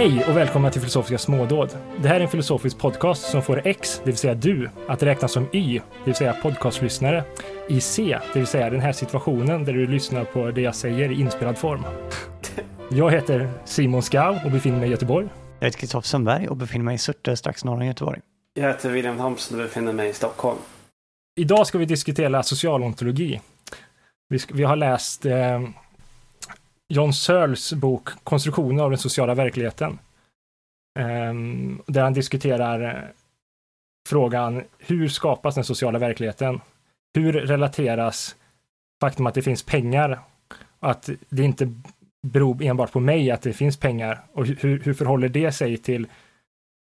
Hej och välkomna till Filosofiska smådåd. Det här är en filosofisk podcast som får X, det vill säga du, att räknas som Y, det vill säga podcastlyssnare, i C, det vill säga den här situationen där du lyssnar på det jag säger i inspelad form. Jag heter Simon Skau och befinner mig i Göteborg. Jag heter Kristoffer Sundberg och befinner mig i Surte strax norr om Göteborg. Jag heter William Thompson och befinner mig i Stockholm. Idag ska vi diskutera socialontologi. Vi, vi har läst eh, John Searles bok Konstruktionen av den sociala verkligheten. Ehm, där han diskuterar eh, frågan hur skapas den sociala verkligheten? Hur relateras faktum att det finns pengar? Att det inte beror enbart på mig att det finns pengar och hur, hur förhåller det sig till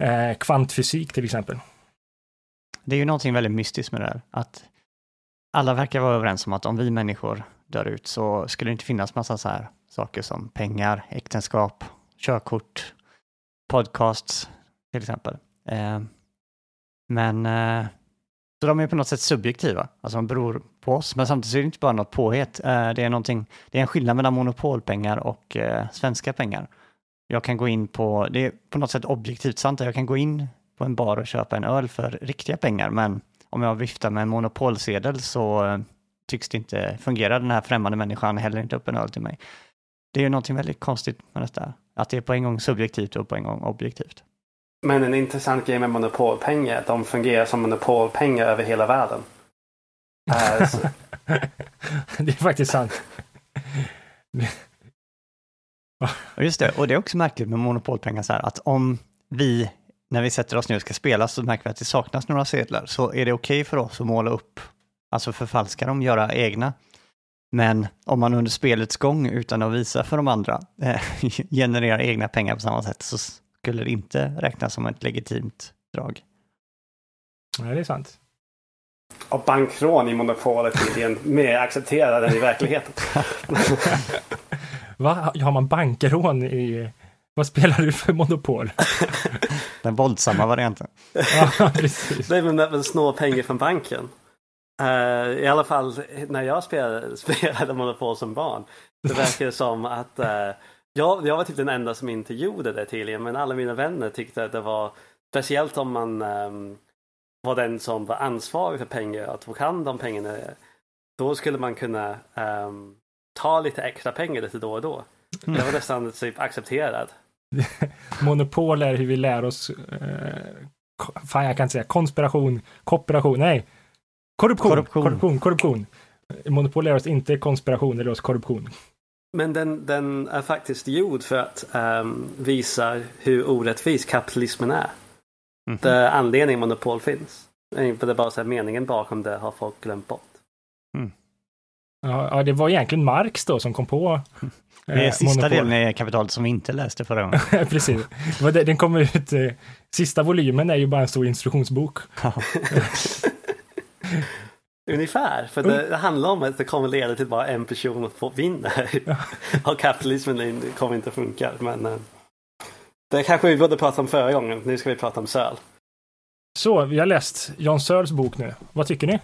eh, kvantfysik till exempel? Det är ju någonting väldigt mystiskt med det här, att alla verkar vara överens om att om vi människor dör ut så skulle det inte finnas massa så här saker som pengar, äktenskap, körkort, podcasts till exempel. Eh, men eh, så de är på något sätt subjektiva, alltså de beror på oss, men samtidigt är det inte bara något påhet. Eh, det är någonting, det är en skillnad mellan monopolpengar och eh, svenska pengar. Jag kan gå in på, det är på något sätt objektivt sant, jag kan gå in på en bar och köpa en öl för riktiga pengar, men om jag viftar med en monopolsedel så eh, tycks det inte fungera. Den här främmande människan häller inte upp en öl till mig. Det är ju någonting väldigt konstigt med detta, att det är på en gång subjektivt och på en gång objektivt. Men en intressant grej med monopolpengar är att de fungerar som monopolpengar över hela världen. Äh, så- det är faktiskt sant. Just det, och det är också märkligt med monopolpengar så här att om vi, när vi sätter oss ner och ska spela, så märker vi att det saknas några sedlar, så är det okej för oss att måla upp, alltså förfalska dem, göra egna. Men om man under spelets gång, utan att visa för de andra, eh, genererar egna pengar på samma sätt, så skulle det inte räknas som ett legitimt drag. Nej, det är sant. och bankrån i monopolet är tydligen mer accepterad än i verkligheten. Va? Har man bankrån i... Vad spelar du för monopol? Den våldsamma varianten. ja, precis. Det är väl väl snå pengar från banken. Eh, I alla fall när jag spelade, spelade Monopol som barn. Det verkar som att eh, jag, jag var typ den enda som inte gjorde det tydligen. Men alla mina vänner tyckte att det var speciellt om man ehm, var den som var ansvarig för pengar och tog hand om pengarna. Då skulle man kunna ehm, ta lite extra pengar lite då och då. Det var nästan typ accepterad. Monopol är hur vi lär oss... Eh, fan, jag kan inte säga konspiration, kooperation, nej. Korruption, korruption, Korruption. korruption. Monopol lär oss inte konspiration, det lär oss korruption. Men den, den är faktiskt gjord för att ehm, visa hur orättvis kapitalismen är. Mhm. Det är anledningen monopol finns. Det är inte bara så här, meningen bakom det har folk glömt bort. Ja, ja, det var egentligen Marx då som kom på Det är eh, sista monopol. delen i kapitalet som vi inte läste förra gången. Precis. Den kom ut, eh, sista volymen är ju bara en stor instruktionsbok. Ungefär, för det, det handlar om att det kommer leda till bara en person får vinner. och kapitalismen kommer inte funka. Men eh, det kanske vi borde prata om förra gången. Nu ska vi prata om söl. Så, vi har läst John Searles bok nu. Vad tycker ni?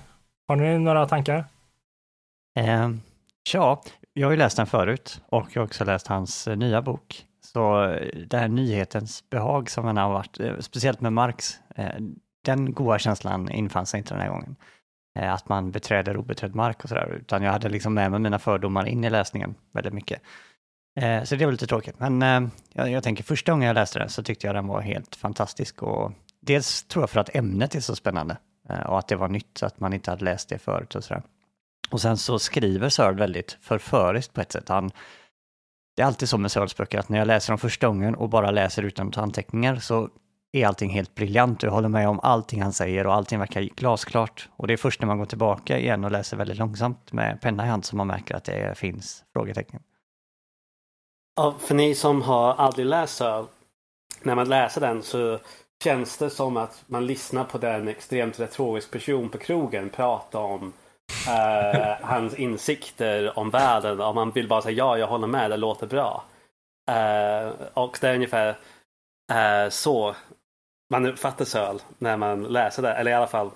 Har ni några tankar? Eh, ja, jag har ju läst den förut och jag har också läst hans eh, nya bok. Så eh, det här nyhetens behag som han har varit, speciellt med Marx, eh, den goda känslan infann sig inte den här gången. Eh, att man beträder obeträdd mark och sådär, utan jag hade liksom med mig mina fördomar in i läsningen väldigt mycket. Eh, så det var lite tråkigt, men eh, jag, jag tänker första gången jag läste den så tyckte jag den var helt fantastisk och dels tror jag för att ämnet är så spännande och att det var nytt, att man inte hade läst det förut och sådär. Och sen så skriver Searle väldigt förföriskt på ett sätt. Han, det är alltid så med Searles böcker att när jag läser dem första gången och bara läser utan att ta anteckningar så är allting helt briljant. du håller med om allting han säger och allting verkar glasklart. Och det är först när man går tillbaka igen och läser väldigt långsamt med penna i hand som man märker att det finns frågetecken. Ja, för ni som har aldrig läst så, När man läser den så känns det som att man lyssnar på den extremt retorisk person på krogen prata om eh, hans insikter om världen. Och man vill bara säga ja, jag håller med, det låter bra. Eh, och det är ungefär eh, så man uppfattar söl när man läser det. Eller i alla fall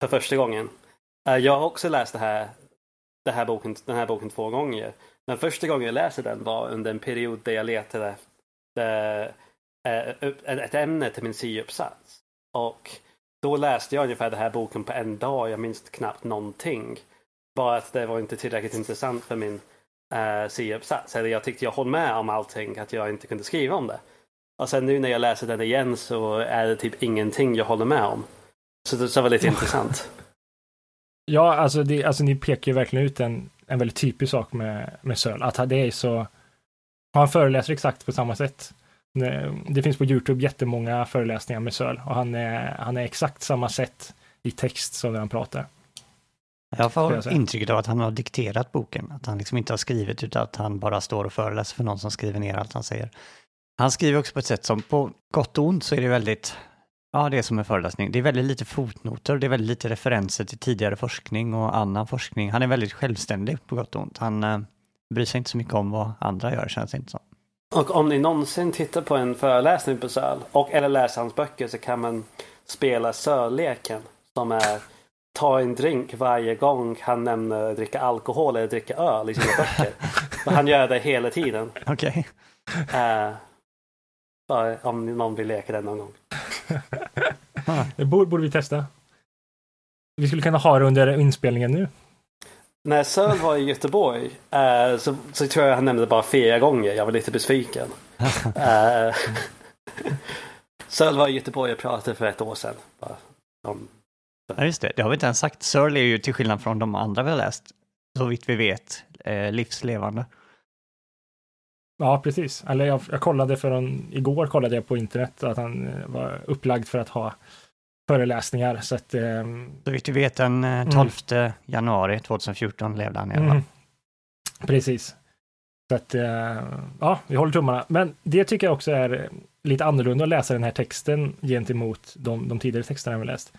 för första gången. Eh, jag har också läst det här, det här boken, den här boken två gånger. men första gången jag läste den var under en period där jag letade efter eh, ett ämne till min C-uppsats. Och då läste jag ungefär den här boken på en dag. Jag minns knappt någonting. Bara att det var inte tillräckligt intressant för min eh, C-uppsats. Eller jag tyckte jag höll med om allting, att jag inte kunde skriva om det. Och sen nu när jag läser den igen så är det typ ingenting jag håller med om. Så det var lite intressant. Ja, alltså, det, alltså ni pekar ju verkligen ut en, en väldigt typisk sak med, med Söl. Att det är så... Han föreläser exakt på samma sätt. Det finns på Youtube jättemånga föreläsningar med Söl och han är, han är exakt samma sätt i text som när han pratar. Jag får intrycket av att han har dikterat boken, att han liksom inte har skrivit utan att han bara står och föreläser för någon som skriver ner allt han säger. Han skriver också på ett sätt som på gott och ont så är det väldigt, ja det är som en föreläsning, det är väldigt lite fotnoter, det är väldigt lite referenser till tidigare forskning och annan forskning. Han är väldigt självständig på gott och ont. Han eh, bryr sig inte så mycket om vad andra gör känns det inte som. Och om ni någonsin tittar på en föreläsning på Söl och eller läser hans böcker så kan man spela Sölleken som är ta en drink varje gång han nämner dricka alkohol eller dricka öl i sina böcker. han gör det hela tiden. Okej. Okay. Uh, eh, om någon vill leka den någon gång. det borde, borde vi testa. Vi skulle kunna ha det under inspelningen nu. När Söl var i Göteborg uh, så, så tror jag han nämnde det bara fyra gånger. Jag var lite besviken. uh, Söl var i Göteborg och pratade för ett år sedan. Bara, om Ja, just det. Det har vi inte ens sagt. Searle är ju till skillnad från de andra vi har läst, så vitt vi vet, eh, livslevande. Ja, precis. Eller jag, jag kollade för en, igår kollade jag på internet att han eh, var upplagd för att ha föreläsningar. Så att, eh, så vitt vi vet den 12 mm. januari 2014 levde han i alla fall. Mm. Precis. Så att, eh, ja, vi håller tummarna. Men det tycker jag också är lite annorlunda att läsa den här texten gentemot de, de tidigare texterna vi läst.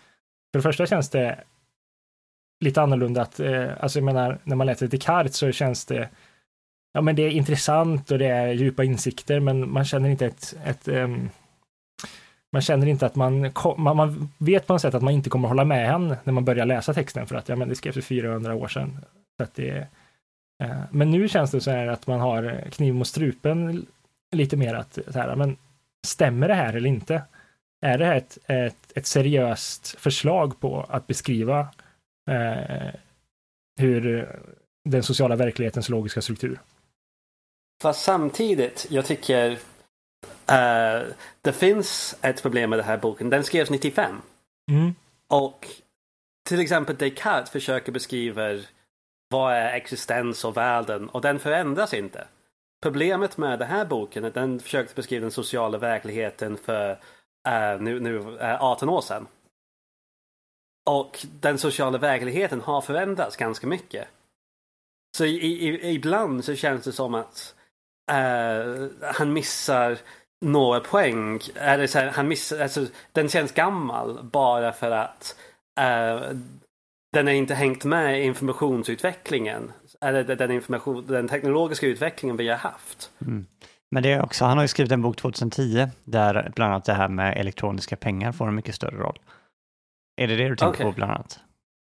För det första känns det lite annorlunda att, eh, alltså jag menar, när man läser Descartes så känns det, ja men det är intressant och det är djupa insikter, men man känner inte ett, ett um, man känner inte att man, man, man vet på något sätt att man inte kommer hålla med henne när man börjar läsa texten för att ja, men det skrevs för 400 år sedan. Så att det, eh, men nu känns det så här att man har kniv mot strupen lite mer att så här, men stämmer det här eller inte? Är det här ett, ett, ett seriöst förslag på att beskriva eh, hur den sociala verklighetens logiska struktur? Fast samtidigt, jag tycker uh, det finns ett problem med den här boken. Den skrevs 95. Mm. Och till exempel Descartes försöker beskriva vad är existens och världen och den förändras inte. Problemet med den här boken är att den försökte beskriva den sociala verkligheten för uh, nu, nu uh, 18 år sedan. Och den sociala verkligheten har förändrats ganska mycket. Så i, i, ibland så känns det som att uh, han missar några poäng. Eller så här, han missar, alltså, den känns gammal bara för att uh, den har inte hängt med i informationsutvecklingen. Eller den, information, den teknologiska utvecklingen vi har haft. Mm. Men det är också, han har ju skrivit en bok 2010 där bland annat det här med elektroniska pengar får en mycket större roll. Är det det du tänker okay. på bland annat?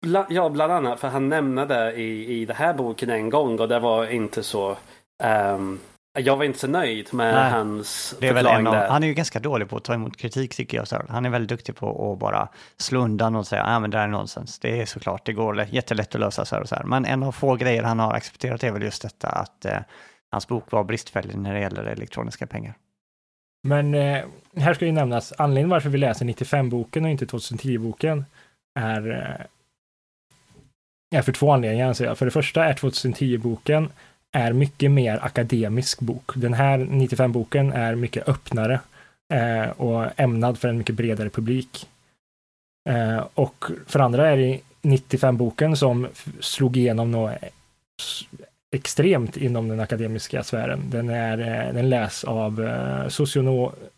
Bla, ja, bland annat, för han nämnde det i, i den här boken en gång och det var inte så... Um, jag var inte så nöjd med Nej, hans det är väl en av, Han är ju ganska dålig på att ta emot kritik tycker jag. Så han är väldigt duktig på att bara slå undan och säga att ah, men det här är nonsens. Det är såklart, det går jättelätt att lösa så här och så här. Men en av få grejer han har accepterat är väl just detta att eh, hans bok var bristfällig när det gäller elektroniska pengar. Men eh, här ska ju nämnas, anledningen varför vi läser 95-boken och inte 2010-boken är, eh, är för två anledningar anser jag. För det första är 2010-boken är mycket mer akademisk bok. Den här 95-boken är mycket öppnare eh, och ämnad för en mycket bredare publik. Eh, och för andra är det 95-boken som slog igenom något extremt inom den akademiska sfären. Den, är, eh, den läs av eh,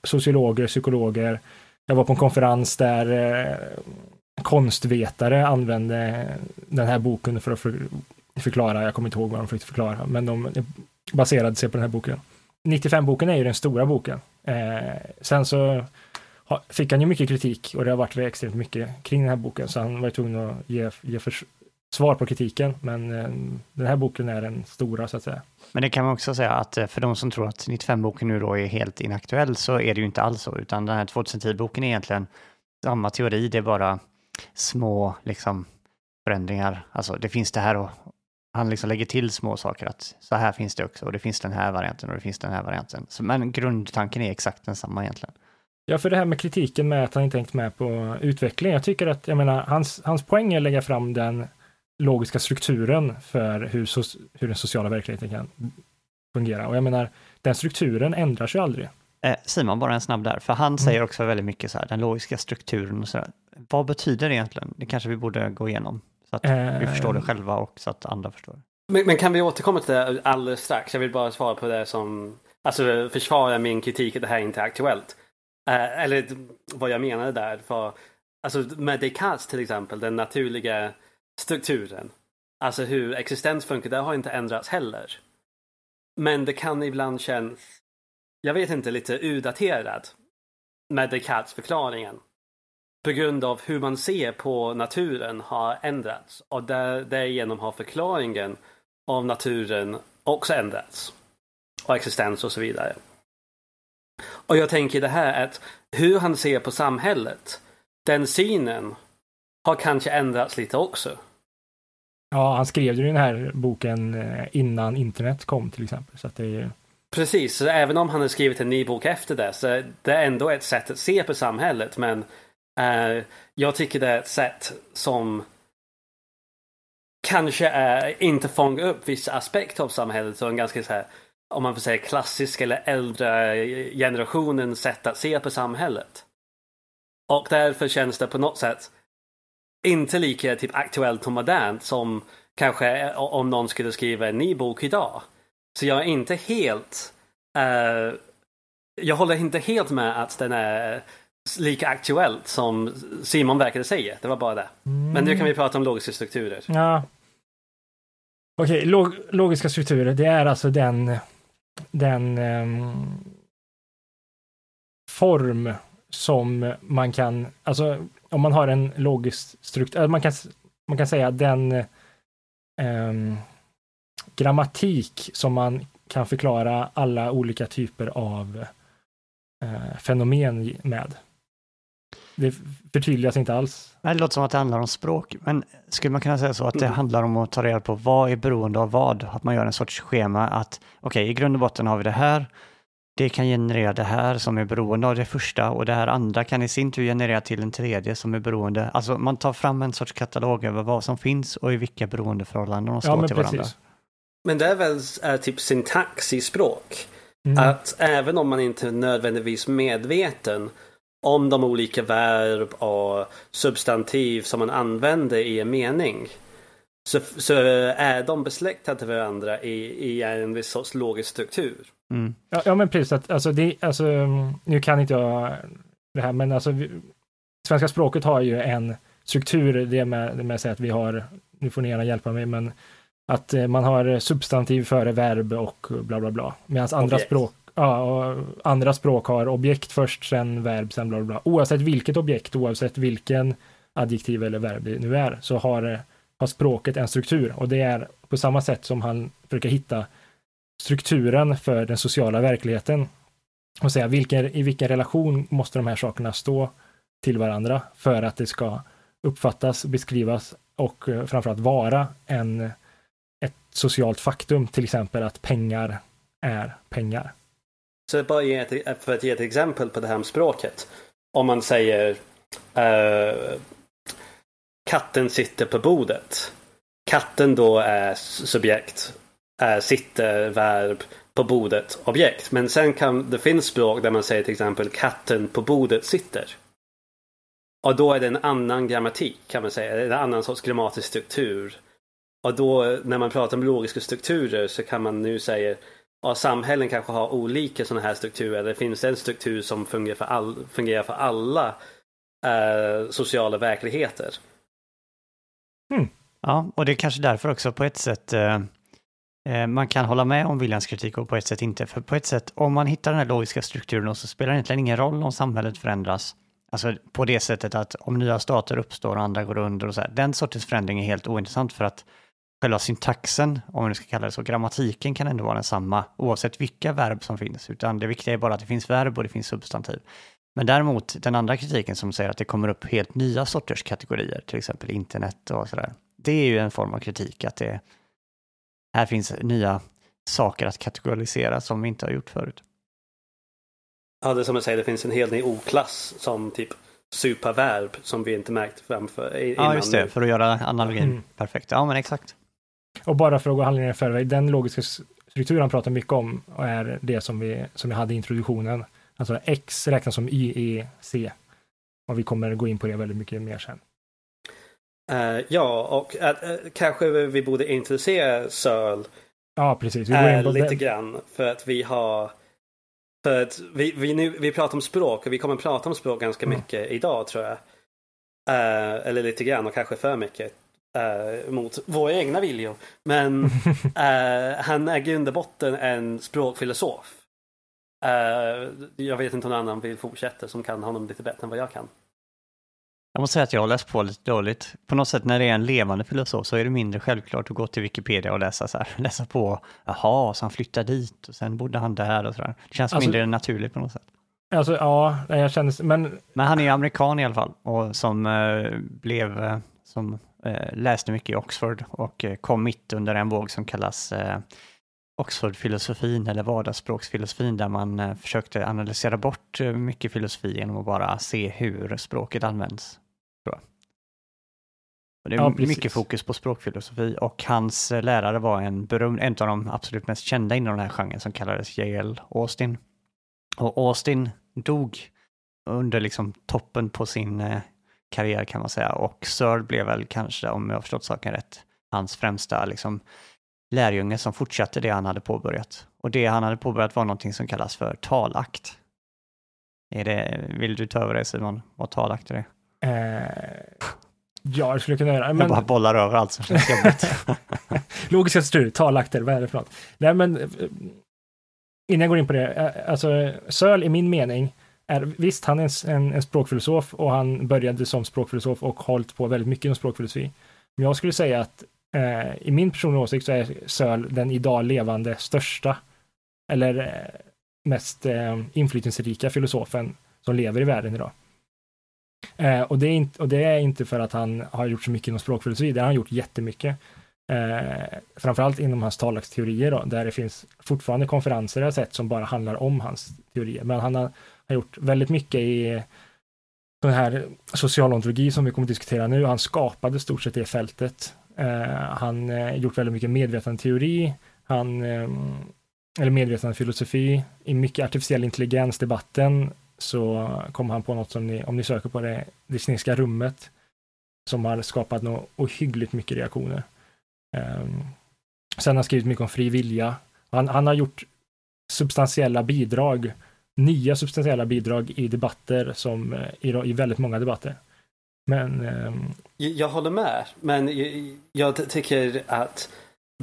sociologer, psykologer. Jag var på en konferens där eh, konstvetare använde den här boken för att förklara, jag kommer inte ihåg vad de försökte förklara, men de baserade sig på den här boken. 95-boken är ju den stora boken. Eh, sen så fick han ju mycket kritik och det har varit extremt mycket kring den här boken så han var ju tvungen att ge, ge för, svar på kritiken, men eh, den här boken är den stora så att säga. Men det kan man också säga att eh, för de som tror att 95-boken nu då är helt inaktuell så är det ju inte alls så, utan den här 2010-boken är egentligen samma teori, det är bara små liksom förändringar. Alltså det finns det här och han liksom lägger till små saker att så här finns det också och det finns den här varianten och det finns den här varianten. Så, men grundtanken är exakt densamma egentligen. Ja, för det här med kritiken med att han inte tänkt med på utveckling. Jag tycker att, jag menar, hans, hans poäng är att lägga fram den logiska strukturen för hur, so hur den sociala verkligheten kan fungera. Och jag menar, den strukturen ändras ju aldrig. Eh, Simon, bara en snabb där, för han mm. säger också väldigt mycket så här, den logiska strukturen och så där. Vad betyder det egentligen? Det kanske vi borde gå igenom så att eh, vi förstår det själva och så att andra förstår. Men, men, kan vi återkomma till det alldeles strax? Jag vill bara svara på det som, alltså försvara min kritik att det här inte är aktuellt. Eh, eller vad jag menade där. För, alltså med Descartes till exempel, den naturliga strukturen. Alltså hur existens funkar, det har inte ändrats heller. Men det kan ibland kännas, jag vet inte, lite urdaterad med Descartes förklaringen. På grund av hur man ser på naturen har ändrats och där, därigenom har förklaringen av naturen också ändrats. Och existens och så vidare. Och jag tänker det här att hur han ser på samhället, den synen har kanske ändrats lite också. Ja, han skrev ju den här boken eh, innan internet kom till exempel. Så det är... Precis, så även om han har skrivit en ny bok efter det så det är ändå ett sätt att se på samhället. Men Eh, jag tycker det är ett sätt som kanske eh, inte fångar upp vissa aspekter av samhället och en ganska så här, om man får säga klassisk eller äldre generationens sätt att se på samhället. Och därför känns det på något sätt inte lika typ aktuellt och modernt som kanske eh, om någon skulle skriva en ny bok idag. Så jag är inte helt uh, jag håller inte helt med att den är lika aktuellt som Simon verkade säga. Det var bara det. Mm. Men nu kan vi prata om logiska strukturer. Ja. Okej, okay, log logiska strukturer, det är alltså den, den um, form som man kan, alltså om man har en logisk struktur, eh, man kan, man kan säga den um, grammatik som man kan förklara alla olika typer av uh, fenomen med. Det förtydligas inte alls. Det låter som att det handlar om språk, men skulle man kunna säga så att det handlar om att ta reda på vad är beroende av vad? Att man gör en sorts schema att okej, okay, i grund och botten har vi det här. Det kan generera det här som är beroende av det första och det här andra kan i sin tur generera till en tredje som är beroende. Alltså man tar fram en sorts katalog över vad som finns och i vilka beroendeförhållanden de står ja, till precis. varandra. Men det är väl är typ syntax i språk. Mm. Att även om man inte är nödvändigtvis medveten om de olika verb och substantiv som man använder i en mening. Så, så är de besläktade varandra i, i en viss sorts logisk struktur. Mm. Ja, ja, men precis. Att, alltså, det, alltså, nu kan inte jag det här, men alltså, vi, svenska språket har ju en struktur, det med, det med att säga att vi har, nu får ni gärna hjälpa mig, men att eh, man har substantiv före verb och bla bla bla. Medan andra språk ja, andra språk har objekt först, sen verb, sen bla bla bla. Oavsett vilket objekt, oavsett vilken adjektiv eller verb det nu är, så har, har språket en struktur och det är på samma sätt som han försöker hitta strukturen för den sociala verkligheten och säga vilken, i vilken relation måste de här sakerna stå till varandra för att det ska uppfattas, beskrivas och eh, framförallt vara en, ett socialt faktum, till exempel att pengar är pengar. Så bara ge ett, för att ge ett exempel på det här med språket. Om man säger uh, katten sitter på bordet. Katten då är subjekt, är sitter verb, på bordet objekt. Men sen kan det finns språk där man säger till exempel katten på bordet sitter. Och då är det en annan grammatik kan man säga, en annan sorts grammatisk struktur. Och då när man pratar om logiska strukturer så kan man nu säga och samhällen kanske har olika sådana här strukturer. Det finns en struktur som fungerar för, all, fungerar för alla eh, sociala verkligheter. Mm. Ja, och det är kanske därför också på ett sätt eh, eh, man kan hålla med om Williams kritik och på ett sätt inte. För på ett sätt, om man hittar den här logiska strukturen så spelar det egentligen ingen roll om samhället förändras. Alltså på det sättet att om nya stater uppstår och andra går under och så här, den sortens förändring är helt ointressant för att själva syntaxen, om man ska kalla det så, grammatiken kan ändå vara densamma oavsett vilka verb som finns, utan det viktiga är bara att det finns verb och det finns substantiv. Men däremot den andra kritiken som säger att det kommer upp helt nya sorters kategorier, till exempel internet och sådär, det är ju en form av kritik att det här finns nya saker att kategorisera som vi inte har gjort förut. Ja, det är som jag säger, det finns en hel ny oklass som typ superverb som vi inte märkt framför. Ja, just det, för att göra analogin mm. perfekt. Ja, men exakt. Och bara för att gå handlingen i förväg, den logiska strukturen han pratar mycket om är det som vi, som vi hade i introduktionen. Alltså X räknas som YEC. Och vi kommer gå in på det väldigt mycket mer sen. Uh, ja, och uh, kanske vi borde introducera Searle Ja, precis. Vi går in på lite det. grann. För att vi har... För att vi, vi, nu, vi pratar om språk och vi kommer prata om språk ganska mm. mycket idag tror jag. Uh, eller lite grann och kanske för mycket. Uh, mot våra egna viljor. Men uh, han är i grund och botten en språkfilosof. jag vet inte om någon annan vill fortsätta som kan honom lite bättre än vad jag kan. Jag måste säga att jag har läst på lite dåligt. På något sätt när det är en levande filosof så är det mindre självklart att gå till Wikipedia och läsa så här. Läsa på, jaha, så han flyttade dit och sen bodde han där och sådär. Det känns alltså, mindre naturligt på något sätt. Alltså ja, jag känner, men... Men han är amerikan i alla fall och som eh, blev, eh, som eh, läste mycket i Oxford och eh, kom mitt under en våg som kallas eh, Oxford-filosofin eller vardagsspråksfilosofin där man eh, försökte analysera bort mycket filosofi genom att bara se hur språket används. Det är ja, mycket fokus på språkfilosofi och hans eh, lärare var en, berömd, en av de absolut mest kända inom den här genren som kallades J.L. Austin. Och Austin dog under liksom toppen på sin eh, karriär kan man säga och Searle blev väl kanske, om jag har förstått saken rätt, hans främsta liksom, lärjunge som fortsatte det han hade påbörjat. Och det han hade påbörjat var någonting som kallas för talakt. Är det, vill du ta över det Simon, vad talakt är det? Eh, Ja, det skulle jag kunna göra. Men... Jag bara bollar över allt som känns jobbigt. Logiska struktur, talakter, vad är det för något? Nej, men eh, innan jag går in på det, eh, alltså Söl i min mening är visst, han är en, en, språkfilosof och han började som språkfilosof och hållit på väldigt mycket inom språkfilosofi. Men jag skulle säga att eh, i min personliga åsikt så är Söl den idag levande största eller eh, mest eh, inflytelserika filosofen som lever i världen idag. Eh, och, det är inte, och det är inte för att han har gjort så mycket inom språkfilosofi, det har han gjort jättemycket. Eh, framförallt inom hans talaksteorier då, där det finns fortfarande konferenser jag sett som bara handlar om hans teorier. Men han har, har gjort väldigt mycket i den här socialontologi som vi kommer att diskutera nu. Han skapade stort sett det fältet. Eh, han eh, gjort väldigt mycket medvetandeteori. Han, eh, eller medvetande filosofi, i mycket artificiell intelligens-debatten så kom han på något som ni, om ni söker på det, det kinesiska rummet, som har skapat något ohyggligt mycket reaktioner. Ehm, sen har han skrivit mycket om fri vilja. Han, han har gjort substantiella bidrag, nya substantiella bidrag i debatter som eh, i, i väldigt många debatter. Men... Ehm, jag håller med, men jag, jag tycker att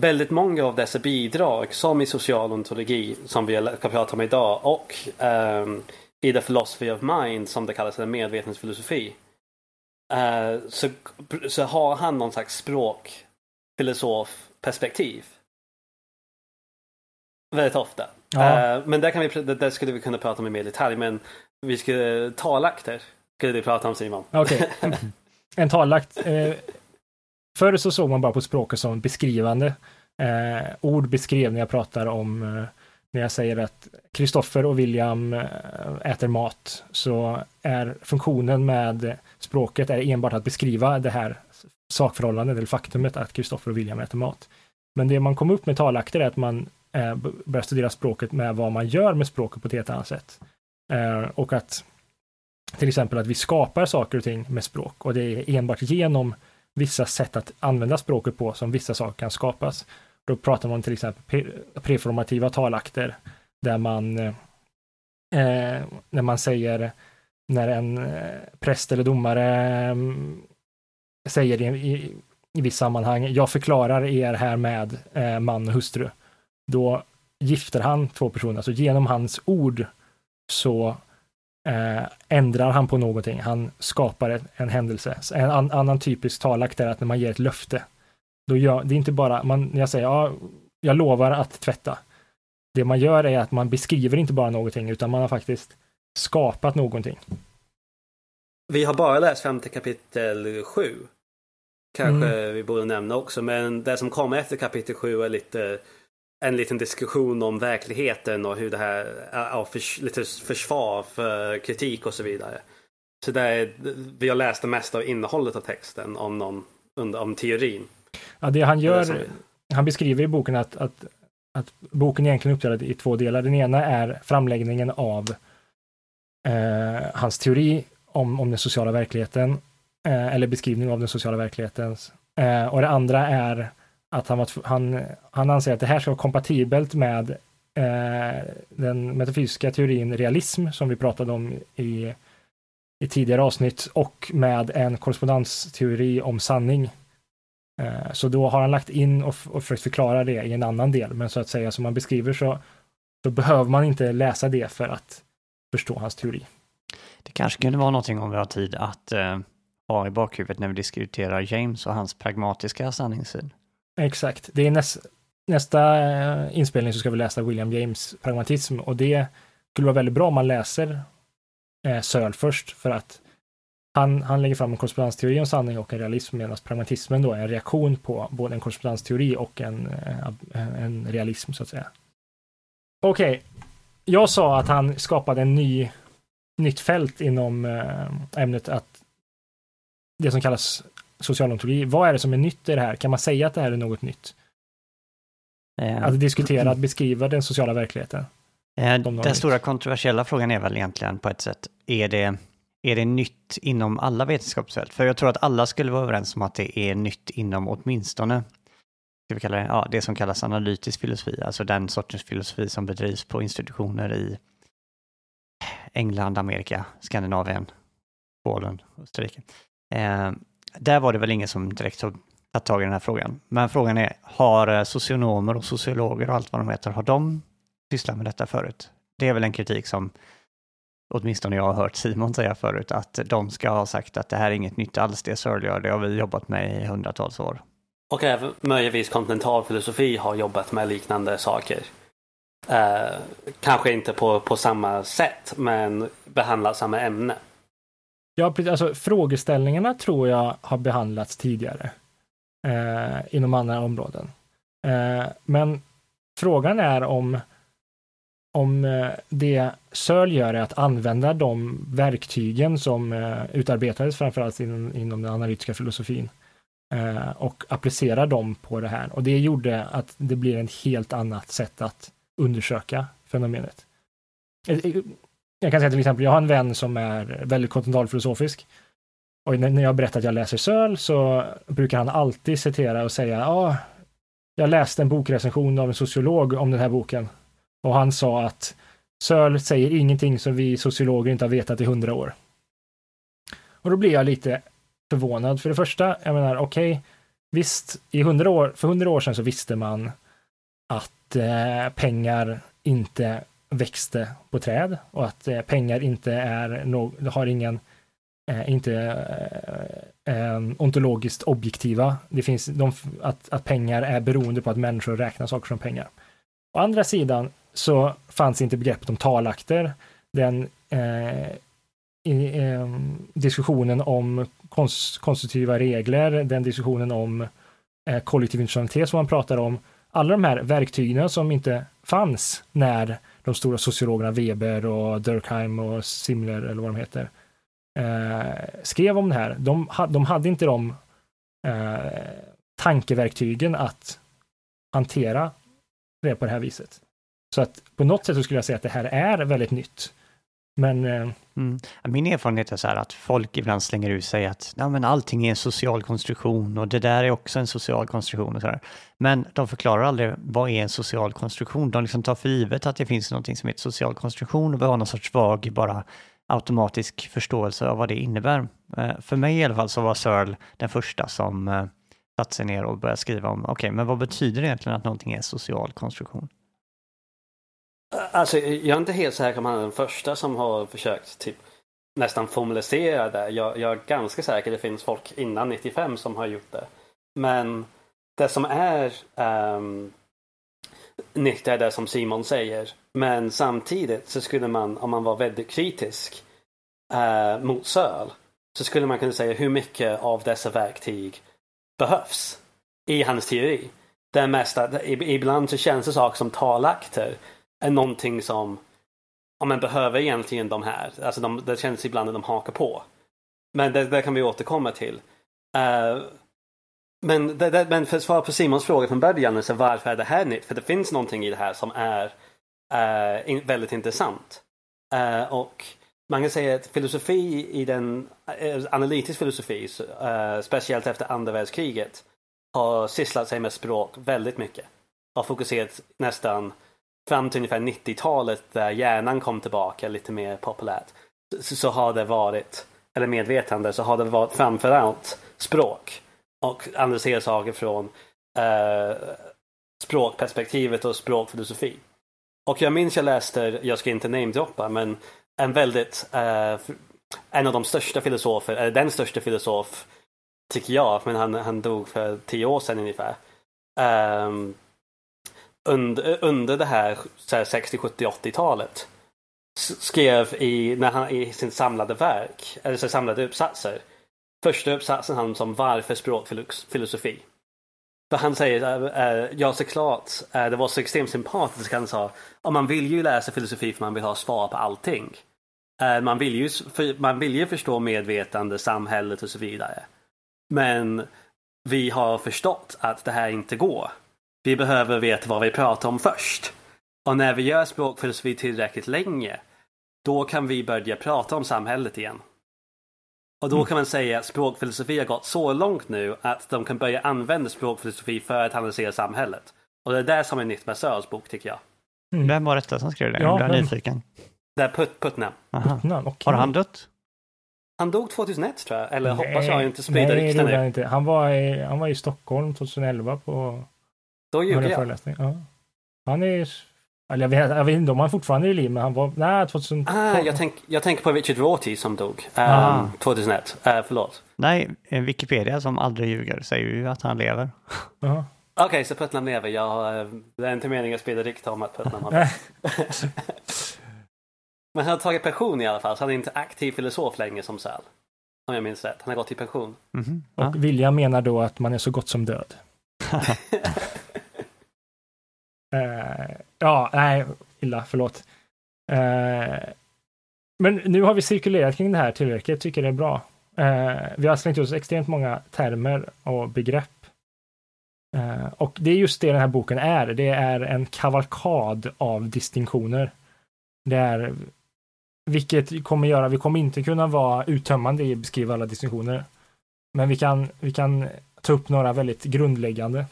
väldigt många av dessa bidrag, som i social ontologi, som vi ska prata om idag, och um, i The Philosophy of Mind som det kallas, eller medvetningsfilosofi. Uh, eh, så, så har han någon slags språkfilosofperspektiv. Väldigt ofta. Ja. Uh, men där, kan vi, där skulle vi kunna prata om i mer detalj. Men vi skulle talakter skulle vi prata om Simon. Okej. Okay. en talakt. Eh, förr så såg man bara på språket som beskrivande. Eh, ord beskrev när jag pratar om eh, när jag säger att Kristoffer och William eh, äter mat så är funktionen med språket är enbart att beskriva det här sakförhållandet eller faktumet att Kristoffer och William äter mat. Men det man kommer upp med talakter är att man eh, börjar studera språket med vad man gör med språket på ett helt annat sätt. Eh, och att till exempel att vi skapar saker och ting med språk och det är enbart genom vissa sätt att använda språket på som vissa saker kan skapas. Då pratar man till exempel preformativa talakter där man eh, eh, när man säger när en eh, präst eller domare mm, säger i, i, i viss sammanhang, jag förklarar er här med eh, man och hustru. Då gifter han två personer, alltså genom hans ord så eh, ändrar han på någonting. Han skapar en, en händelse. En an, annan typisk talakt är att när man ger ett löfte, då gör, det är inte bara, man, jag säger ja, jag lovar att tvätta. Det man gör är att man beskriver inte bara någonting, utan man har faktiskt skapat någonting. Vi har bara läst femte kapitel 7. Kanske mm. vi borde nämna också, men det som kommer efter kapitel 7 är lite en liten diskussion om verkligheten och hur det här är för, lite försvar för kritik och så vidare. Så det är, vi har läst det mesta av innehållet av texten om, någon, om teorin. Ja, det han gör, det han beskriver i boken att, att, att boken egentligen uppdelad i två delar. Den ena är framläggningen av eh, hans teori om, om den sociala verkligheten, eh, eller beskrivning av den sociala verkligheten. Eh, och det andra är att han, var, han, han anser att det här ska vara kompatibelt med eh, den metafysiska teorin realism som vi pratade om i, i tidigare avsnitt och med en korrespondensteori om sanning. Eh, så då har han lagt in och, och försökt förklara det i en annan del, men så att säga som man beskriver så, så behöver man inte läsa det för att förstå hans teori. Det kanske kunde vara någonting om vi har tid att eh, ha i bakhuvudet när vi diskuterar James och hans pragmatiska sanningssyn. Exakt. Det är näs, nästa eh, inspelning så ska vi läsa William James pragmatism och det skulle vara väldigt bra om man läser eh, Searle först för att han, han lägger fram en korrespondensteori om sanning och en realism medan pragmatismen då är en reaktion på både en korrespondensteori och en, eh, eh, en realism så att säga. Okej, okay. jag sa att han skapade en ny nytt fält inom eh, ämnet att det som kallas socialontologi. Vad är det som är nytt i det här? Kan man säga att det här är något nytt? Eh, att diskutera, att beskriva den sociala verkligheten. Eh, den nytt. stora kontroversiella frågan är väl egentligen på ett sätt, är det, är det nytt inom alla vetenskapsfält? För jag tror att alla skulle vara överens om att det är nytt inom åtminstone ska vi kalla det, ja, det som kallas analytisk filosofi, alltså den sortens filosofi som bedrivs på institutioner i England, Amerika, Skandinavien, Polen, Österrike. Eh, där var det väl ingen som direkt har tagit tag i den här frågan. Men frågan är, har eh, socionomer och sociologer och allt vad de heter, har de sysslat med detta förut? Det är väl en kritik som åtminstone jag har hört Simon säga förut, att de ska ha sagt att det här är inget nytt alls, det Searle gör, det har vi jobbat med i hundratals år. Och även möjligtvis kontinentalfilosofi har jobbat med liknande saker. Eh, kanske inte på, på samma sätt, men behandlar samma ämne. Ja, alltså frågeställningarna tror jag har behandlats tidigare eh, inom andra områden. Eh, men frågan är om om eh, det Söl gör är att använda de verktygen som eh, utarbetades framförallt inom, inom den analytiska filosofin eh, och applicera dem på det här. Och det gjorde att det blir ett helt annat sätt att undersöka fenomenet. Eh, eh, jag kan säga till exempel, jag har en vän som är väldigt kontinentalfilosofisk. Och när jag berättar att jag läser Söl så brukar han alltid citera och säga, ja, jag läste en bokrecension av en sociolog om den här boken. Och han sa att Söl säger ingenting som vi sociologer inte har vetat i hundra år. Och då blir jag lite förvånad. För det första, jag menar, okej, okay, visst, i hundra år, för hundra år sedan så visste man att eh, pengar inte växte på träd och att eh, pengar inte är no har ingen eh, inte eh, eh, ontologiskt objektiva. Det finns de, att, att pengar är beroende på att människor räknar saker som pengar. Å andra sidan så fanns inte begreppet om talakter. Den eh, i, eh, diskussionen om konst, konstitutiva regler, den diskussionen om eh, kollektiv internationalitet som man pratar om. Alla de här verktygen som inte fanns när de stora sociologerna Weber och Durkheim och Simler eller vad de heter eh, skrev om det här. De, de hade inte de eh, tankeverktygen att hantera det på det här viset. Så att på något sätt så skulle jag säga att det här är väldigt nytt. Men... Eh, mm. Min erfarenhet är så här att folk ibland slänger ut sig att Nej, men allting är en social konstruktion och det där är också en social konstruktion. Och så här. Men de förklarar aldrig vad är en social konstruktion. De liksom tar för givet att det finns någonting som heter social konstruktion och vi har någon sorts vag, bara automatisk förståelse av vad det innebär. Eh, för mig i alla fall så var Searle den första som eh, satte sig ner och började skriva om, okej, okay, men vad betyder det egentligen att någonting är social konstruktion? Alltså, jag är inte helt säker om han är den första som har försökt typ nästan formalisera det. Jag, jag är ganska säker det finns folk innan 95 som har gjort det. Men det som är um, nytt är det som Simon säger. Men samtidigt så skulle man, om man var väldigt kritisk uh, mot Söl, så skulle man kunna säga hur mycket av dessa verktyg behövs i hans teori. Det mesta, ibland så känns det saker som talakter är någonting som ja men behöver egentligen de här. Alltså de, det känns ibland att de hakar på. Men det, det kan vi återkomma till. Uh, men, det, det, men för att svara på Simons fråga från början, så varför är det här nytt? För det finns någonting i det här som är uh, in, väldigt intressant. Uh, och man kan säga att filosofi i den, analytisk filosofi, speciellt efter andra världskriget, har sysslat sig med språk väldigt mycket. Har fokuserat nästan fram till ungefär 90-talet där hjärnan kom tillbaka lite mer populärt. Så, så, har det varit, eller medvetande, så har det varit framförallt språk. Och analysera saker från eh, språkperspektivet och språkfilosofi. Och jag minns jag läste, jag ska inte namedroppa, men en väldigt, eh, en av de största filosofer, eller den största filosof, tycker jag, men han, han dog för tio år sedan ungefär. Um, under, under det här, här 60, 70, 80-talet skrev i, när han, i sin samlade verk, eller så samlade uppsatser. Första uppsatsen handlar om varför språkfilosofi. För han säger, äh, äh, ja såklart, äh, det var så extremt sympatiskt. Han sa, om man vill ju läsa filosofi för man vill ha svar på allting. Man, vill ju, man vill ju förstå medvetande, samhället och så vidare. Men vi har förstått att det här inte går. Vi behöver veta vad vi pratar om först. Och när vi gör språkfilosofi tillräckligt länge, då kan vi börja prata om samhället igen. Och då mm. kan man säga att språkfilosofi har gått så långt nu att de kan börja använda språkfilosofi för att analysera samhället. Och det är det som är nytt med Sörs bok tycker jag. Mm. Vem var detta som skrev det? Ja, jag blir nyfiken. Det är Put Putnam. Putnam okay. Har han dött? Han dog 2001 tror jag, eller nej, hoppas jag inte sprida rykten nu. inte. Han var, i, han var i Stockholm 2011 på då ljuger jag. Ja. Han är... Eller jag vet, jag vet inte om han fortfarande är i liv, men han var... Nej, 2012. Ah, jag, tänk, jag tänker på Richard Rorty som dog um, 2001. Uh, förlåt. Nej, Wikipedia som aldrig ljuger säger ju att han lever. Okej, okay, så Putnam lever. Jag, det är inte meningen att sprida rykte om att Putnam har Men han har tagit pension i alla fall, så han är inte aktiv filosof längre som Sal. Om jag minns rätt. Han har gått i pension. Mm -hmm. Och ah. William menar då att man är så gott som död. Uh, ja, nej, illa, förlåt. Uh, men nu har vi cirkulerat kring det här tillräckligt, tycker det är bra. Uh, vi har slängt oss extremt många termer och begrepp. och det är just det den här boken är. Det är en kavalkad av distinktioner. Det är vilket kommer göra, vi kommer inte kunna vara uttömmande i att beskriva alla distinktioner. Men vi kan, vi kan ta upp några väldigt grundläggande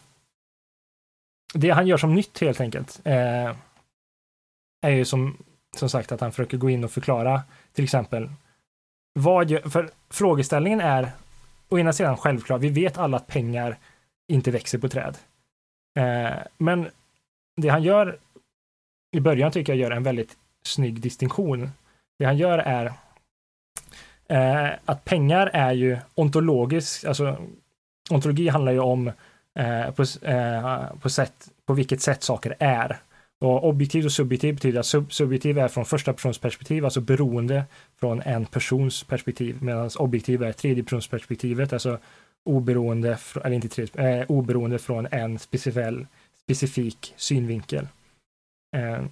det han gör som nytt helt enkelt eh, är ju som, som sagt att han försöker gå in och förklara till exempel vad gör, för frågeställningen är å ena sidan självklar, vi vet alla att pengar inte växer på träd. Eh, men det han gör i början tycker jag gör en väldigt snygg distinktion. Det han gör är eh, att pengar är ju ontologiskt, alltså ontologi handlar ju om eh, på, eh, på, sätt, på vilket sätt saker är. Och objektiv och subjektiv betyder att sub subjektiv är från första persons perspektiv, alltså beroende från en persons perspektiv, medan objektiv är tredjepersonsperspektivet, alltså oberoende, eller inte tredje, eh, oberoende från en specifik, specifik synvinkel. Eh,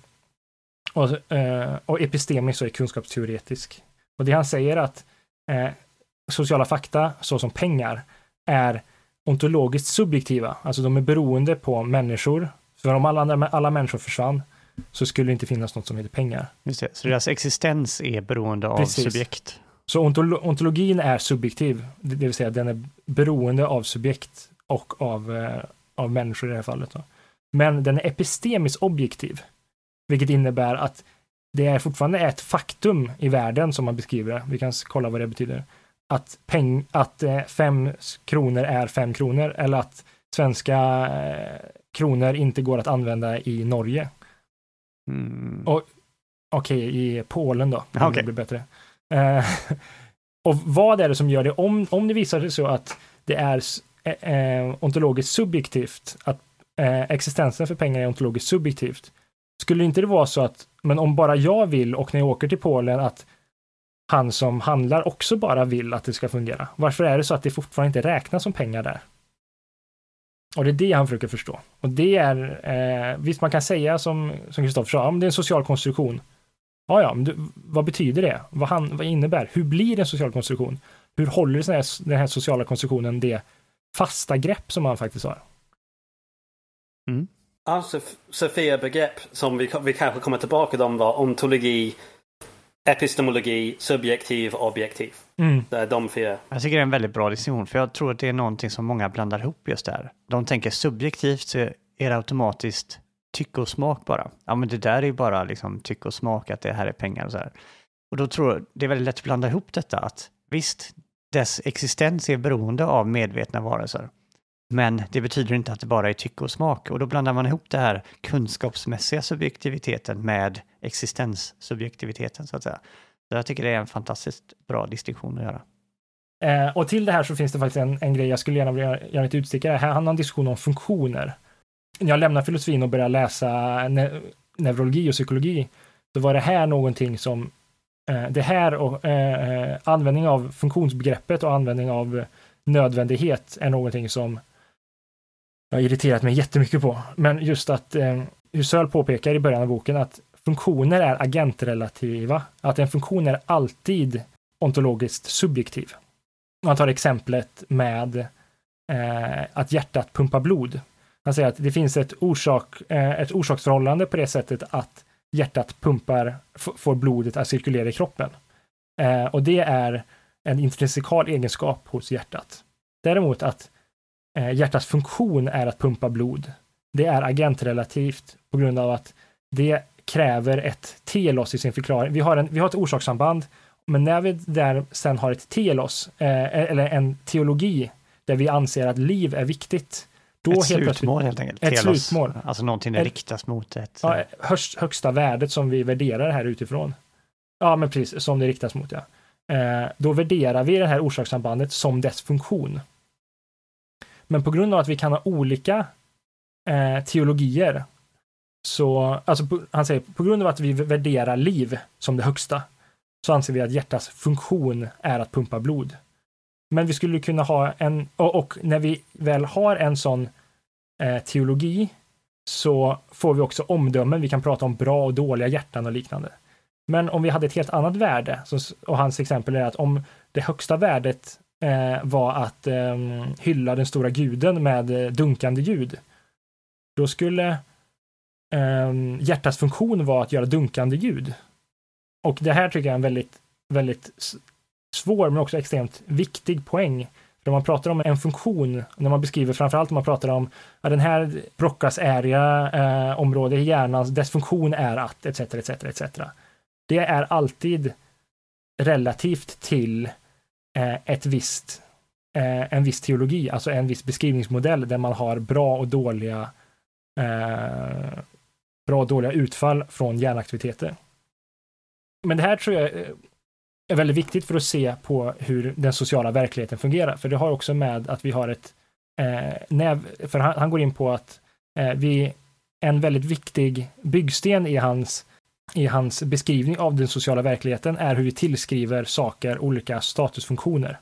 och, eh, och epistemisk är kunskapsteoretisk. Och det han säger att eh, sociala fakta, såsom pengar, är ontologiskt subjektiva, alltså de är beroende på människor. För om alla, alla människor försvann så skulle det inte finnas något som heter pengar. Just det, så deras existens är beroende av Precis. subjekt. Så ontolo ontologin är subjektiv, det vill säga den är beroende av subjekt och av, eh, av människor i det här fallet. Då. Men den är epistemiskt objektiv, vilket innebär att det är fortfarande ett faktum i världen som man beskriver. Vi kan kolla vad det betyder att, peng, att eh, fem kronor är fem kronor eller att svenska eh, kronor inte går att använda i Norge. Mm. Och- Okej, i Polen då. om Okej. Det blir bättre. Eh, och vad är det som gör det? Om, om det visar sig så att det är eh, eh, ontologiskt subjektivt, att eh, existensen för pengar är ontologiskt subjektivt, skulle inte det vara så att, men om bara jag vill och när jag åker till Polen att han som handlar också bara vill att det ska fungera. Varför är det så att det fortfarande inte räknas som pengar där? Och det är det han försöker förstå. Och det är, eh, visst man kan säga som som Kristoffer sa, om det är en social konstruktion. Ja, ja, men du, vad betyder det? Vad, han, vad innebär? Hur blir en social konstruktion? Hur håller den här, den här sociala konstruktionen det fasta grepp som man faktiskt har? Alltså Sofia-begrepp som vi, vi kanske kommer tillbaka till dem var ontologi, epistemologi, subjektiv objektiv. Mm. Det är de fyra. Jag tycker det är en väldigt bra diskussion, för jag tror att det är någonting som många blandar ihop just där. De tänker subjektivt så är det automatiskt tycke och smak bara. Ja, men det där är ju bara liksom tycke och smak, att det här är pengar och så här. Och då tror jag det är väldigt lätt att blanda ihop detta, att visst, dess existens är beroende av medvetna varelser. Men det betyder inte att det bara är tycke och smak. Och då blandar man ihop det här kunskapsmässiga subjektiviteten med existenssubjektiviteten, så att säga. Så jag tycker det är en fantastiskt bra distinktion att göra. Eh, och till det här så finns det faktiskt en, en grej jag skulle gärna vilja göra ett utstickare. Här handlar har en diskussion om funktioner. När jag lämnade filosofin och började läsa ne neurologi och psykologi, så var det här någonting som eh, det här och eh, eh användning av funktionsbegreppet och användning av nödvändighet är någonting som jag har irriterat mig jättemycket på. Men just att eh, Husserl påpekar i början av boken att funktioner är agentrelativa, att en funktion är alltid ontologiskt subjektiv. Man tar exemplet med eh, att hjärtat pumpar blod. Han säger att det finns ett, orsak, eh, ett orsaksförhållande på det sättet att hjärtat pumpar, får blodet att cirkulera i kroppen. Eh, och det är en intrinsikal egenskap hos hjärtat. Däremot att hjärtats funktion är att pumpa blod. Det är agentrelativt på grund av att det kräver ett telos i sin förklaring. Vi har, en, vi har ett orsakssamband, men när vi där sen har ett telos, eh, eller en teologi, där vi anser att liv är viktigt, då ett helt slutmål helt enkelt. Ett Telos. slutmål. Alltså någonting det Ett- riktas mot ett... Ja, högst, högsta värdet som vi värderar här utifrån. Ja, men precis, som det riktas mot, ja. Eh, då värderar vi det här orsakssambandet som dess funktion. Men på grund av att vi kan ha olika eh, teologier, så, alltså på, han säger, på grund av att vi värderar liv som det högsta, så anser vi att hjärtats funktion är att pumpa blod. Men vi skulle kunna ha en, och, och när vi väl har en sån eh, teologi, så får vi också omdömen. Vi kan prata om bra och dåliga hjärtan och liknande. Men om vi hade ett helt annat värde, så, och hans exempel är att om det högsta värdet Eh, var att eh, hylla den stora guden med eh, dunkande ljud, då skulle eh, hjärtats funktion vara att göra dunkande ljud. Och det här tycker jag är en väldigt, väldigt svår men också extremt viktig poäng. För när man pratar om en funktion, när man beskriver framförallt om man pratar om ja, den här Broccas area eh, område i hjärnan, dess funktion är att etc. etc. etc. Det är alltid relativt till eh, Eh, ett visst, eh, en viss teologi, alltså en viss beskrivningsmodell där man har bra och dåliga eh, bra och dåliga utfall från hjärnaktiviteter. Men det här tror jag eh, är väldigt viktigt för att se på hur den sociala verkligheten fungerar, för det har också med att vi har ett eh, näv, för han, han går in på att eh, vi, en väldigt viktig byggsten i hans, i hans beskrivning av den sociala verkligheten är hur vi tillskriver saker olika statusfunktioner.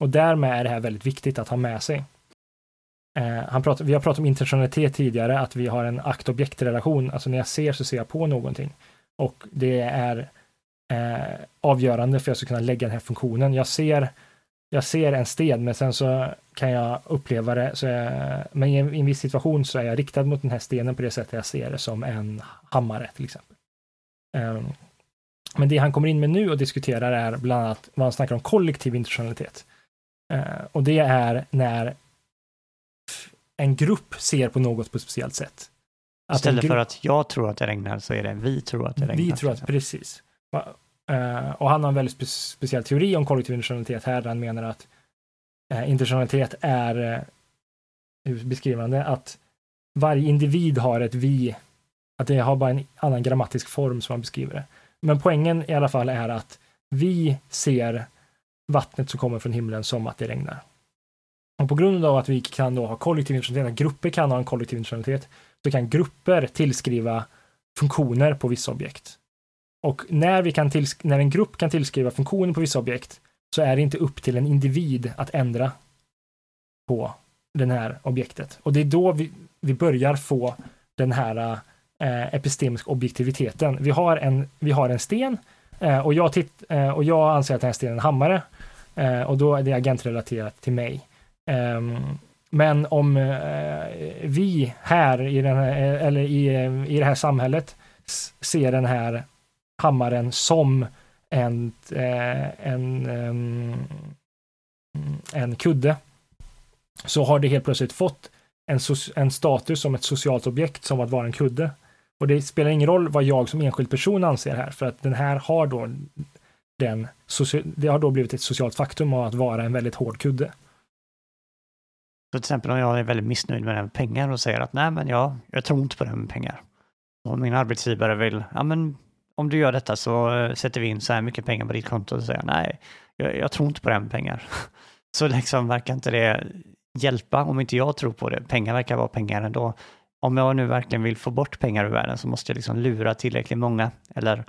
Och därmed är det här väldigt viktigt att ha med sig. Eh, han pratar, vi har pratat om intentionalitet tidigare, att vi har en akt-objekt-relation, alltså när jag ser så ser jag på någonting. Och det är eh, avgörande för att jag ska kunna lägga den här funktionen. Jag ser, jag ser en sten, men sen så kan jag uppleva det, så jag, men i en, i en viss situation så är jag riktad mot den här stenen på det sättet jag ser det som en hammare till exempel. Eh, men det han kommer in med nu och diskuterar är bland annat vad han snackar om kollektiv intentionalitet. Eh, och det är när en grupp ser på något på ett speciellt sätt. Att Istället grupp- för att jag tror att det regnar så är det vi tror att det regnar. vi tror att, precis. Uh, och han har en väldigt spe speciell teori om kollektiv internationalitet här, där han menar att uh, internationalitet är, uh, hur beskriver han det, att varje individ har ett vi, Att det har bara en annan grammatisk form som man beskriver det. Men poängen i alla fall är att vi ser vattnet som kommer från himlen som att det regnar. Och på grund av att vi kan då ha kollektiv intentionalitet, grupper kan ha en kollektiv internationalitet, så kan grupper tillskriva funktioner på vissa objekt. Och när, vi kan när en grupp kan tillskriva funktioner på vissa objekt så är det inte upp till en individ att ändra på det här objektet. Och det är då vi, vi börjar få den här eh, epistemiska objektiviteten. Vi har en, vi har en sten eh, och, jag titt, eh, och jag anser att den här stenen är en hammare eh, och då är det agentrelaterat till mig. Ehm, men om eh, vi här i, den här, eh, eller i, i det här samhället ser den här hammaren som en, eh, en, en, en kudde så har det helt plötsligt fått en, en status som ett socialt objekt som att vara en kudde. Och det spelar ingen roll vad jag som enskild person anser här, för att den här har då den, det har då blivit ett socialt faktum av att vara en väldigt hård kudde. Så till exempel om jag är väldigt missnöjd med det med pengar och säger att nej men jag, jag tror inte på det med pengar. Och min arbetsgivare vill, ja men om du gör detta så eh, sätter vi in så här mycket pengar på ditt konto och säger nej, jag, jag tror inte på det med pengar. Så liksom verkar inte det hjälpa om inte jag tror på det. Pengar verkar vara pengar ändå. Om jag nu verkligen vill få bort pengar ur världen så måste jag liksom lura tillräckligt många eller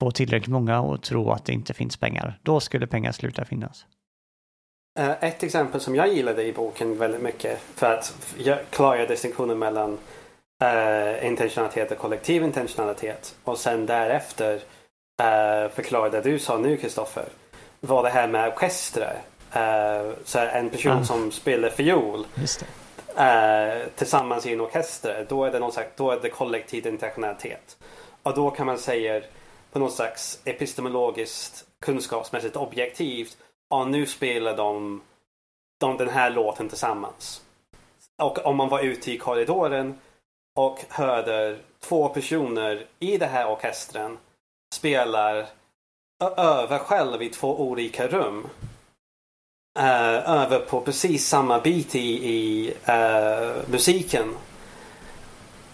få tillräckligt många och tro att det inte finns pengar. Då skulle pengar sluta finnas. Eh, ett exempel som jag gillade i boken väldigt mycket för att klara distinktionen mellan uh, intentionalitet och kollektiv intentionalitet och sen därefter uh, förklara det du sa nu Kristoffer var det här med orkestrar. Uh, så en person ah. som spelar fiol uh, tillsammans i en orkester, då är det, någon slags, då är det kollektiv intentionalitet. Och då kan man säga på något slags epistemologiskt kunskapsmässigt objektivt, ja nu spelar de, de den här låten tillsammans. Och om man var ute i korridoren och hörde två personer i den här orkestern spelar över själv i två olika rum. Uh, över på precis samma bit i, i uh, musiken.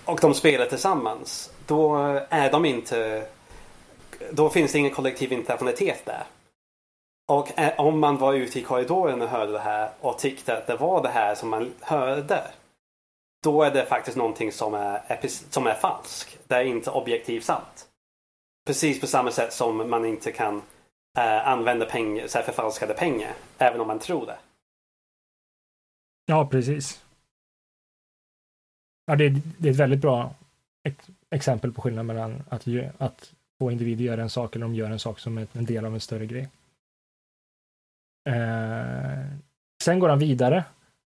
Och de spelar tillsammans. Då är de inte... Då finns det ingen kollektiv internationalitet där. Och eh, om man var ute i korridoren och hörde det här och tyckte att det var det här som man hörde. Då är det faktiskt någonting som är, som är falsk. Det är inte objektivt sant. Precis på samma sätt som man inte kan eh, använda pengar, så här förfalskade pengar, även om man tror det. Ja, precis. Ja, det, är, det är ett väldigt bra exempel på skillnaden mellan att, att två individer gör en sak eller de gör en sak som är en del av en större grej. Eh, sen går han vidare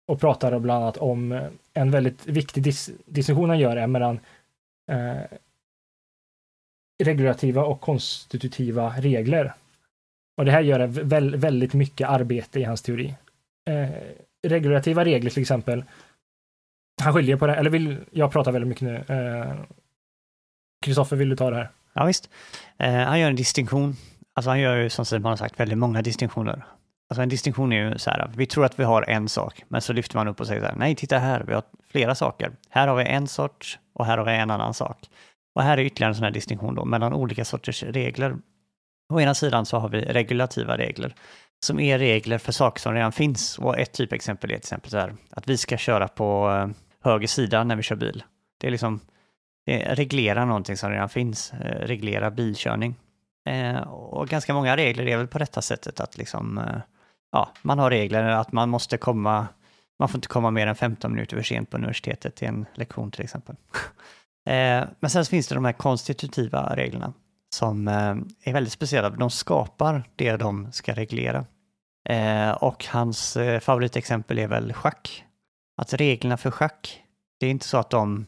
och pratar bland annat om eh, en väldigt viktig dis distinktion han gör är mellan eh, regulativa och konstitutiva regler. Och det här gör väl, väldigt mycket arbete i hans teori. Eh, regulativa regler till exempel. Han skiljer på det, eller vill jag prata väldigt mycket nu. Eh, Kristoffer, eh, vill du ta det här? Ja, visst. Eh, han gör en distinktion. Alltså han gör ju som Simon har sagt väldigt många distinktioner. Alltså en distinktion är ju så här, vi tror att vi har en sak, men så lyfter man upp och säger så här, nej, titta här, vi har flera saker. Här har vi en sorts och här har vi en annan sak. Och här är ytterligare en sån här distinktion då mellan olika sorters regler. Å ena sidan så har vi regulativa regler som är regler för saker som redan finns. Och ett typexempel är till exempel så här att vi ska köra på eh, höger sida när vi kör bil. Det är liksom det reglerar någonting som redan finns, eh, reglera bilkörning. Eh, och ganska många regler är väl på detta sättet att liksom, ja, man har regler att man måste komma, man får inte komma mer än 15 minuter för sent på universitetet till en lektion till exempel. Eh, men sen finns det de här konstitutiva reglerna som eh, är väldigt speciella. De skapar det de ska reglera. Eh, och hans favoritexempel är väl schack. Att reglerna för schack, det är inte så att de...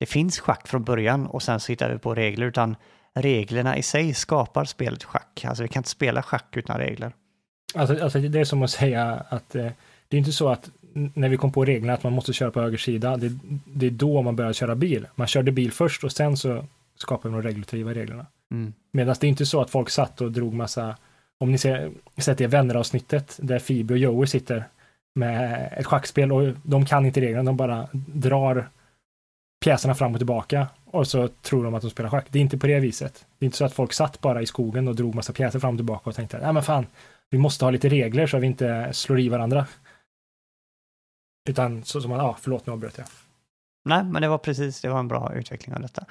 Det finns schack från början och sen så hittar vi på regler, utan reglerna i sig skapar spelet schack. Alltså vi kan inte spela schack utan regler. Alltså, alltså det är som att säga att det är inte så att när vi kom på reglerna att man måste köra på höger sida, det, det är då man börjar köra bil. Man körde bil först och sen så skapade man de regulativa reglerna. Mm. Medan det är inte så att folk satt och drog massa, om ni ser, sett det vänner-avsnittet där Phoebe och Joey sitter med ett schackspel och de kan inte reglerna, de bara drar pjäserna fram och tillbaka och så tror de att de spelar schack. Det är inte på det viset. Det är inte så att folk satt bara i skogen och drog massa pjäser fram och tillbaka och tänkte, nej men fan, vi måste ha lite regler så att vi inte slår i varandra. Utan så som man, ja, förlåt nu avbröt jag. Nej, men det var precis, det var en bra utveckling av detta.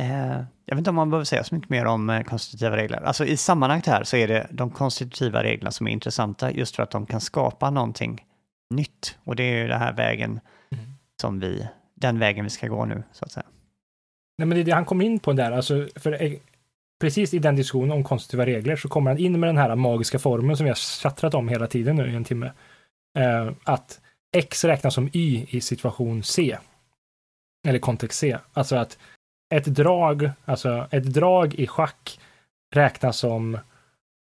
Eh, jag vet inte om man behöver säga så mycket mer om eh, konstitutiva regler. Alltså i sammanhanget här så är det de konstitutiva reglerna som är intressanta just för att de kan skapa någonting nytt. Och det är ju den här vägen Mm. som vi, den vägen vi ska gå nu så att säga. Nej, men det är det han kom in på där, alltså, för eh, precis i den diskussionen om konstitutiva regler så kommer han in med den här magiska formeln som vi har tjattrat om hela tiden nu i en timme. Eh, att X räknas som Y i situation C. Eller kontext C. Alltså att ett drag, alltså ett drag i schack räknas som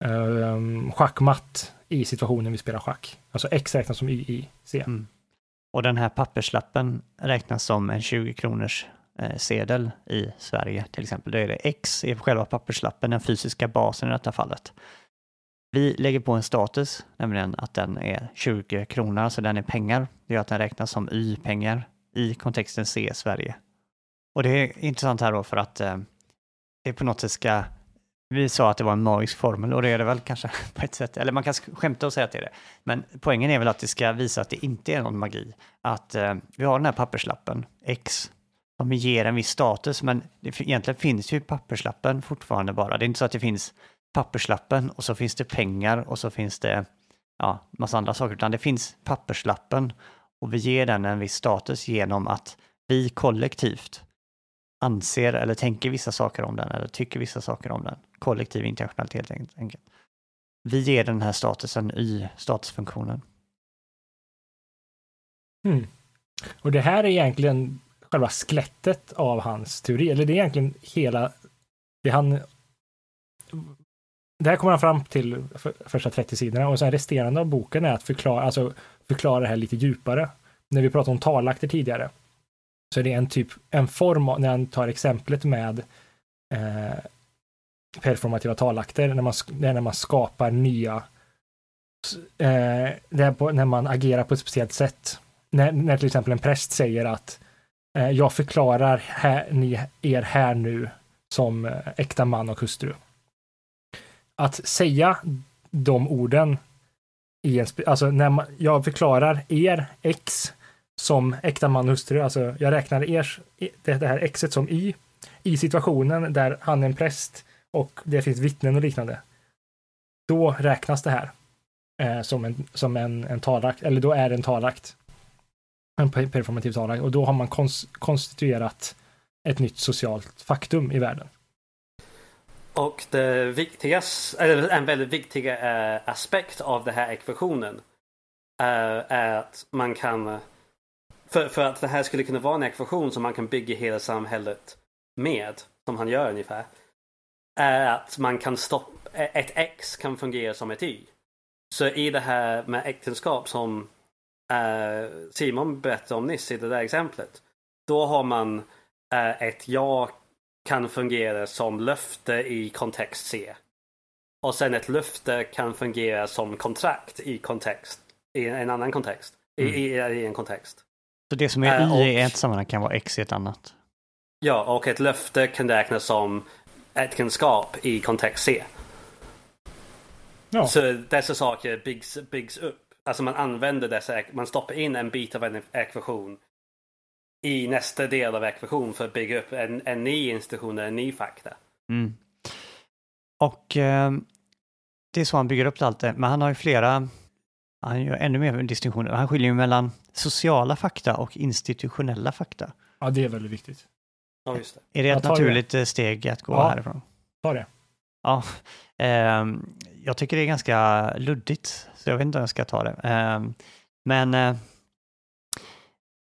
eh, schackmatt i situationen vi spelar schack. Alltså X räknas som Y i C. Mm. Och den här papperslappen räknas som en 20 kronors Eh, sedel i Sverige till exempel. Då är det X i själva papperslappen, den fysiska basen i detta fallet. Vi lägger på en status, nämligen att den är 20 kronor, så den är pengar. Det gör att den räknas som Y-pengar i kontexten C Sverige. Och det är intressant här då för att eh, det på något sätt ska vi sa att det var en magisk formel och det är det väl kanske på ett sätt. Eller man kan skämta och säga att det är det. Men poängen är väl att det ska visa att det inte är någon magi. Att eh, vi har den här papperslappen, X, som ger en viss status. Men det, egentligen finns ju papperslappen fortfarande bara. Det är inte så att det finns papperslappen och så finns det pengar och så finns det ja, massa andra saker. Utan det finns papperslappen och vi ger den en viss status genom att vi kollektivt anser eller tänker vissa saker om den eller tycker vissa saker om den. Kollektiv internationalitet helt enkelt. Vi ger den här statusen i statusfunktionen. Mm. Och det här är egentligen själva skelettet av hans teori, eller det är egentligen hela det han det här kommer han fram till för, första 30 sidorna och sen resterande av boken är att förklara, alltså förklara det här lite djupare. När vi pratade om talakter tidigare så är det en typ, en form, när han tar exemplet med eh, performativa talakter, när man, det är när man skapar nya, eh, det är på, när man agerar på ett speciellt sätt. När, när till exempel en präst säger att eh, Eh, jag förklarar här, ni, er här nu som eh, äkta man och hustru. Att säga de orden i en, alltså när man, jag förklarar er X som äkta man och hustru, alltså jag räknar er, det, här exet som y i situationen där han är en präst och det finns vittnen och liknande. Då räknas det här eh, som en, som en, en talakt, eller då är det en talakt. En performativ talare och då har man kons, konstituerat ett nytt socialt faktum i världen. Och det viktigaste, eller en väldigt viktig eh, aspekt av den här ekvationen eh, är att man kan för, för att det här skulle kunna vara en ekvation som man kan bygga hela samhället med, som han gör ungefär, är att man kan stoppa, ett X kan fungera som ett Y. Så i det här med äktenskap som Simon berättade om nyss i det där exemplet, då har man eh, ett ja kan fungera som löfte i kontext C. Och sen ett löfte kan fungera som kontrakt i kontext, i en annan kontext, i, i, i en kontext. Så det som är Äh, y och- i ett sammanhang kan vara x i ett annat. Ja, och ett löfte kan räknas som äktenskap i kontext C. Ja, Så dessa saker byggs, byggs upp. Alltså man använder dessa, man stoppar in en bit av en ekvation i nästa del av ekvation för att bygga upp en, en ny institution, en ny fakta. Mm. Och eh, det är så han bygger upp allt det. Men han har ju flera, han gör ännu mer distinktioner. Han skiljer ju mellan sociala fakta och institutionella fakta. ja, det är väldigt viktigt. Ja, just det. Är det ett tar det. naturligt eh, steg att gå Ja. härifrån? Ta det. Ja, ehm, jag tycker det är ganska luddigt, så jag vet inte om jag ska ta det. Ehm, men eh,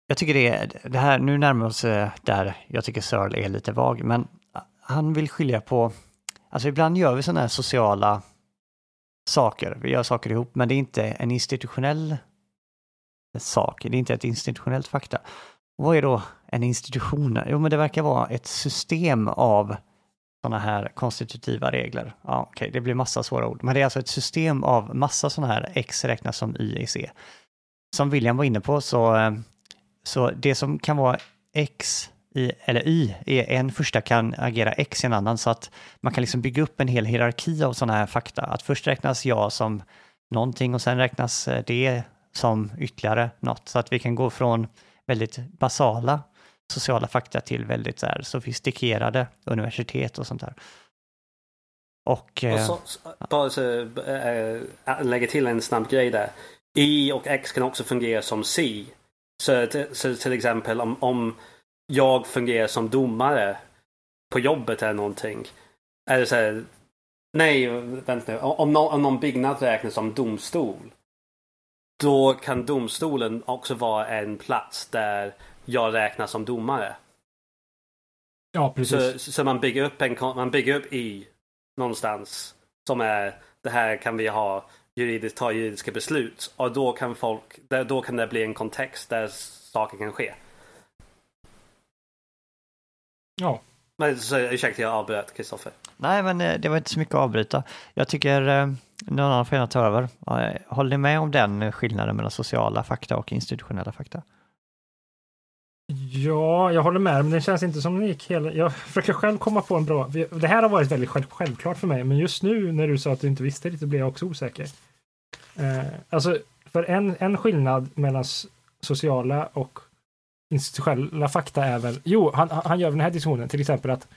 jag tycker det är, det här, nu närmar vi oss eh, där jag tycker Searle är lite vag, men eh, han vill skilja på, alltså ibland gör vi sådana här sociala saker, vi gör saker ihop, men det är inte en institutionell sak, det är inte ett institutionellt fakta. Vad är då en institution? Jo, men det verkar vara ett system av sådana här konstitutiva regler. Ja, okej, det blir massa svåra ord. Men det är alltså ett system av massa sådana här X räknas som Y i C. Som William var inne på så, eh, så det som kan vara X i, eller y, i en första kan agera x i en annan så att man kan liksom bygga upp en hel hierarki av sådana här fakta. Att först räknas jag som någonting och sen räknas eh, det som ytterligare något. Så att vi kan gå från väldigt basala sociala fakta till väldigt så här, sofistikerade universitet och sånt där. Och, och så, bara så, äh, lägga till en snabb grej där. Y och X kan också fungera som C. Så, så till exempel om, om jag fungerar som domare på jobbet eller någonting. Är det så här, nej, vänta nu. Om, någon, om någon byggnad räknas som domstol. Då kan domstolen också vara en plats där jag räknas som domare. Ja, precis. Så, så man bygger upp en man bygger upp i någonstans som är det här kan vi ha juridiskt ta juridiska beslut och då kan folk då kan det bli en kontext där saker kan ske. Ja. Men, så, ursäkta, jag avbröt Kristoffer. Nej, men eh, det var inte så mycket att avbryta. Jag tycker eh, någon annan får gärna ta över. Eh, håller ni med om den skillnaden mellan sociala fakta och institutionella fakta? Ja, jag håller med, men det känns inte som det gick hela... Jag försöker själv komma på en bra... Det här har varit väldigt själv, självklart för mig, men just nu när du sa att du inte visste det, blev jag också osäker. Eh, alltså, för en, en skillnad mellan sociala och institutionella fakta är väl... Jo, han, han gör den här diskussionen, till exempel att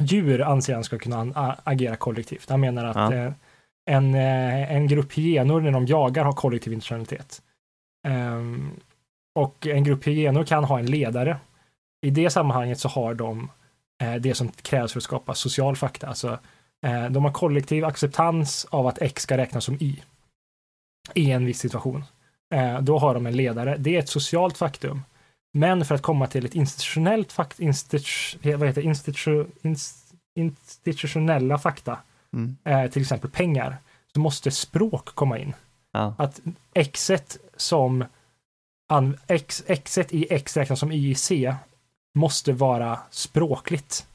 djur anser han ska kunna agera kollektivt. Han menar att ja. eh, en, eh, en grupp hyenor när de jagar har kollektiv intentionalitet. Um, och en grupp hyenor kan ha en ledare. I det sammanhanget så har de eh, det som krävs för att skapa social fakta. Alltså, eh, de har kollektiv acceptans av att X ska räknas som Y i en viss situation. Eh, då har de en ledare. Det är ett socialt faktum. Men för att komma till ett institutionellt fakt, institu, vad heter, institu, institutionella fakta, mm. till exempel pengar, så måste språk komma in. Ja. Att Xet som X, X i X räknas som Y i C måste vara språkligt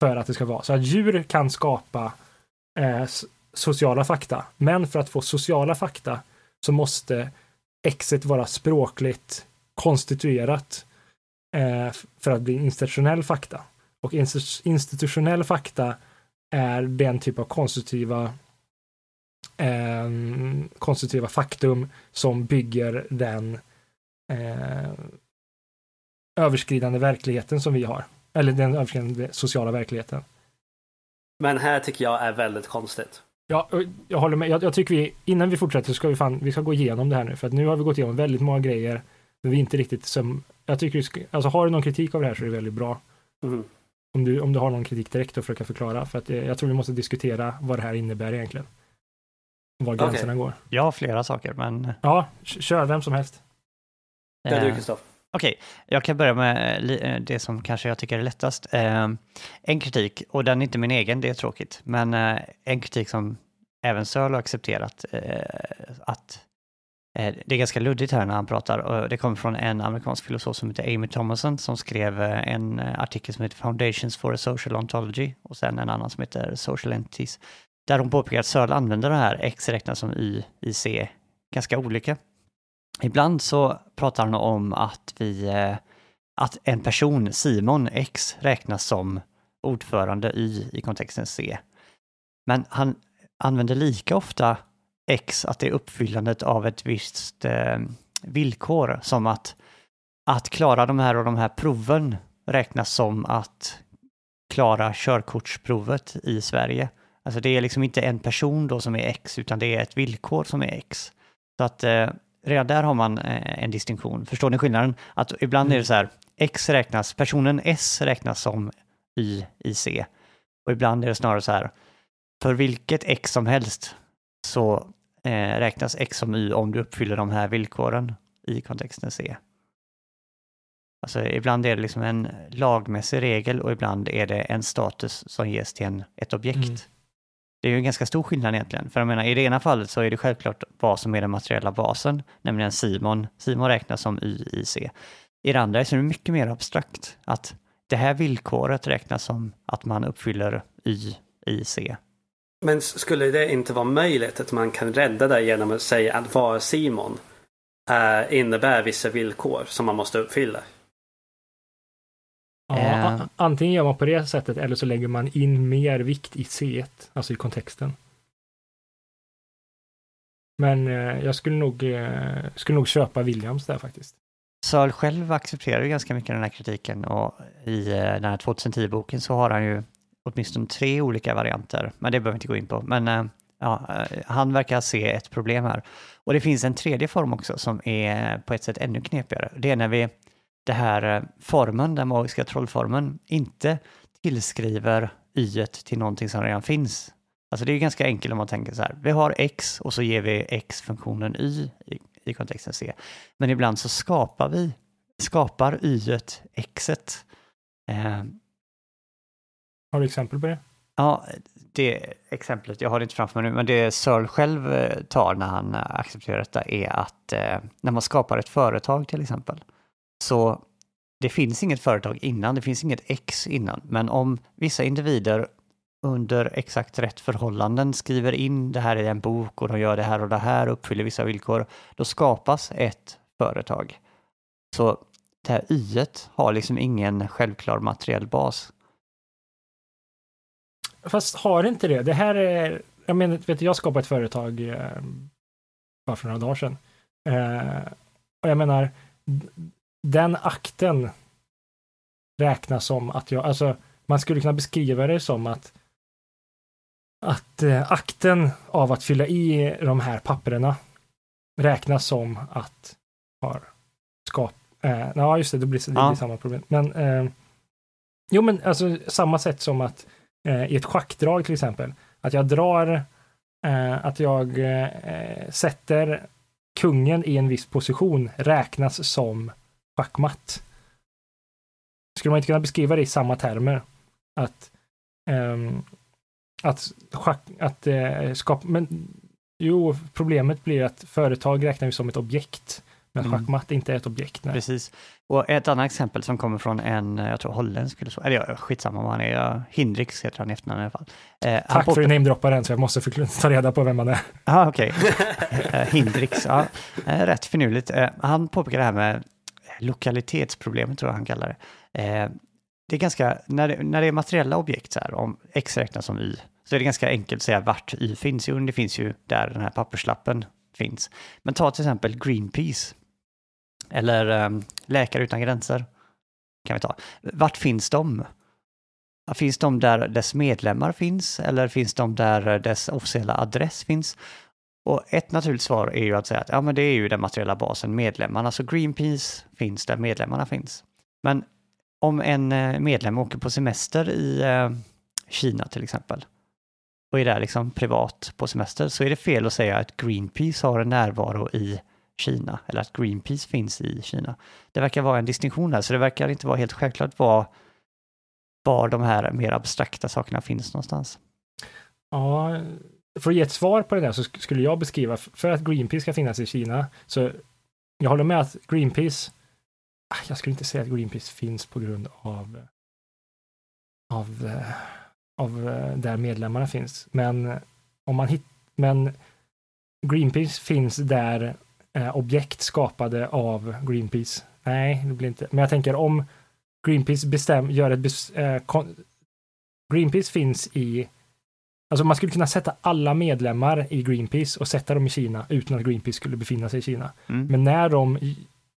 för att det ska vara. Så att djur kan skapa eh, sociala fakta, men för att få sociala fakta så måste Xet vara språkligt konstituerat eh, för att bli institutionell fakta. Och institutionell fakta är den typ av konstitutiva eh, konstitutiva faktum som bygger den eh, överskridande verkligheten som vi har. Eller den överskridande sociala verkligheten. Men här tycker jag är väldigt konstigt. Ja, jag håller med. Jag, jag, tycker vi, innan vi fortsätter så ska vi fan, vi ska gå igenom det här nu. För att nu har vi gått igenom väldigt många grejer. Men vi är inte riktigt som, jag tycker, ska, alltså har du någon kritik av det här så är det väldigt bra. Mm. Om, du, om du har någon kritik direkt att försöka förklara. För att jag, jag tror vi måste diskutera vad det här innebär egentligen. Var gränserna okay. går. Jag har flera saker, men... Ja, kör vem som helst. Ja, du Kristoffer. Okej, okay, jag kan börja med eh, det som kanske jag tycker är lättast. Eh, en kritik, och den är inte min egen, det är tråkigt, men eh, en kritik som även Söl har accepterat, att det är ganska luddigt här när han pratar och det kommer från en amerikansk filosof som heter Amy Thomason som skrev en artikel som heter Foundations for a Social Ontology och sen en annan som heter Social Entities. Där hon påpekar att Searle använder det här X räknas som Y i C ganska olika. Ibland så pratar han om att vi, eh, att en person, Simon X, räknas som ordförande Y i kontexten C. Men han använder lika ofta X, att det är uppfyllandet av ett visst eh, villkor, som att, att klara de här och de här proven räknas som att klara körkortsprovet i Sverige. Alltså det är liksom inte en person då som är X, utan det är ett villkor som är X. Så att eh, redan där har man eh, en distinktion. Förstår ni skillnaden? Att ibland är det mm. så här, X räknas, personen S räknas som Y i C. Och ibland är det snarare så här, för vilket X som helst så eh, räknas X som Y om du uppfyller de här villkoren i kontexten C. Alltså ibland är det liksom en lagmässig regel och ibland är det en status som ges till en, ett objekt. Mm. Det är ju en ganska stor skillnad egentligen. För jag menar, i det ena fallet så är det självklart vad som är den materiella basen, nämligen Simon. Simon räknas som YIC. I det andra är det mycket mer abstrakt. Att det här villkoret räknas som att man uppfyller YIC. Men skulle det inte vara möjligt att man kan rädda det genom att säga att vara Simon äh, innebär vissa villkor som man måste uppfylla? Antingen gör man på det sättet eller så lägger man in mer vikt i C1, alltså i kontexten. Men eh, jag skulle nog, eh, skulle nog köpa Williams där faktiskt. Searle själv accepterar ju ganska mycket den här kritiken och i eh, den här 2010-boken så har han ju åtminstone tre olika varianter, men det behöver vi inte gå in på. Men eh, ja, eh, han verkar se ett problem här. Och det finns en tredje form också som är på ett sätt ännu knepigare. Det är när vi, det här eh, formen, den magiska trollformen, inte tillskriver y till någonting som redan finns. Alltså det är ganska enkelt om man tänker så här, vi har x och så ger vi x-funktionen y i, i kontexten c. Men ibland så skapar vi, skapar y xet. Eh, Har du exempel på det? Ja, det exemplet, jag har det inte framför mig nu, men det Searle själv eh, tar när han eh, accepterar detta är att eh, när man skapar ett företag till exempel, så det finns inget företag innan, det finns inget X innan, men om vissa individer under exakt rätt förhållanden skriver in det här i en bok och de gör det här och det här, uppfyller vissa villkor, då skapas ett företag. Så det här y har liksom ingen självklar materiell bas. Fast har inte det. Det här är, jag menar, vet du, jag skapade ett företag eh, bara för några dagar sedan. Eh, och jag menar, den akten räknas som att jag, alltså man skulle kunna beskriva det som att att eh, akten av att fylla i de här papperna räknas som att har skap... Eh, ja, just det, det blir, det Ja. blir samma problem. Men eh, jo, men alltså samma sätt som att eh, i ett schackdrag till exempel, att jag drar, eh, att jag eh, sätter kungen i en viss position räknas som schackmatt. Skulle man inte kunna beskriva det i samma termer? Att, ehm, att, schack, att eh, skapa, men jo, problemet blir att företag räknar vi som ett objekt, men Mm. schackmatt är inte ett objekt. Nej. Precis. Och ett annat exempel som kommer från en, jag tror holländsk så, eller ja, skitsamma vad han är, ja, Hindrix heter han i efternamn i alla fall. Eh, han Tack för påpekar- att du namedroppar den, så jag måste ta reda på vem man är. Ja, okej. Eh, Hindrix, ja. Eh, Rätt finurligt. Eh, Han påpekar det här med lokalitetsproblemet, tror jag han kallar det. Eh, Det är ganska, när det, när det är materiella objekt, så här, om x räknas som y, så är det ganska enkelt att säga vart y finns. Jo, det finns ju där den här papperslappen finns. Men ta till exempel Greenpeace, eller eh, Läkare utan gränser, kan vi ta. Vart finns de? Finns de där dess medlemmar finns eller finns de där dess officiella adress finns? Och ett naturligt svar är ju att säga att ja, men det är ju den materiella basen, medlemmarna. Så Greenpeace finns där medlemmarna finns. Men om en eh, medlem åker på semester i eh, Kina till exempel och är där liksom privat på semester så är det fel att säga att Greenpeace har en närvaro i Kina eller att Greenpeace finns i Kina. Det verkar vara en distinktion här, så det verkar inte vara helt självklart var, var de här mer abstrakta sakerna finns någonstans. Ja, för att ge ett svar på det där så skulle jag beskriva, för att Greenpeace ska finnas i Kina, så jag håller med att Greenpeace, ah, jag skulle inte säga att Greenpeace finns på grund av, av, eh, av eh, där medlemmarna finns, men eh, om man hittar, men Greenpeace finns där eh, objekt skapade av Greenpeace. Nej, det blir inte, men jag tänker om Greenpeace bestäm, gör ett, bes, eh, kon, Greenpeace finns i Alltså man skulle kunna sätta alla medlemmar i Greenpeace och sätta dem i Kina utan att Greenpeace skulle befinna sig i Kina. Mm. Men när de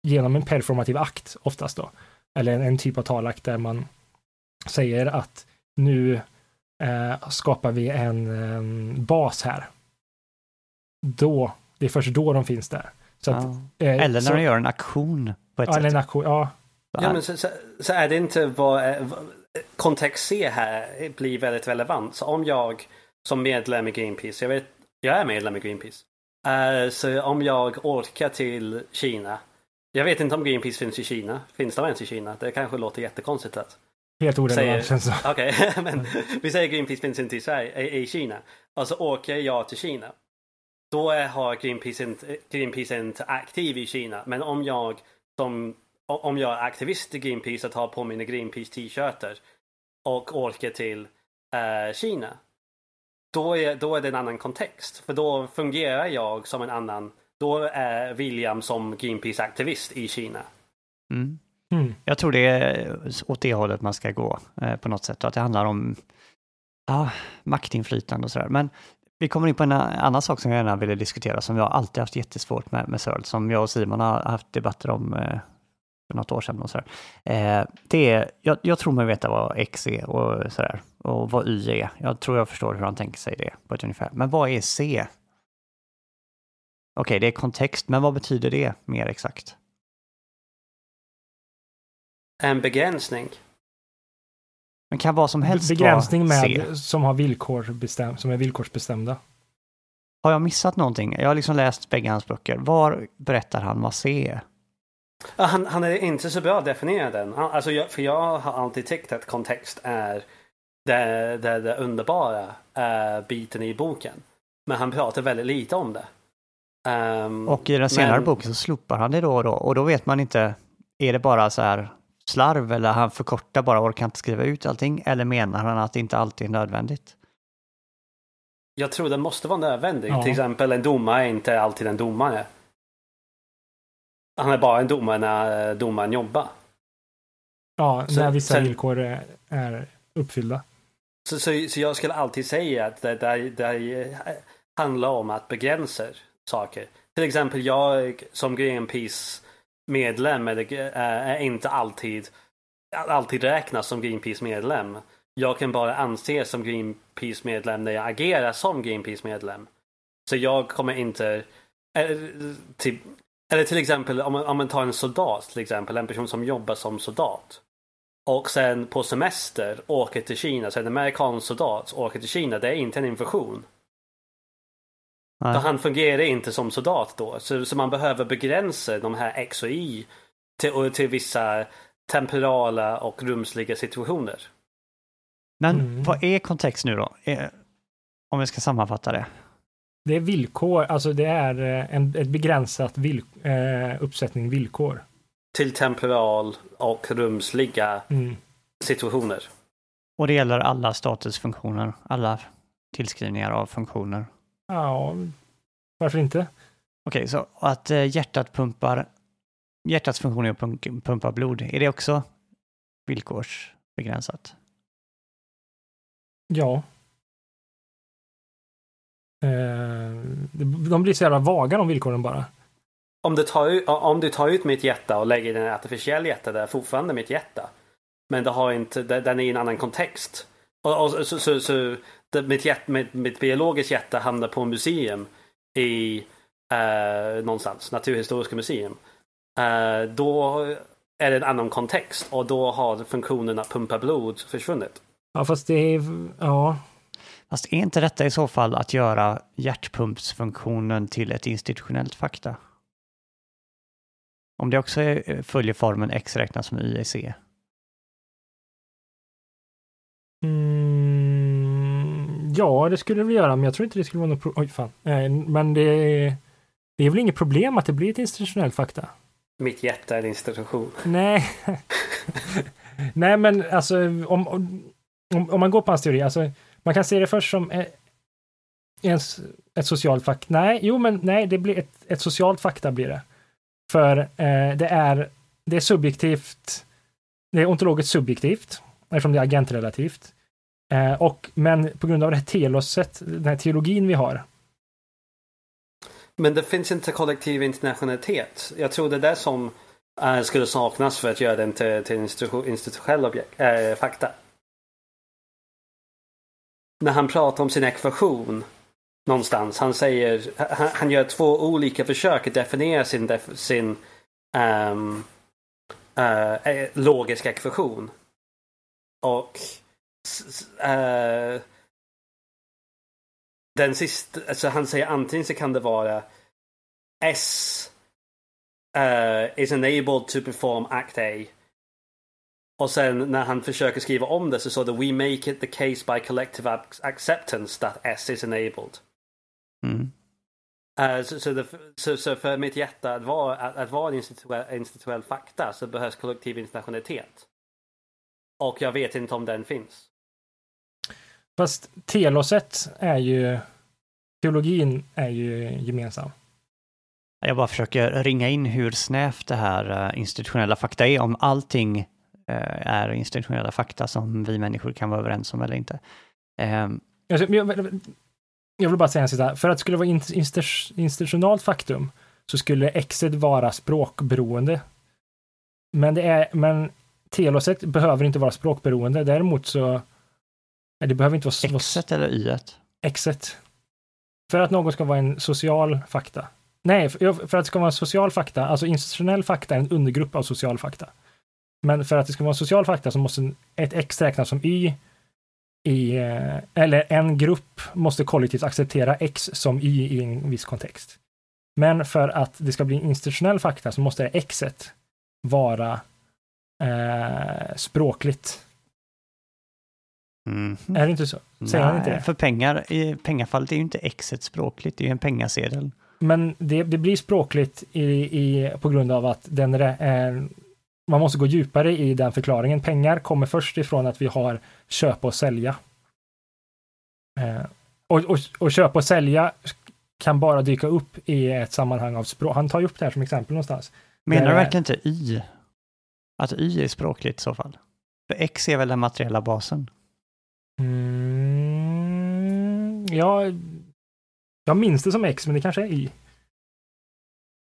genom en performativ akt oftast då, eller en, en typ av talakt där man säger att nu eh, skapar vi en, em, bas här. Då, det är först då de finns där. Så att, Ja. eh, Eller när så, de gör en aktion på ett ja, eller sätt. en aktion, ja, Så Ja, men så, så, så är det inte vad, eh, vad kontext C här blir väldigt relevant. Så om jag som medlem i Greenpeace, jag vet, jag är medlem i Greenpeace. Eh, så om jag åker till Kina. Jag vet inte om Greenpeace finns i Kina. Finns de ens i Kina? Det kanske låter jättekonstigt att helt orelevant känns det Okej, men vi säger Greenpeace finns inte i, Sverige, i, i Kina. Och så åker jag till Kina. Då är, har Greenpeace inte, Greenpeace inte aktiv i Kina. Men om jag som om jag är aktivist i Greenpeace och tar på mina Greenpeace t-shirtar och åker till eh, Kina. Då är, då är det en annan kontext. För då fungerar jag som en annan. Då är William som Greenpeace-aktivist i Kina. Mm. Mm. Jag tror det är åt det hållet man ska gå eh, på något sätt och att det handlar om ja, maktinflytande och sådär. Men vi kommer in på en annan sak som jag gärna ville diskutera som jag alltid haft jättesvårt med, med Searle, som jag och Simon har haft debatter om eh, för något år sedan. Och sådär. Eh, det är, jag, jag tror mig veta vad X är och sådär, och vad Y är. Jag tror jag förstår hur han tänker sig det på ett ungefär. Men vad är C? Okej, det är kontext, men vad betyder det mer exakt? En begränsning. Men kan vad som helst Begränsning vara med, C? som, har villkor bestäm, som är villkorsbestämda. Har jag missat någonting? Jag har liksom läst bägge hans böcker. Var berättar han vad C är? Han, han är inte så bra definierad än. Alltså jag, för jag har alltid tyckt att kontext är det, det, det underbara eh, biten i boken. Men han pratar väldigt lite om det. Ehm, Och i den senare men- boken så slopar han det då och då. Och då vet man inte, är det bara så här slarv eller han förkortar bara och orkar inte skriva ut allting? Eller menar han att det inte alltid är nödvändigt? Jag tror det måste vara nödvändigt. Ja. Till exempel en domare är inte alltid en domare. Han är bara en domare när eh, domaren jobbar. Ja, Så- när vissa sen- villkor är, är uppfyllda. Så, så, så jag skulle alltid säga att det, det, det handlar om att begränsa saker. Till exempel jag som Greenpeace medlem är, det- är inte alltid, alltid räknas som Greenpeace medlem. Jag kan bara anses som Greenpeace medlem när jag agerar som Greenpeace medlem. Så jag kommer inte... Eller till, eller till exempel om man, om man tar en soldat till exempel, en person som jobbar som soldat. Och sen på semester åker till Kina, så en amerikansk soldat åker till Kina, det är inte en invasion. Han fungerar inte som soldat då. Så, så man behöver begränsa de här X och Y till, till vissa temporala och rumsliga situationer. Men Mm. vad är kontext nu då? Eh, Om vi ska sammanfatta det. Det är villkor, alltså det är eh, en, ett begränsat vill, eh, uppsättning villkor. Till temporal och rumsliga Mm. situationer. Och det gäller alla statusfunktioner, alla tillskrivningar av funktioner. Ja, varför inte? Okej, så att eh, hjärtat pumpar, hjärtats funktion är att pumpa blod, är det också villkorsbegränsat? Ja. Eh, de blir så jävla vaga de villkoren bara. Om du, tar, ut- om du tar ut mitt hjärta och lägger i en artificiell hjärta, det är fortfarande mitt hjärta. Men det har inte, det- den är i en annan kontext. Och, och, så, så, så det, mitt, hjärt, mitt, mitt biologiska hjärta hamnar på museum i eh, någonstans, Naturhistoriska museum. Eh, då är det en annan kontext och då har funktionen att pumpa blod försvunnit. Ja, fast det är, ja, Fast är inte detta i så fall att göra hjärtpumpsfunktionen till ett institutionellt fakta? Om det också är, följer formen X räknas som Y i C. Mm, ja, det skulle det göra, men jag tror inte det skulle vara något problem. Oj, fan. Eh, Men det, det är väl inget problem att det blir ett institutionellt fakta? Mitt hjärta är en institution. Nej. Nej, men alltså om, om, om man går på hans teori, alltså man kan se det först som eh, en, ett socialt fakta. Nej, jo, men nej, det blir ett, ett socialt fakta blir det. För eh, det är, det är subjektivt, det är ontologiskt subjektivt, eftersom det är agentrelativt. Eh, och, men på grund av det här teloset, den här teologin vi har, Men det finns inte kollektiv internationalitet. Jag tror det är det som eh, skulle saknas för att göra den till, till institutionell objekt, eh, fakta. När han pratar om sin ekvation någonstans. Han säger, han, han gör två olika försök att definiera sin, def, sin ehm, eh, eh, um, uh, logiska ekvation. Och uh, den sista, alltså han säger antingen så kan det vara S uh, is enabled to perform act A. Och sen när han försöker skriva om det så står det We make it the case by collective ac- acceptance that S is enabled. Mm. Eh, så, så, det, så, så för mitt hjärta att vara, att, att vara en institutionell, institutionell fakta så behövs kollektiv internationalitet. Och jag vet inte om den finns. fast teloset är ju, teologin är ju gemensam. Jag bara försöker ringa in hur snävt det här uh, institutionella fakta är, om allting uh, är institutionella fakta som vi människor kan vara överens om eller inte. Um, jag, vill bara säga en sista, för att det skulle vara institutionalt faktum så skulle exet vara språkberoende. Men, det är, men teloset behöver inte vara språkberoende, däremot så det behöver inte vara... Exet eller yet? Exet. För att något ska vara en social fakta. Nej, för, för att det ska vara en social fakta, alltså institutionell fakta är en undergrupp av social fakta. Men för att det ska vara en social fakta så måste ett x räknas som y i, eh, eller en grupp måste kollektivt acceptera x som y i en viss kontext. Men för att det ska bli institutionell fakta så måste xet vara eh, språkligt. Mm. Är det inte så? Säger Nej, han inte det? För pengar, i pengafallet är ju inte exet språkligt, det är ju en pengasedel. Men det, det blir språkligt i, i, på grund av att den är, man måste gå djupare i den förklaringen. Pengar kommer först ifrån att vi har köpa och sälja. Eh, och, och, och köpa och sälja kan bara dyka upp i ett sammanhang av språk. Han tar ju upp det här som exempel någonstans. Menar du verkligen inte y? Att y är språkligt i så fall? För x är väl den materiella basen? Mm, ja, jag minns det som x, men det kanske är y.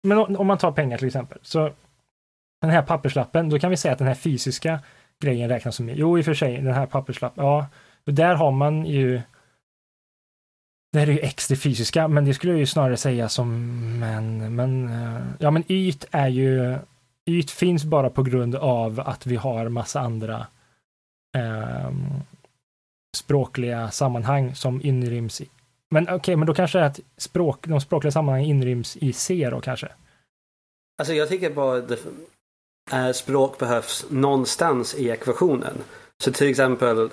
Men om man tar pengar till exempel, så den här papperslappen, då kan vi säga att den här fysiska grejen räknas som. Jo, i och för sig, den här papperslappen, ja, där har man ju det är ju x det fysiska, men det skulle jag ju snarare säga som en, men, eh, ja men yt är ju, yt finns bara på grund av att vi har massa andra eh, språkliga sammanhang som inryms i, men okej, okay, men då kanske att språk, de språkliga sammanhangen inryms i C då kanske? Alltså jag tycker bara Eh, språk behövs någonstans i ekvationen. Så till exempel,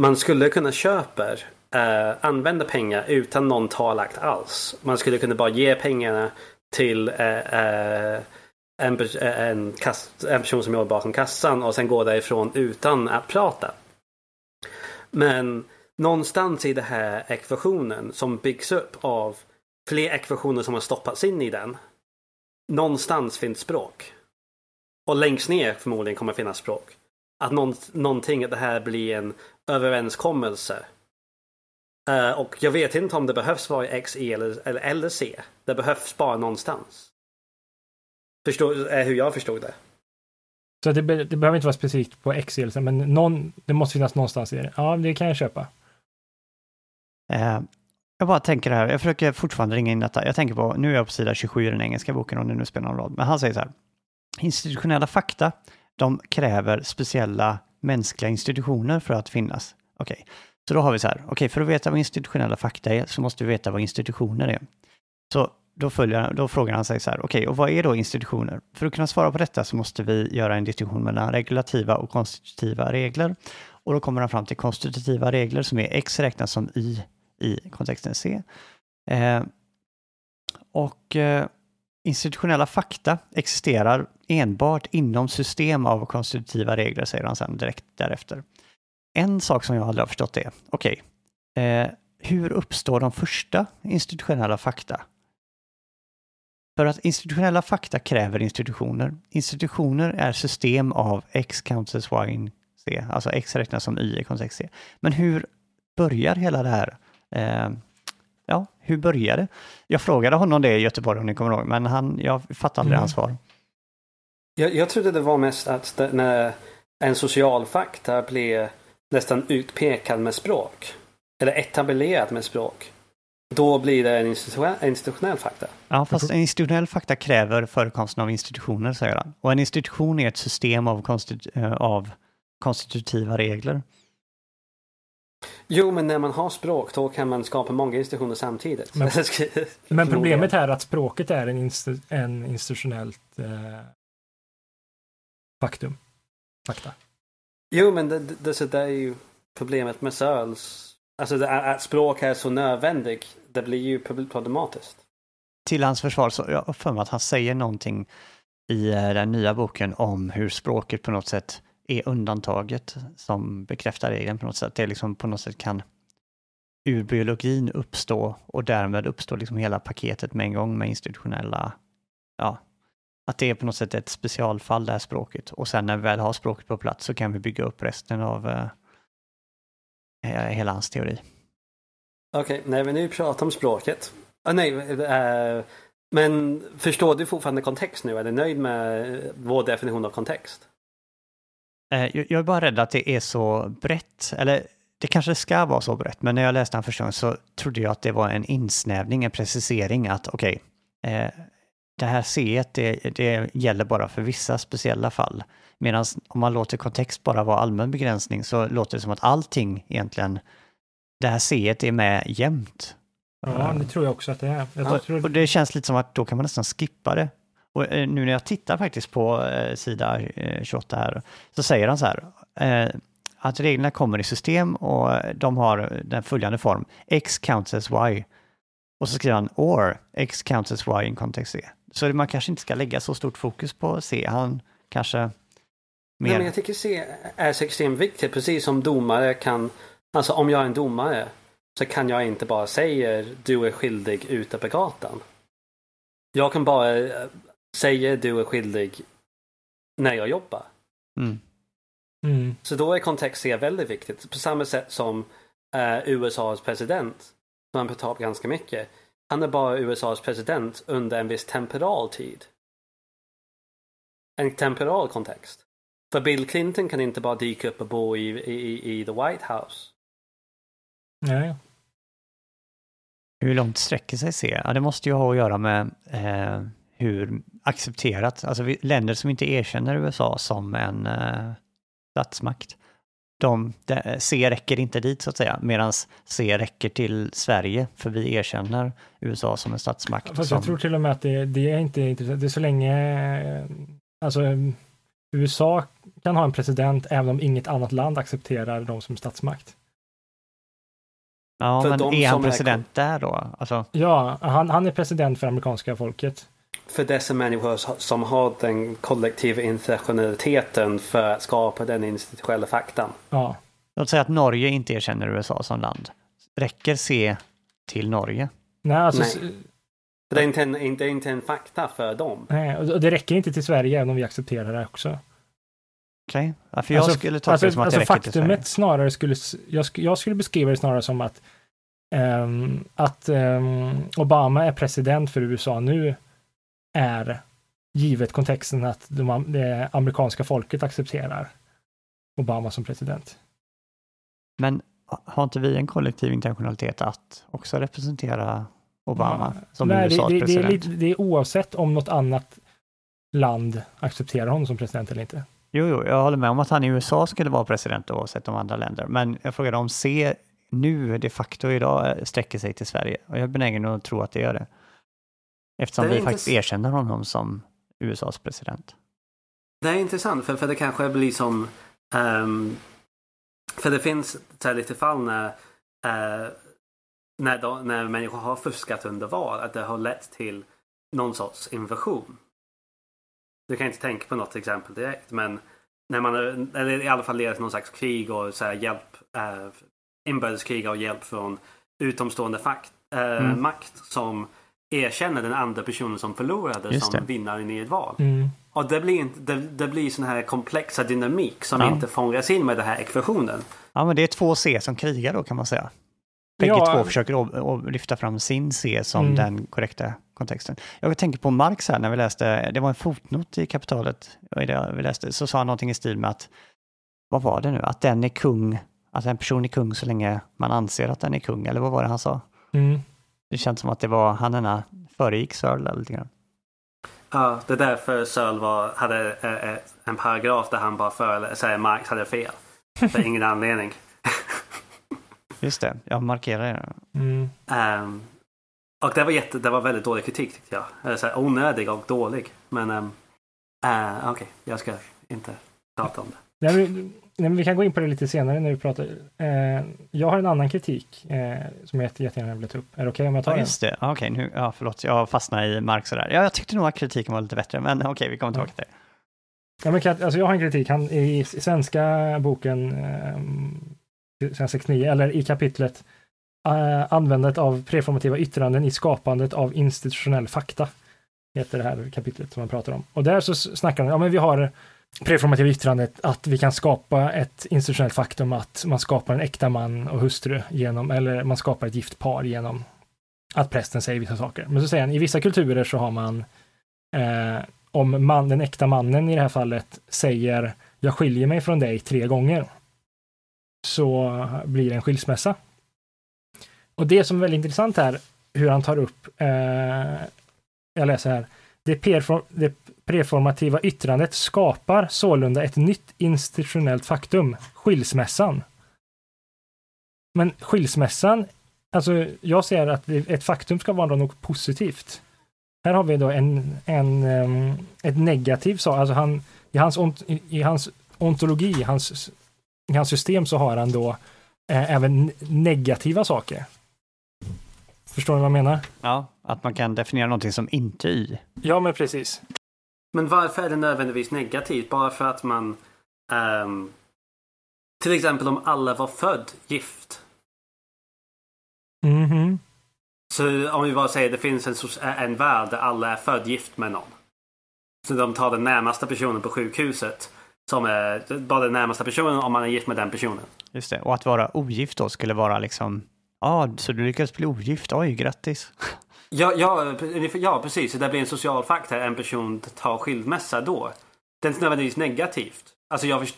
man skulle kunna köpa eh, använda pengar utan någon talakt alls. Man skulle kunna bara ge pengarna till eh, eh en, eh, en, kast, en, person som jobbar bakom kassan och sen gå därifrån utan att prata. Men någonstans i den här ekvationen som byggs upp av fler ekvationer som har stoppats in i den. Någonstans finns språk. Och längst ner förmodligen kommer finnas språk. Att någon, någonting, att det här blir en överenskommelse Uh, och jag vet inte om det behövs vara X, E eller, eller, eller C. Det behövs bara någonstans. Förstår, är hur jag förstod det. Så det, det behöver inte vara specifikt på X, E men någon, det måste finnas någonstans i det. Ja, det kan jag köpa. Uh, jag bara tänker här, jag försöker fortfarande ringa in detta. Jag tänker på, nu är jag på sida 27 i den engelska boken om det nu spelar någon roll, men han säger så här. Institutionella fakta, de kräver speciella mänskliga institutioner för att finnas. Okej, okay. Så då har vi så här, okej, okay, för att veta vad institutionella fakta är så måste vi veta vad institutioner är. Så då, följer, då frågar han sig så här, okej, okay, och vad är då institutioner? För att kunna svara på detta så måste vi göra en distinktion mellan regulativa och konstitutiva regler. Och då kommer han fram till konstitutiva regler som är x räknas som y i kontexten C. Eh, och eh, institutionella fakta existerar enbart inom system av konstitutiva regler, säger han sen direkt därefter. En sak som jag aldrig har förstått är, okej, okay, eh, hur uppstår de första institutionella fakta? För att institutionella fakta kräver institutioner. Institutioner är system av x counts as y in c, alltså x räknas som y i kontext c. Men hur börjar hela det här? Eh, ja, hur börjar det? Jag frågade honom det i Göteborg om ni kommer ihåg, men han, jag fattade aldrig mm. hans svar. Jag, jag trodde det var mest att det, när en social fakta blev nästan utpekad med språk. Eller etablerad med språk. Då blir det en institutionell, fakta. Ja, fast en institutionell fakta kräver förekomsten av institutioner, säger han. Och en institution är ett system av, konstitu eh, av konstitutiva regler. Jo, men när man har språk då kan man skapa många institutioner samtidigt. Men, men problemet är att språket är en, instu en institutionellt eh, faktum. Fakta. Jo, men det, det, så det är ju problemet med Searles. Alltså det, att språk är så nödvändigt, det blir ju problematiskt. Till hans försvar så jag har för mig att han säger någonting i eh, den nya boken om hur språket på något sätt är undantaget som bekräftar regeln på något sätt. Det liksom på något sätt kan ur biologin uppstå och därmed uppstår liksom hela paketet med en gång med institutionella ja, att det är på något sätt ett specialfall det här språket. Och sen när vi väl har språket på plats så kan vi bygga upp resten av eh, eh hela hans teori. Okej, okay, nej men nu pratar om språket. Ah, nej, eh, men förstår du fortfarande kontext nu? Är du nöjd med vår definition av kontext? Eh, jag är bara rädd att det är så brett, eller det kanske ska vara så brett, men när jag läste den första gången så trodde jag att det var en insnävning, en precisering att okej, okay, eh, det här C det, det gäller bara för vissa speciella fall. Medan om man låter kontext bara vara allmän begränsning så låter det som att allting egentligen, det här C är med jämt. Ja, det tror jag också att det är. Ja, tror... Och det känns lite som att då kan man nästan skippa det. Och eh, nu när jag tittar faktiskt på eh, sida 28 här, så säger han så här, att reglerna kommer i system och de har den följande form, x counts as y. Och så skriver han or x counts as y in context C. Så man kanske inte ska lägga så stort fokus på C. Han kanske mer... Nej, men jag tycker C är så extremt viktigt, precis som domare kan... Alltså om jag är en domare så kan jag inte bara säga du är skyldig ute på gatan. Jag kan bara säga du är skyldig när jag jobbar. Mm. Mm. Så då är kontext C väldigt viktigt. På samma sätt som eh, USAs president, som man pratar ganska mycket. Han är bara USAs president under en viss temporal tid. En temporal kontext. För Bill Clinton kan inte bara dyka upp och bo i, i, i the White House. Nej. Hur långt sträcker sig C? Ja, det måste ju ha att göra med eh, hur accepterat, alltså länder som inte erkänner USA som en eh, statsmakt. De, de, C räcker inte dit så att säga, medan C räcker till Sverige, för vi erkänner USA som en statsmakt. Fast som... jag tror till och med att det, det är inte intressant. Det är så länge, alltså USA kan ha en president även om inget annat land accepterar dem som statsmakt. Ja, för men är han president är... där då? Alltså... Ja, han, han är president för amerikanska folket för dessa människor som har den kollektiva internationaliteten för att skapa den institutionella faktan. Ja. Låt säga att Norge inte erkänner USA som land. Räcker C till Norge? Nej, alltså... Nej. Det är, inte en, inte, inte en fakta för dem. Nej, och det räcker inte till Sverige även om vi accepterar det också. Okej, okay. ja, för jag alltså, skulle ta alltså, det som att alltså det räcker faktumet till Sverige. snarare skulle, jag, jag skulle beskriva det snarare som att, um, att um, Obama är president för USA nu är givet kontexten att de, det amerikanska folket accepterar Obama som president. Men har inte vi en kollektiv internationalitet att också representera Obama ja, som nej, USAs det, president? Det är, det är oavsett om något annat land accepterar honom som president eller inte. Jo, jo, jag håller med om att han i USA skulle vara president oavsett om andra länder. Men jag frågade om C nu de facto idag sträcker sig till Sverige. Och jag är benägen att tro att det gör det. Eftersom vi faktiskt erkänner honom som USAs president. Det är intressant för, för det kanske blir som um, för det finns så lite fall när, uh, när, då, när människor har fuskat under val att det har lett till någon sorts invasion. Du kan inte tänka på något exempel direkt men när man, eller i alla fall leder till någon slags krig och så hjälp, uh, inbördeskrig och hjälp från utomstående fakt, uh, mm. makt som erkänner den andra personen som förlorade Just som det. vinnaren i ett val. Mm. Och det blir, inte, det, det blir sån här komplexa dynamik som ja. inte fångas in med den här ekvationen. Ja, men det är två C som krigar då kan man säga. Bägge ja. två försöker lyfta fram sin C som mm. den korrekta kontexten. Jag tänker på Marx här när vi läste, det var en fotnot i Kapitalet, vi läste, så sa han någonting i stil med att, vad var det nu, att den är kung, att en person är kung så länge man anser att den är kung, eller vad var det han sa? Mm. Det känns som att det var han ena föregick Searle lite grann. Ja, det är därför Searle var, hade äh, en paragraf där han bara för, säger Marx hade fel. För ingen anledning. Just det, jag markerar det. Mm. Um, och det var, jätte, det var väldigt dålig kritik tyckte jag. Eller så här, onödig och dålig. Men um, uh, okej, okay, jag ska inte prata om det. Nej, men vi kan gå in på det lite senare när vi pratar. Eh, jag har en annan kritik eh, som jag jättegärna vill ta upp. Är det okej okay om jag tar ja, just det. Okej, okay, nu, ja, förlåt, jag fastnade i Marx sådär. Ja, jag tyckte nog att kritiken var lite bättre, men okej, okay, vi kommer tillbaka till det. Ja, men, alltså, jag har en kritik. Han, i, i svenska boken, eh, 69, eller i kapitlet eh, användandet av preformativa yttranden i skapandet av institutionell fakta. heter det här kapitlet som man pratar om. Och där så snackar man, ja men vi har preformativa yttrandet att vi kan skapa ett institutionellt faktum att man skapar en äkta man och hustru genom, eller man skapar ett gift par genom att prästen säger vissa saker. Men så säger han, i vissa kulturer så har man eh, om man, den äkta mannen i det här fallet säger jag skiljer mig från dig tre gånger så blir det en skilsmässa. Och det som är väldigt intressant här, hur han tar upp, eh, jag läser här, det, perform, det preformativa yttrandet skapar sålunda ett nytt institutionellt faktum, skilsmässan. Men skilsmässan, alltså jag ser att ett faktum ska vara något positivt. Här har vi då en, en, ett negativt sak, alltså han, i hans, i hans ontologi, i hans, i hans system så har han då eh, även negativa saker. Förstår ni vad jag menar? Ja, att man kan definiera någonting som inte y. Ja, men precis. Men varför är det nödvändigtvis negativt? Bara för att man... Um, till exempel om alla var född gift. Mm så om vi bara säger det finns en, en värld där alla är född gift med någon. Så de tar den närmaste personen på sjukhuset. Som är bara den närmaste personen om man är gift med den personen. Just det, och att vara ogift då skulle vara liksom Ja, ah, så du lyckades bli ogift? Oj, grattis! Ja, ja, ja precis. Det blir en social faktor. En person tar skilsmässa då. Det är inte nödvändigtvis negativt. Alltså jag först...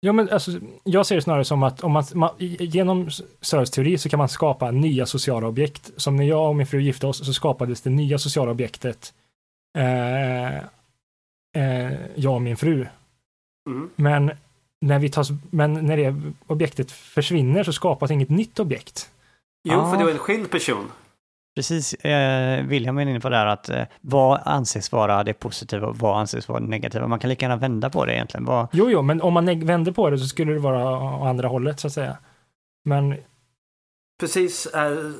Ja, men alltså, jag ser det snarare som att om man, man genom Searles teori så kan man skapa nya sociala objekt. Som när jag och min fru gifte oss så skapades det nya sociala objektet eh, eh, jag och min fru. Mm. Men när vi tas, men när det objektet försvinner så skapas inget nytt objekt. Jo, ja. för du är en skild person. Precis, eh, William är inne på det här att eh, vad anses vara det positiva och vad anses vara det negativa. Man kan lika gärna vända på det egentligen. Vad... Jo, jo, men om man vänder på det så skulle det vara å andra hållet så att säga. Men... Precis, eh,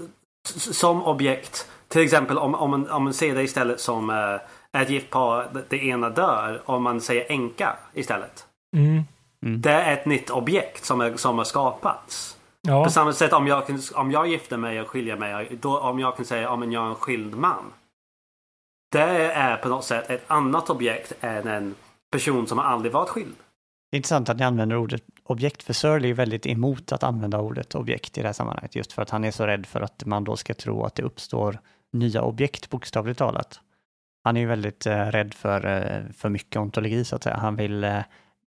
som objekt. Till exempel om, om, man, om man ser det istället som eh, ett gift par, det ena dör, om man säger änka istället. Mm. Mm. Det är ett nytt objekt som, är, som har skapats. Ja. På samma sätt om jag, om jag gifter mig och skiljer mig. Då, om jag kan säga att jag är en skild man. Det är på något sätt ett annat objekt än en person som har aldrig varit skild. Det är intressant att ni använder ordet objekt, för Searle är väldigt emot att använda ordet objekt i det här sammanhanget, just för att han är så rädd för att man då ska tro att det uppstår nya objekt, bokstavligt talat. Han är ju väldigt eh, rädd för, eh, för mycket ontologi, så att säga. Han vill eh,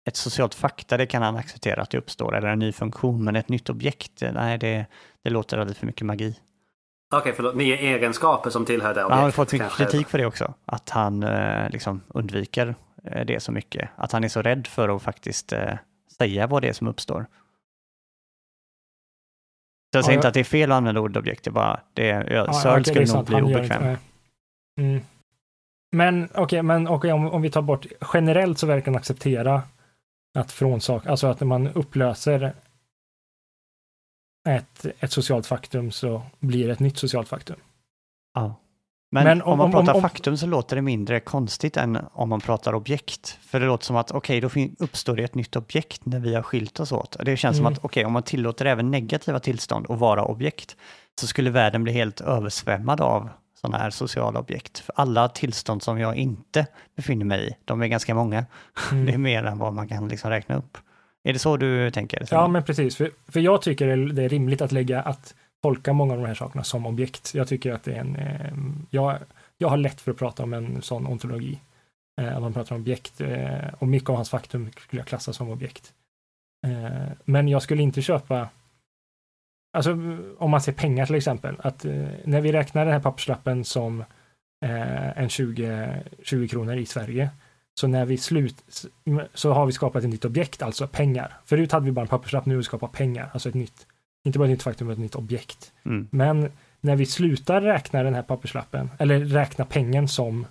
ett socialt fakta, det kan han acceptera att det uppstår, eller en ny funktion, men ett nytt objekt, nej, det, det låter alldeles för mycket magi. Okej, okay, förlåt. Nya egenskaper som tillhör det objektet. Han har fått mycket kritik för det också, att han eh, liksom undviker eh, det så mycket. Att han är så rädd för att faktiskt eh, säga vad det är som uppstår. Så jag säger ja, inte att det är fel att använda ordet objekt, det är bara, det, ja, ja, Searle skulle nog bli obekväm. Mm. Men okej, okay, men okay, om, om vi tar bort, generellt så verkar han acceptera att frånsaka, alltså att när man upplöser ett, ett socialt faktum så blir det ett nytt socialt faktum. Ja. Men, Men om, om, man pratar om, om, faktum så låter det mindre konstigt än om man pratar objekt. För det låter som att okej, okay, då uppstår det ett nytt objekt när vi har skilt oss åt. Det känns mm. som att okej, okay, om man tillåter även negativa tillstånd att vara objekt så skulle världen bli helt översvämmad av sådana här sociala objekt. För alla tillstånd som jag inte befinner mig i, de är ganska många. Mm. Det är mer än vad man kan liksom räkna upp. Är det så du tänker? Ja, men precis. För, för jag tycker det är rimligt att lägga, att tolka många av de här sakerna som objekt. Jag tycker att det är en, eh, jag, jag har lätt för att prata om en sån ontologi. Eh, man pratar om objekt eh, och mycket av hans faktum skulle jag klassa som objekt. Eh, men jag skulle inte köpa Alltså om man ser pengar till exempel, att eh, när vi räknar den här papperslappen som eh, en 20, 20 kronor i Sverige, så när vi slut, så har vi skapat ett nytt objekt, alltså pengar. Förut hade vi bara en papperslapp, nu har vi skapat pengar, alltså ett nytt, inte bara ett nytt faktum, ett nytt objekt. Mm. Men när vi slutar räkna den här papperslappen, eller räkna pengen som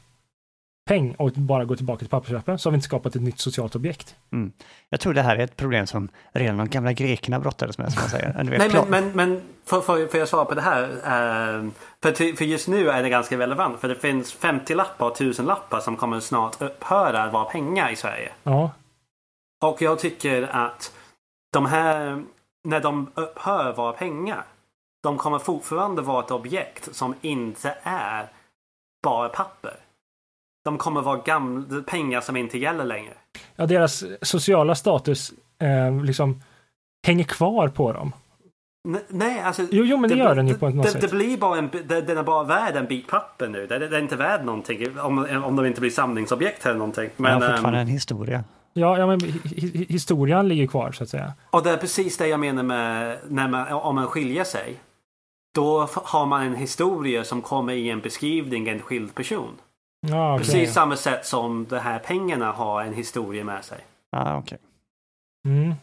peng och bara gå tillbaka till papperslappen så har vi inte skapat ett nytt socialt objekt. Mm. Jag tror det här är ett problem som redan de gamla grekerna brottades med, som man säger. Nej, men, men, men får, får, får jag svara på det här? Uh, för, för just nu är det ganska relevant, för det finns 50-lappar och 1000-lappar som kommer snart upphöra att vara pengar i Sverige. Ja. Och jag tycker att de här, när de upphör vara pengar, de kommer fortfarande vara ett objekt som inte är bara papper. De kommer vara gamla, pengar som inte gäller längre. Ja, deras sociala status eh, liksom hänger kvar på dem. N- nej, alltså. Jo, jo men det, gör den ju på något det, sätt. det blir bara en, det, den är bara värd en bit papper nu. Det, det är inte värd någonting om, om de inte blir samlingsobjekt eller någonting. Men, Men, har fortfarande ehm, en historia. Ja, ja men hi- hi- historien ligger kvar så att säga. och det är precis det jag menar med när man, om man skiljer sig. Då har man en historia som kommer i en beskrivning, en skild person. Ja, okej. Precis samma sätt som de här pengarna har en historia med sig. Ah, okej. Mm.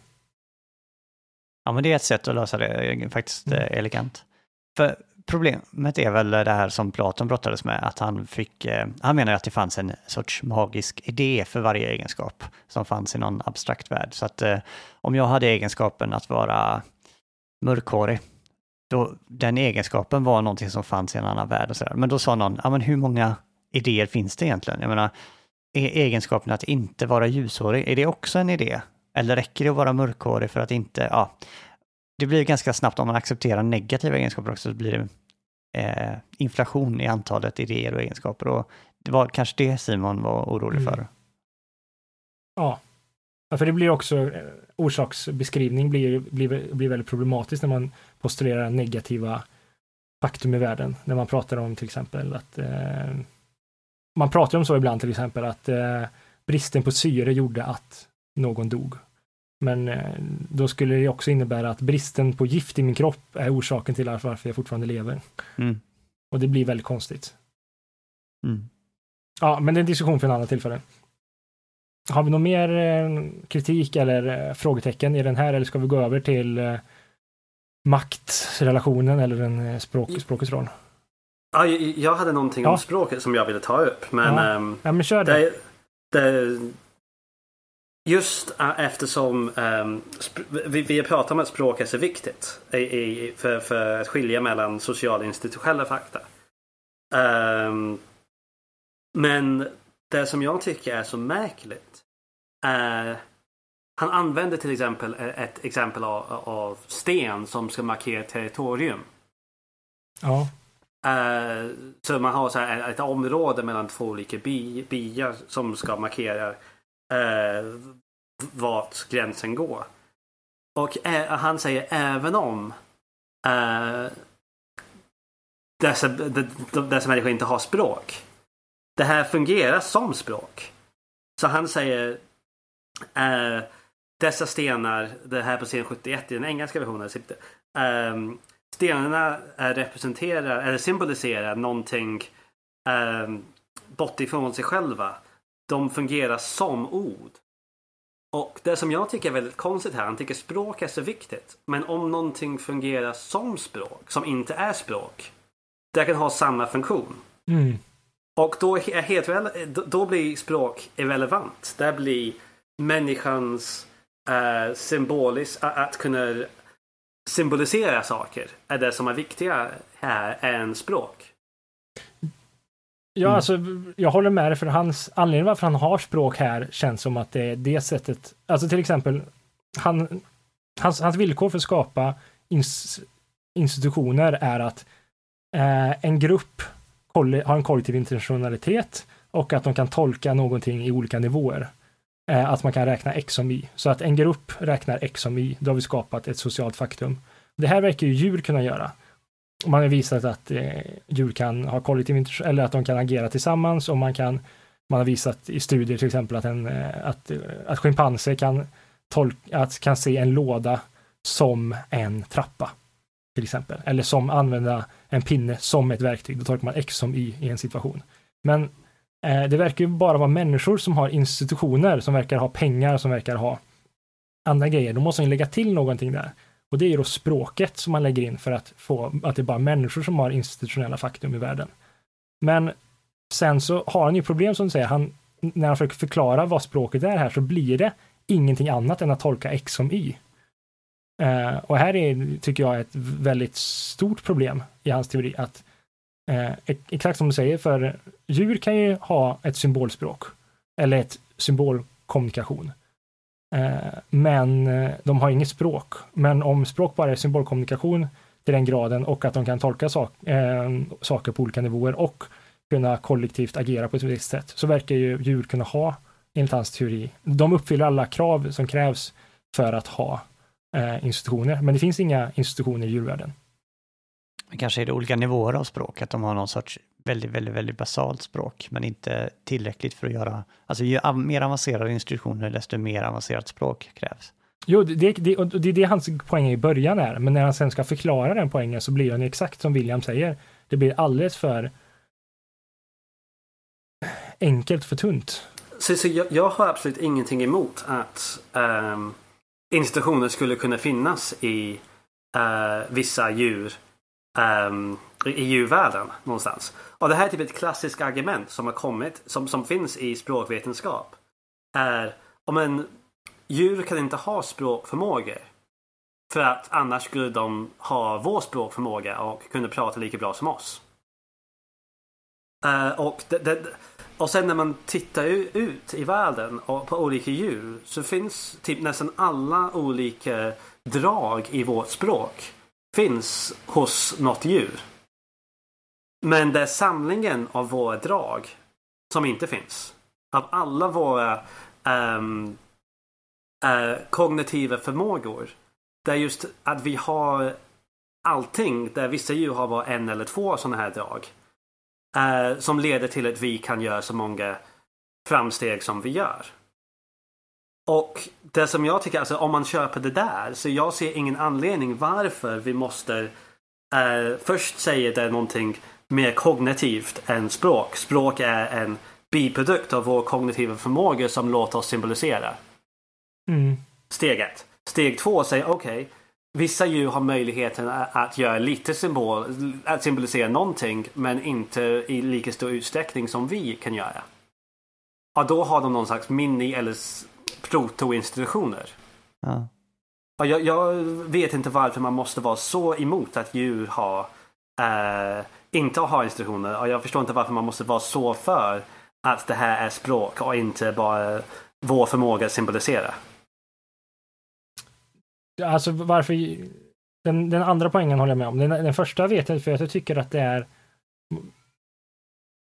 Ja, men det är ett sätt att lösa det, eh, faktiskt Mm. eh, elegant. För problemet är väl det här som Platon brottades med, att han fick, eh, han menar att det fanns en sorts magisk idé för varje egenskap som fanns i någon abstrakt värld. Så att eh, om jag hade egenskapen att vara mörkhårig, då den egenskapen var någonting som fanns i en annan värld och sådär. Men då sa någon, ja men hur många idéer finns det egentligen? Jag menar, är egenskapen att inte vara ljushårig, är det också en idé? Eller räcker det att vara mörkhårig för att inte, ja, det blir ganska snabbt om man accepterar negativa egenskaper också, så blir det eh, inflation i antalet idéer och egenskaper. Och det var kanske det Simon var orolig Mm. för. Ja. ja, för det blir också eh, orsaksbeskrivning blir, blir, blir väldigt problematiskt när man postulerar negativa faktum i världen. När man pratar om till exempel att eh, man pratar om så ibland till exempel att eh, bristen på syre gjorde att någon dog. Men eh, då skulle det också innebära att bristen på gift i min kropp är orsaken till varför jag fortfarande lever. Mm. Och det blir väldigt konstigt. Mm. Ja, men det är en diskussion för en annan tillfälle. Har vi någon mer eh, kritik eller eh, frågetecken i den här eller ska vi gå över till eh, maktrelationen eller den eh, språk, språkets roll? Ja, jag- hade någonting Ja. om språket som jag ville ta upp. Men Ja. ehm, Ja, men kör det. det, det, just eh, eftersom ehm, sp- vi, vi har pratat om att språk är så viktigt i, i, för, för att skilja mellan sociala institutionella fakta. Ehm, men det som jag tycker är så märkligt är han använder till exempel ett exempel av, av sten som ska markera territorium. Ja, Eh, så man har så här ett område mellan två olika by, byar som ska markera uh, vart gränsen går. Och ä- han säger även om eh, dessa, de, de, dessa människor inte har språk. Det här fungerar som språk. Så han säger eh, dessa stenar, det här på scen 71 i den engelska versionen, ehm, stenarna är representerar eller symboliserar någonting um, bortifrån sig själva. De fungerar som ord. Och det som jag tycker är väldigt konstigt här, han tycker språk är så viktigt. Men om någonting fungerar som språk, som inte är språk, det kan ha samma funktion. mm. Och då, är helt, då- blir språk irrelevant. Det blir människans uh, symboliskt, att kunna symbolisera saker är det som är viktiga här än språk. ja Mm. alltså jag håller med dig för hans anledning varför han har språk här känns som att det är det sättet. Alltså till exempel han, hans, hans villkor för att skapa ins, institutioner är att eh, en grupp har en kollektiv intentionalitet och att de kan tolka någonting i olika nivåer. Eh, att man kan räkna x som y. Så att en grupp räknar x som y, då har vi skapat ett socialt faktum. Det här verkar ju djur kunna göra. Man har visat att eh, djur kan ha kollektiv eller att de kan agera tillsammans och man kan man har visat i studier till exempel att, en, eh, att, eh, att schimpanser kan, tolka, att, kan se en låda som en trappa. Till exempel. Eller som använda en pinne som ett verktyg. Då tolkar man x som y i en situation. Men Eh, det verkar ju bara vara människor som har institutioner, som verkar ha pengar, som verkar ha andra grejer. Då måste man ju lägga till någonting där. Och det är ju då språket som man lägger in för att få att det är bara människor som har institutionella faktum i världen. Men sen så har han ju problem som du säger, han, när han försöker förklara vad språket är här så blir det ingenting annat än att tolka x som y. Eh, och här är, tycker jag, ett väldigt stort problem i hans teori att eh, exakt som du säger, för djur kan ju ha ett symbolspråk eller ett symbolkommunikation. Eh, men eh, de har inget språk. Men om språk bara är symbolkommunikation till den graden och att de kan tolka sak, eh, saker på olika nivåer och kunna kollektivt agera på ett visst sätt. Så verkar ju djur kunna ha, enligt hans teori. De uppfyller alla krav som krävs för att ha eh, institutioner, men det finns inga institutioner i djurvärlden. Men kanske är det olika nivåer av språk, att de har någon sorts väldigt, väldigt, väldigt basalt språk, men inte tillräckligt för att göra, alltså ju mer avancerade institutioner, desto mer avancerat språk krävs. Jo, det, det, och det är det hans poäng i början är, men när han sen ska förklara den poängen så blir den exakt som William säger. Det blir alldeles för enkelt för tunt. Så, så jag, jag, har absolut ingenting emot att um, institutioner skulle kunna finnas i uh, vissa djur um, i djurvärlden någonstans. Och det här är typ ett klassiskt argument som har kommit, som, som finns i språkvetenskap. Är om en djur kan inte ha språkförmågor. För att annars skulle de ha vår språkförmåga och kunna prata lika bra som oss. Uh, och, det, det, och sen när man tittar ut i världen och på olika djur så finns typ nästan alla olika drag i vårt språk finns hos något djur. Men det är samlingen av våra drag som inte finns. Av alla våra um, uh, kognitiva förmågor. Det är just att vi har allting där vissa djur har bara en eller två sådana här drag. Uh, som leder till att vi kan göra så många framsteg som vi gör. Och det som jag tycker, alltså om man köper det där, så jag ser ingen anledning varför vi måste uh, först säga det är någonting mer kognitivt än språk. Språk är en biprodukt av vår kognitiva förmåga som låter oss symbolisera. Mm. Steg ett. Steg två säger okej, okay, vissa djur har möjligheten att göra lite symbol, att symbolisera någonting men inte i lika stor utsträckning som vi kan göra. Och då har de någon slags mini eller protoinstitutioner. Ja. Och jag, jag, vet inte varför man måste vara så emot att djur har eh, inte har institutioner. Och jag förstår inte varför man måste vara så för att det här är språk och inte bara vår förmåga att symbolisera. Alltså varför... Den, den andra poängen håller jag med om. Den, den första vet jag för att jag tycker att det är...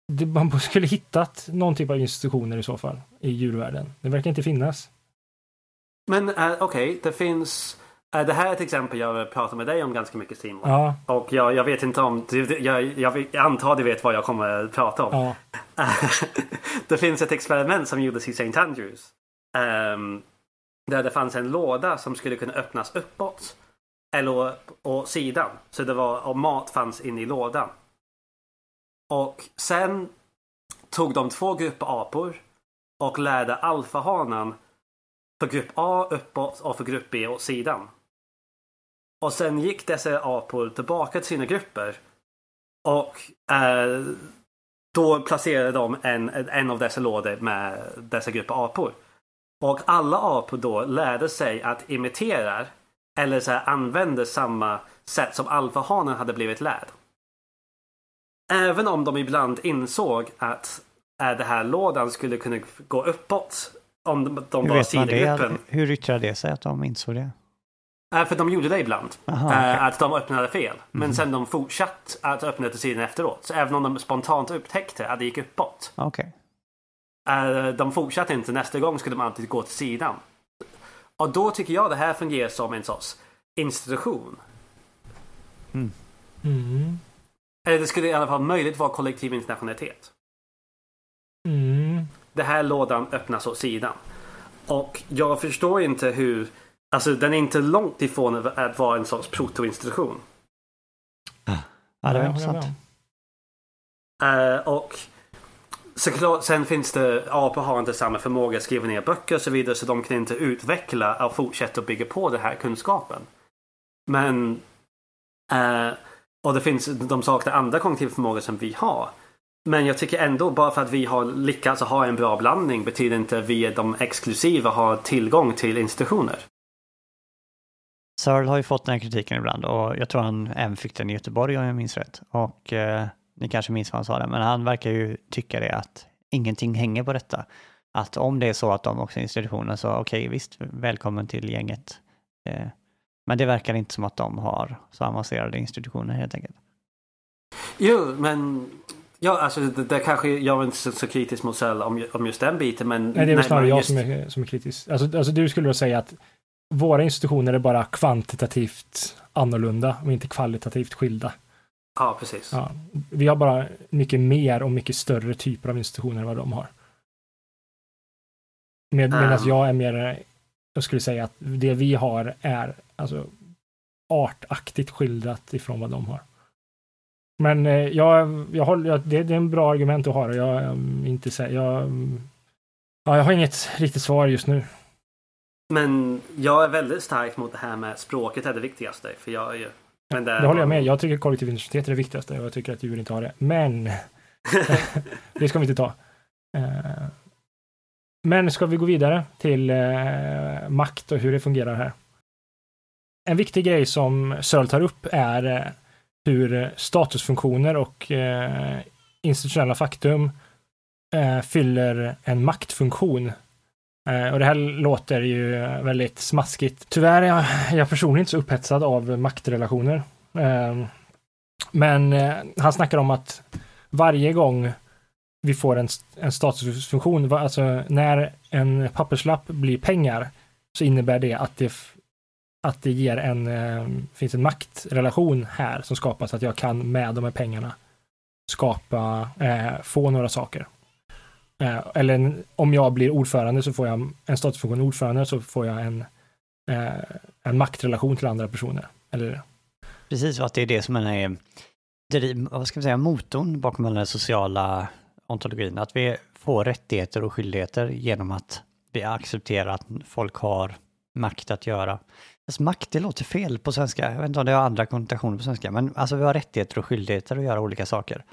Det, man skulle hittat någon typ av institutioner i så fall i djurvärlden. Det verkar inte finnas. Men uh, okej, okay, det finns... Uh, det här är ett exempel jag pratar med dig om ganska mycket Simon. Ja. Och jag, jag vet inte om... Jag, jag, antar du vet vad jag kommer att prata om. Ja. det finns ett experiment som gjordes i St. Andrews. Um, där det fanns en låda som skulle kunna öppnas uppåt. Eller å sidan. Så det var, och mat fanns inne i lådan. Och sen tog de två grupper apor och lärde alfahanen för grupp A uppåt och för grupp B åt sidan. Och sen gick dessa apor tillbaka till sina grupper. Och eh, då placerade de en, en av dessa lådor med dessa grupper apor. Och alla apor då lärde sig att imitera eller så här, använde samma sätt som alfahanen hade blivit lärd. Även om de ibland insåg att äh, det här lådan skulle kunna gå uppåt om de, var sidogruppen. Hur yttrade det sig att de insåg det? Äh, för de gjorde det ibland. Aha, okay. äh, att de öppnade fel. Men mm. sen de fortsatte att öppna till sidan efteråt. Så även om de spontant upptäckte att det gick uppåt. Okay. Uh, de fortsatte inte. Nästa gång skulle de alltid gå till sidan. Och då tycker jag det här fungerar som en sorts institution. Mm. Mm. Eller det skulle i alla fall möjligt vara kollektiv internationalitet. Mm. Det här lådan öppnas åt sidan. Och jag förstår inte hur... Alltså den är inte långt ifrån att vara en sorts protoinstitution. Ja, det är intressant. Uh, och Såklart, sen finns det, apor har inte samma förmåga att skriva ner böcker och så vidare så de kan inte utveckla och fortsätta bygga på den här kunskapen. Men eh, och det finns, de saknar andra kognitiva förmågor som vi har. Men jag tycker ändå bara för att vi har lyckats ha en bra blandning betyder inte att vi är de exklusiva har tillgång till institutioner. Searle har ju fått den här kritiken ibland och jag tror han även fick den i Göteborg om jag minns rätt. Och eh, ni kanske minns vad han sa där, men han verkar ju tycka det att ingenting hänger på detta. Att om det är så att de också är institutioner så okej, okay, visst, välkommen till gänget. Eh, men det verkar inte som att de har så avancerade institutioner helt enkelt. Jo, men Ja, alltså det, det kanske jag är inte så, så kritisk mot Cell om, om just den biten, men... Nej, det är väl snarare jag just... som är, som är kritisk. Alltså, alltså du skulle då säga att våra institutioner är bara kvantitativt annorlunda och inte kvalitativt skilda. Ja, precis. Ja, vi har bara mycket mer och mycket större typer av institutioner än vad de har. Med, medan Um. jag är mer, jag skulle säga att det vi har är alltså artaktigt skildrat ifrån vad de har. Men eh, jag, jag håller, det, det är en bra argument att ha och jag, jag inte säger, jag, ja, jag har inget riktigt svar just nu. Men jag är väldigt stark mot det här med språket är det viktigaste. För jag är ju... Men Det håller jag med. Jag tycker kollektiv identitet är det viktigaste och jag tycker att djur inte har det. Men det ska vi inte ta. Eh, Men ska vi gå vidare till eh, makt och hur det fungerar här? En viktig grej som Searle tar upp är eh, hur statusfunktioner och eh, institutionella faktum eh, fyller en maktfunktion. Och det här låter ju väldigt smaskigt. Tyvärr är jag, jag personligen inte så upphetsad av maktrelationer. Ehm, men han snackar om att varje gång vi får en, en statusfunktion, alltså när en papperslapp blir pengar, så innebär det att det, att det ger en, eh, finns en maktrelation här som skapas, att jag kan med de här pengarna skapa, eh, få några saker. Eh, eller en, om jag blir ordförande så får jag en statusfunktion ordförande så får jag en, eh, en maktrelation till andra personer. Eller Precis, och att det är det som är, driv, vad ska man säga, motorn bakom den sociala ontologin. Att vi får rättigheter och skyldigheter genom att vi accepterar att folk har makt att göra. Alltså makt, det låter fel på svenska. Jag vet inte om det har andra konnotationer på svenska, men alltså vi har rättigheter och skyldigheter att göra olika saker.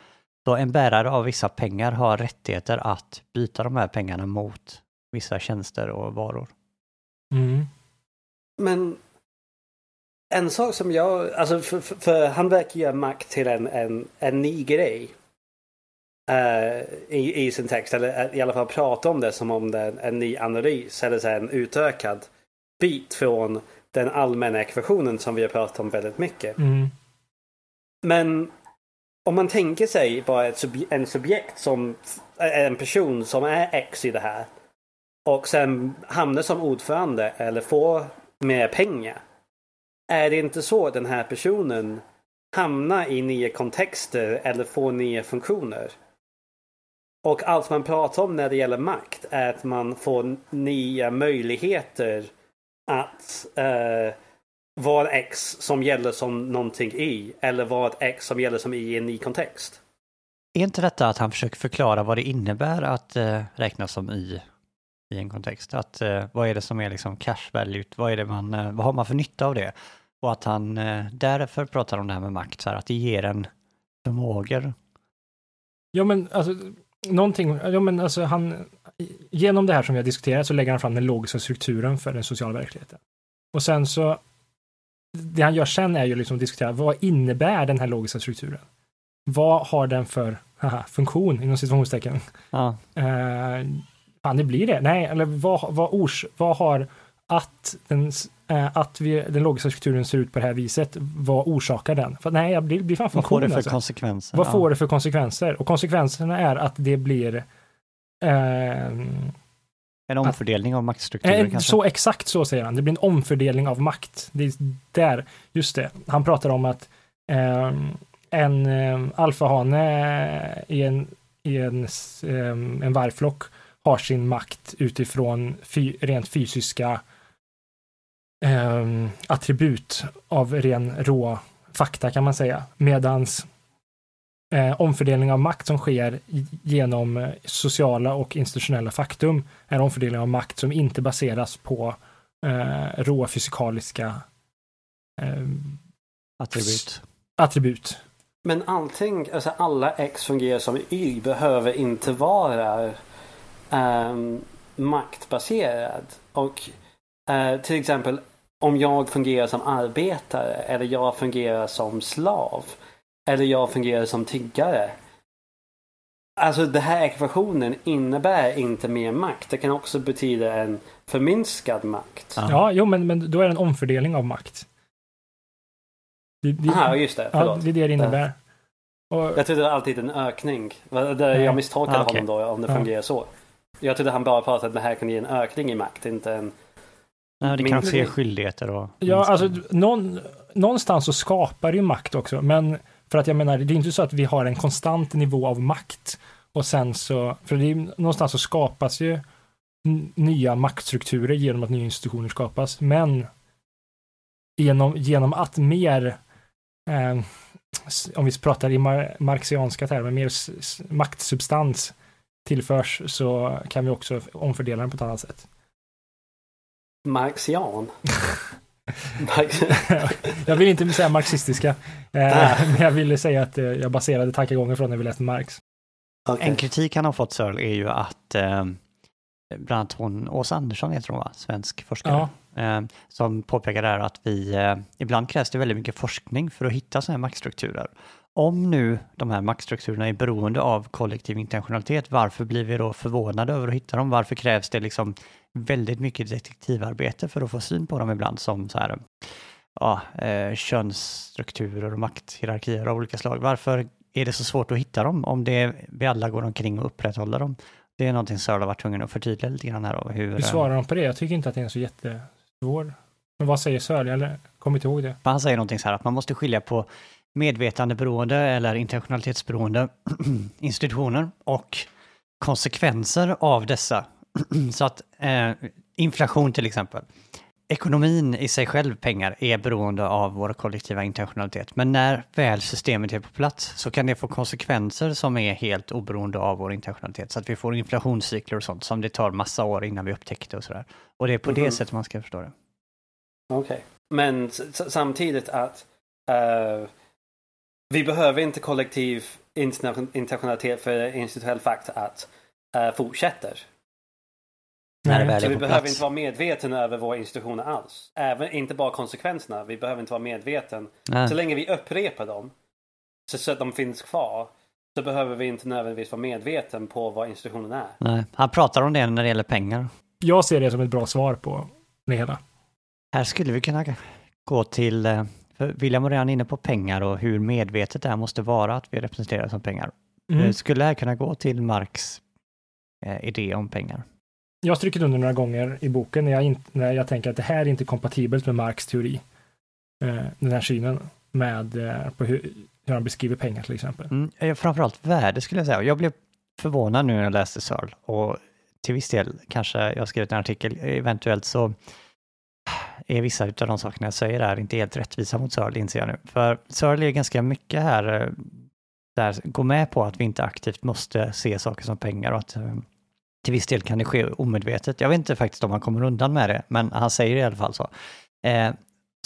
Så en bärare av vissa pengar har rättigheter att byta de här pengarna mot vissa tjänster och varor. Mm. Men en sak som jag, alltså för, för, för han verkar göra makt till en, en, en ny grej. eh, i, I sin text, eller i alla fall prata om det som om det är en, ny analys eller så en utökad bit från den allmänna ekvationen som vi har pratat om väldigt mycket. Mm. Men om man tänker sig bara ett subje- en subjekt som är en person som är X i det här och sen hamnar som ordförande eller får mer pengar. Är det inte så att den här personen hamnar i nya kontexter eller får nya funktioner? Och allt man pratar om när det gäller makt är att man får nya möjligheter att eh, vara X som gäller som någonting i eller vara ett X som gäller som i en ny kontext. Är inte detta att han försöker förklara vad det innebär att eh, räknas som i, i en kontext? Att, eh, vad är det som är liksom cash value? Vad, är det man, eh, vad har man för nytta av det? Och att han eh, därför pratar om det här med makt, så här, att det ger en förmågor. Ja, men alltså, någonting, ja, men alltså han, genom det här som vi har diskuterat så lägger han fram den logiska strukturen för den sociala verkligheten. Och sen så, det han gör sen är ju liksom att diskutera, vad innebär den här logiska strukturen? Vad har den för haha, funktion, inom situationstecken? Ja, Eh, fan, det blir det. Nej, eller vad, vad, ors, vad har att, den, eh, att vi, den logiska strukturen ser ut på det här viset, vad orsakar den? För, nej, jag blir, fan vad får funktionen. det för alltså. konsekvenser? Vad Ja. får det för konsekvenser? Och konsekvenserna är att det blir En omfördelning av maktstrukturer eh, kanske? så exakt så säger han. Det blir en omfördelning av makt. Det är där, just det. Han pratar om att ehm, en um, alfahane i en, i en, ehm, en vargflock har sin makt utifrån fy, rent fysiska ehm, attribut av ren rå fakta kan man säga. Medans eh, omfördelning av makt som sker genom eh, sociala och institutionella faktum är omfördelning av makt som inte baseras på eh, råa fysikaliska eh, Attribut. attribut. Men allting, alltså alla X fungerar som Y behöver inte vara ehm, maktbaserad. Och eh, till exempel om jag fungerar som arbetare eller jag fungerar som slav eller jag fungerar som tiggare. Alltså den här ekvationen innebär inte mer makt. Det kan också betyda en förminskad makt. Ja. Ja, jo, men, men då är det en omfördelning av makt. Det, det, Aha, just det. ja, Förlåt. det är det det innebär. Och, Jag trodde det var alltid en ökning. Nej. Jag misstolkade Ah, okej. honom då om det Ja. fungerar så. Jag trodde han bara pratade att det här kan ge en ökning i makt, inte en... Ja, det kan ge skyldigheter och... ja, alltså, någon, någonstans så skapar ju makt också, men för att jag menar, det är inte så att vi har en konstant nivå av makt och sen så, för det är, någonstans så skapas ju nya maktstrukturer genom att nya institutioner skapas, men genom, genom att mer, eh, om vi pratar i mar marxianska termer, mer maktsubstans tillförs så kan vi också omfördela den på ett annat sätt. Marxian. Jag vill inte säga marxistiska, eh, men jag ville säga att eh, jag baserade tankegången från när vi läste Marx. Okej. En kritik han har fått Searle är ju att eh, bland annat hon, Åsa Andersson heter hon va, svensk forskare, eh, som påpekar där att vi, eh, ibland krävs det väldigt mycket forskning för att hitta sådana här maktstrukturer. Om nu de här maktstrukturerna är beroende av kollektiv intentionalitet, varför blir vi då förvånade över att hitta dem? Varför krävs det liksom väldigt mycket detektivarbete för att få syn på dem ibland som så här, ja, eh, könsstrukturer och makthierarkier av olika slag? Varför är det så svårt att hitta dem om det, vi alla går omkring och upprätthåller dem? Det är någonting Searle har varit tvungen att förtydliga lite grann här. Då, hur, Hur eh, svarar de på det? Jag tycker inte att det är så jättesvår. Men vad säger Sörli? Eller kommer inte ihåg det. Han säger någonting så här att man måste skilja på medvetandeberoende eller intentionalitetsberoende institutioner och konsekvenser av dessa. så att eh, inflation till exempel. Ekonomin i sig själv, pengar, är beroende av vår kollektiva intentionalitet. Men när väl systemet är på plats så kan det få konsekvenser som är helt oberoende av vår intentionalitet. Så att vi får inflationscykler och sånt som det tar massa år innan vi upptäckte och sådär. Och det är på det Mhm. sättet man ska förstå det. Okej. Men s- s- samtidigt att eh, vi behöver inte kollektiv internationalitet för institutionell fakta att uh, fortsätter. När det väl Så är vi på behöver plats. inte vara medvetna över våra institutioner alls. Även, inte bara konsekvenserna. Vi behöver inte vara medvetna. Nej. Så länge vi upprepar dem så, så att de finns kvar så behöver vi inte nödvändigtvis vara medvetna på vad institutionen är. Nej, han pratar om det när det gäller pengar. Jag ser det som ett bra svar på det hela. Här skulle vi kunna gå till, eh, för William var redan inne på pengar och hur medvetet det här måste vara att vi representerar som pengar. Mm. Eh, Skulle det här kunna gå till Marx eh, idé om pengar? Jag har strukit under några gånger i boken när jag, in, när jag tänker att det här är inte kompatibelt med Marx teori. Eh, den här synen med eh, på hur, hur han beskriver pengar till exempel. Mm, framförallt värde skulle jag säga. Jag blev förvånad nu när jag läste Searle och till viss del kanske jag har skrivit en artikel, eventuellt så är vissa av de sakerna jag säger där inte helt rättvisa mot Searle inser jag nu. För Searle är ganska mycket här, eh, där gå med på att vi inte aktivt måste se saker som pengar och att eh, till viss del kan det ske omedvetet. Jag vet inte faktiskt om han kommer undan med det, men han säger i alla fall så. Eh,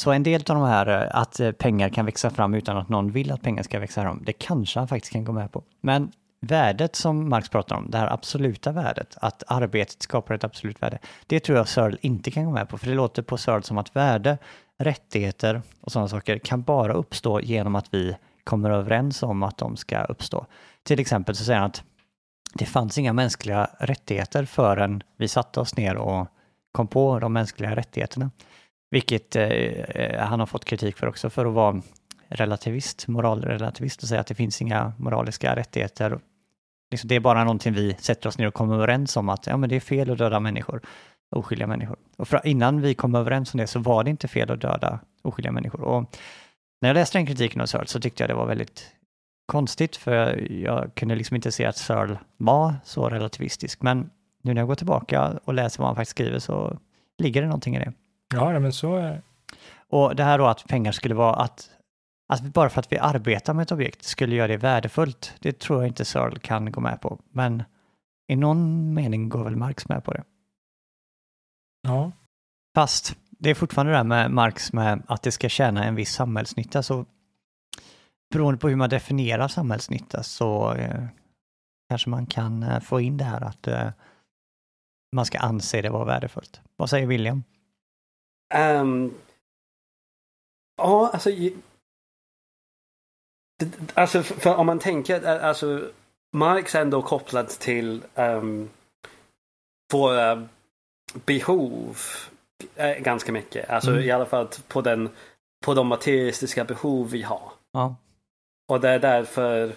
så en del av de här eh, att eh, pengar kan växa fram utan att någon vill att pengar ska växa fram, det kanske han faktiskt kan gå med på. Men värdet som Marx pratar om, det här absoluta värdet, att arbetet skapar ett absolut värde, det tror jag Searle inte kan gå med på, för det låter på Searle som att värde, rättigheter och sådana saker kan bara uppstå genom att vi kommer överens om att de ska uppstå. Till exempel så säger han att det fanns inga mänskliga rättigheter förrän vi satte oss ner och kom på de mänskliga rättigheterna. Vilket eh, eh, han har fått kritik för också, för att vara relativist, moralrelativist och säga att det finns inga moraliska rättigheter. Liksom, det är bara någonting vi sätter oss ner och kommer överens om att ja, men det är fel att döda människor, oskyldiga människor. Och för, innan vi kom överens om det så var det inte fel att döda oskyldiga människor. Och när jag läste den kritiken av Searle så tyckte jag det var väldigt konstigt, för jag, jag kunde liksom inte se att Searle var så relativistisk. Men nu när jag går tillbaka och läser vad han faktiskt skriver så ligger det någonting i det. Ja, men så är Och det här då att pengar skulle vara att, att bara för att vi arbetar med ett objekt skulle göra det värdefullt, det tror jag inte Searle kan gå med på. Men i någon mening går väl Marx med på det. Ja, Fast det är fortfarande det där med Marx med att det ska tjäna en viss samhällsnytta, så beroende på hur man definierar samhällsnytta så eh, kanske man kan eh, få in det här att eh, man ska anse det vara värdefullt. Vad säger William? Ehm, ja, alltså... Alltså, för, för om man tänker, eh, alltså Marx är ändå kopplad till um, våra behov eh, ganska mycket. Alltså Mm. i alla fall på, den, på de materialistiska behov vi har. Ja, Och det är därför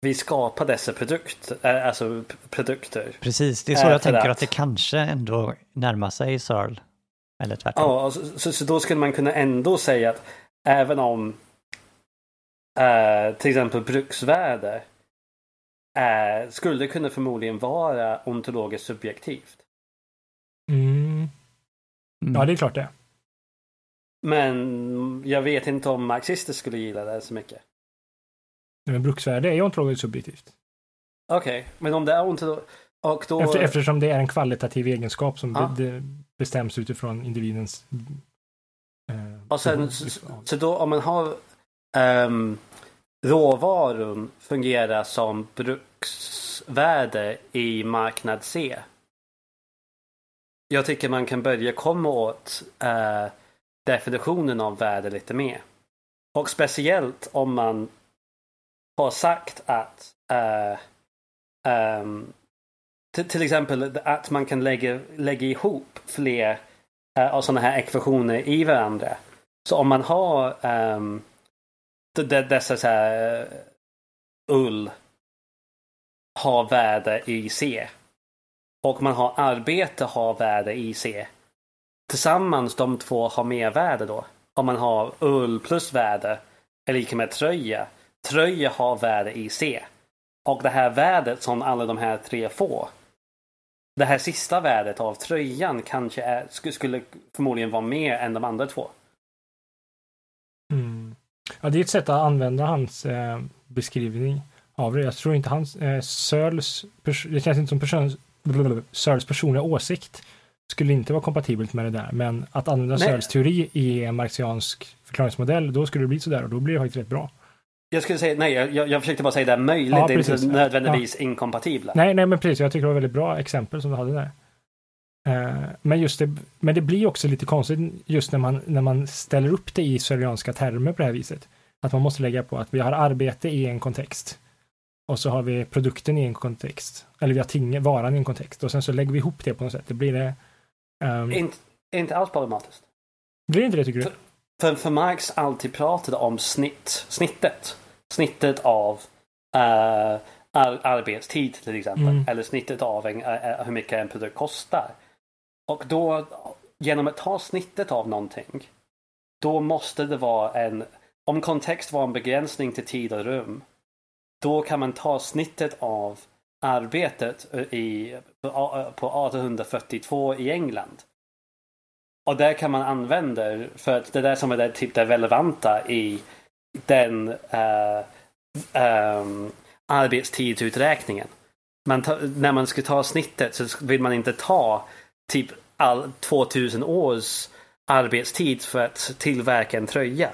vi skapar dessa produkter, alltså produkter. Precis, det är så jag tänker att det kanske ändå närmar sig Searle. Eller tvärtom. Ja, så, så, så, då skulle man kunna ändå säga att även om eh, till exempel bruksvärde eh, skulle kunna förmodligen vara ontologiskt subjektivt. Mm. Mm. Ja, det är klart det. Men jag vet inte om marxister skulle gilla det så mycket. Men bruksvärde är ju ontologiskt subjektivt. Okej, okay. men om det är ontologiskt... Då... Efter, eftersom det är en kvalitativ egenskap som ja. be, bestäms utifrån individens... Eh, och sen, så, så, då om man har um, råvarun fungerar som bruksvärde i marknad C. Jag tycker man kan börja komma åt uh, definitionen av värde lite mer. Och speciellt om man har sagt att uh, um, till exempel att man kan lägga, lägga ihop fler uh, av sådana här ekvationer i varandra. Så om man har um, dessa så här, uh, ull har värde i C. Och man har arbete har värde i C. Tillsammans de två har mer värde då. Om man har ull plus värde är lika med tröja. Tröja har värde i C. Och det här värdet som alla de här tre får. Det här sista värdet av tröjan kanske är, skulle förmodligen vara mer än de andra två. Mm. Ja, det är ett sätt att använda hans eh, beskrivning av det. Jag tror inte hans, eh, det känns inte som person, personliga åsikt skulle inte vara kompatibelt med det där. Men att använda Searles teori i en marxiansk förklaringsmodell, då skulle det bli sådär och då blir det faktiskt rätt bra. Jag skulle säga, nej, jag, jag försökte bara säga det är möjligt, ja, det är inte nödvändigtvis ja. inkompatibla. Nej, nej, men precis, jag tycker det var väldigt bra exempel som du hade där. Uh, men just det, men det blir också lite konstigt just när man, när man ställer upp det i syrianska termer på det här viset. Att man måste lägga på att vi har arbete i en kontext. Och så har vi produkten i en kontext. Eller vi har ting, varan i en kontext. Och sen så lägger vi ihop det på något sätt. Det blir det... Um... Inte, inte alls problematiskt. Blir inte det tycker du? För, för, för Marx alltid pratade om snitt, snittet. Snittet av uh, ar arbetstid till exempel. Mm. Eller snittet av en, uh, hur mycket en produkt kostar. Och då, genom att ta snittet av någonting. Då måste det vara en, om kontext var en begränsning till tid och rum. Då kan man ta snittet av arbetet i, på 1842 i England. Och det kan man använda för att det är det som är det, typ det relevanta i den uh, um, arbetstidsuträkningen. Man ta, när man ska ta snittet så vill man inte ta typ all 2000 års arbetstid för att tillverka en tröja.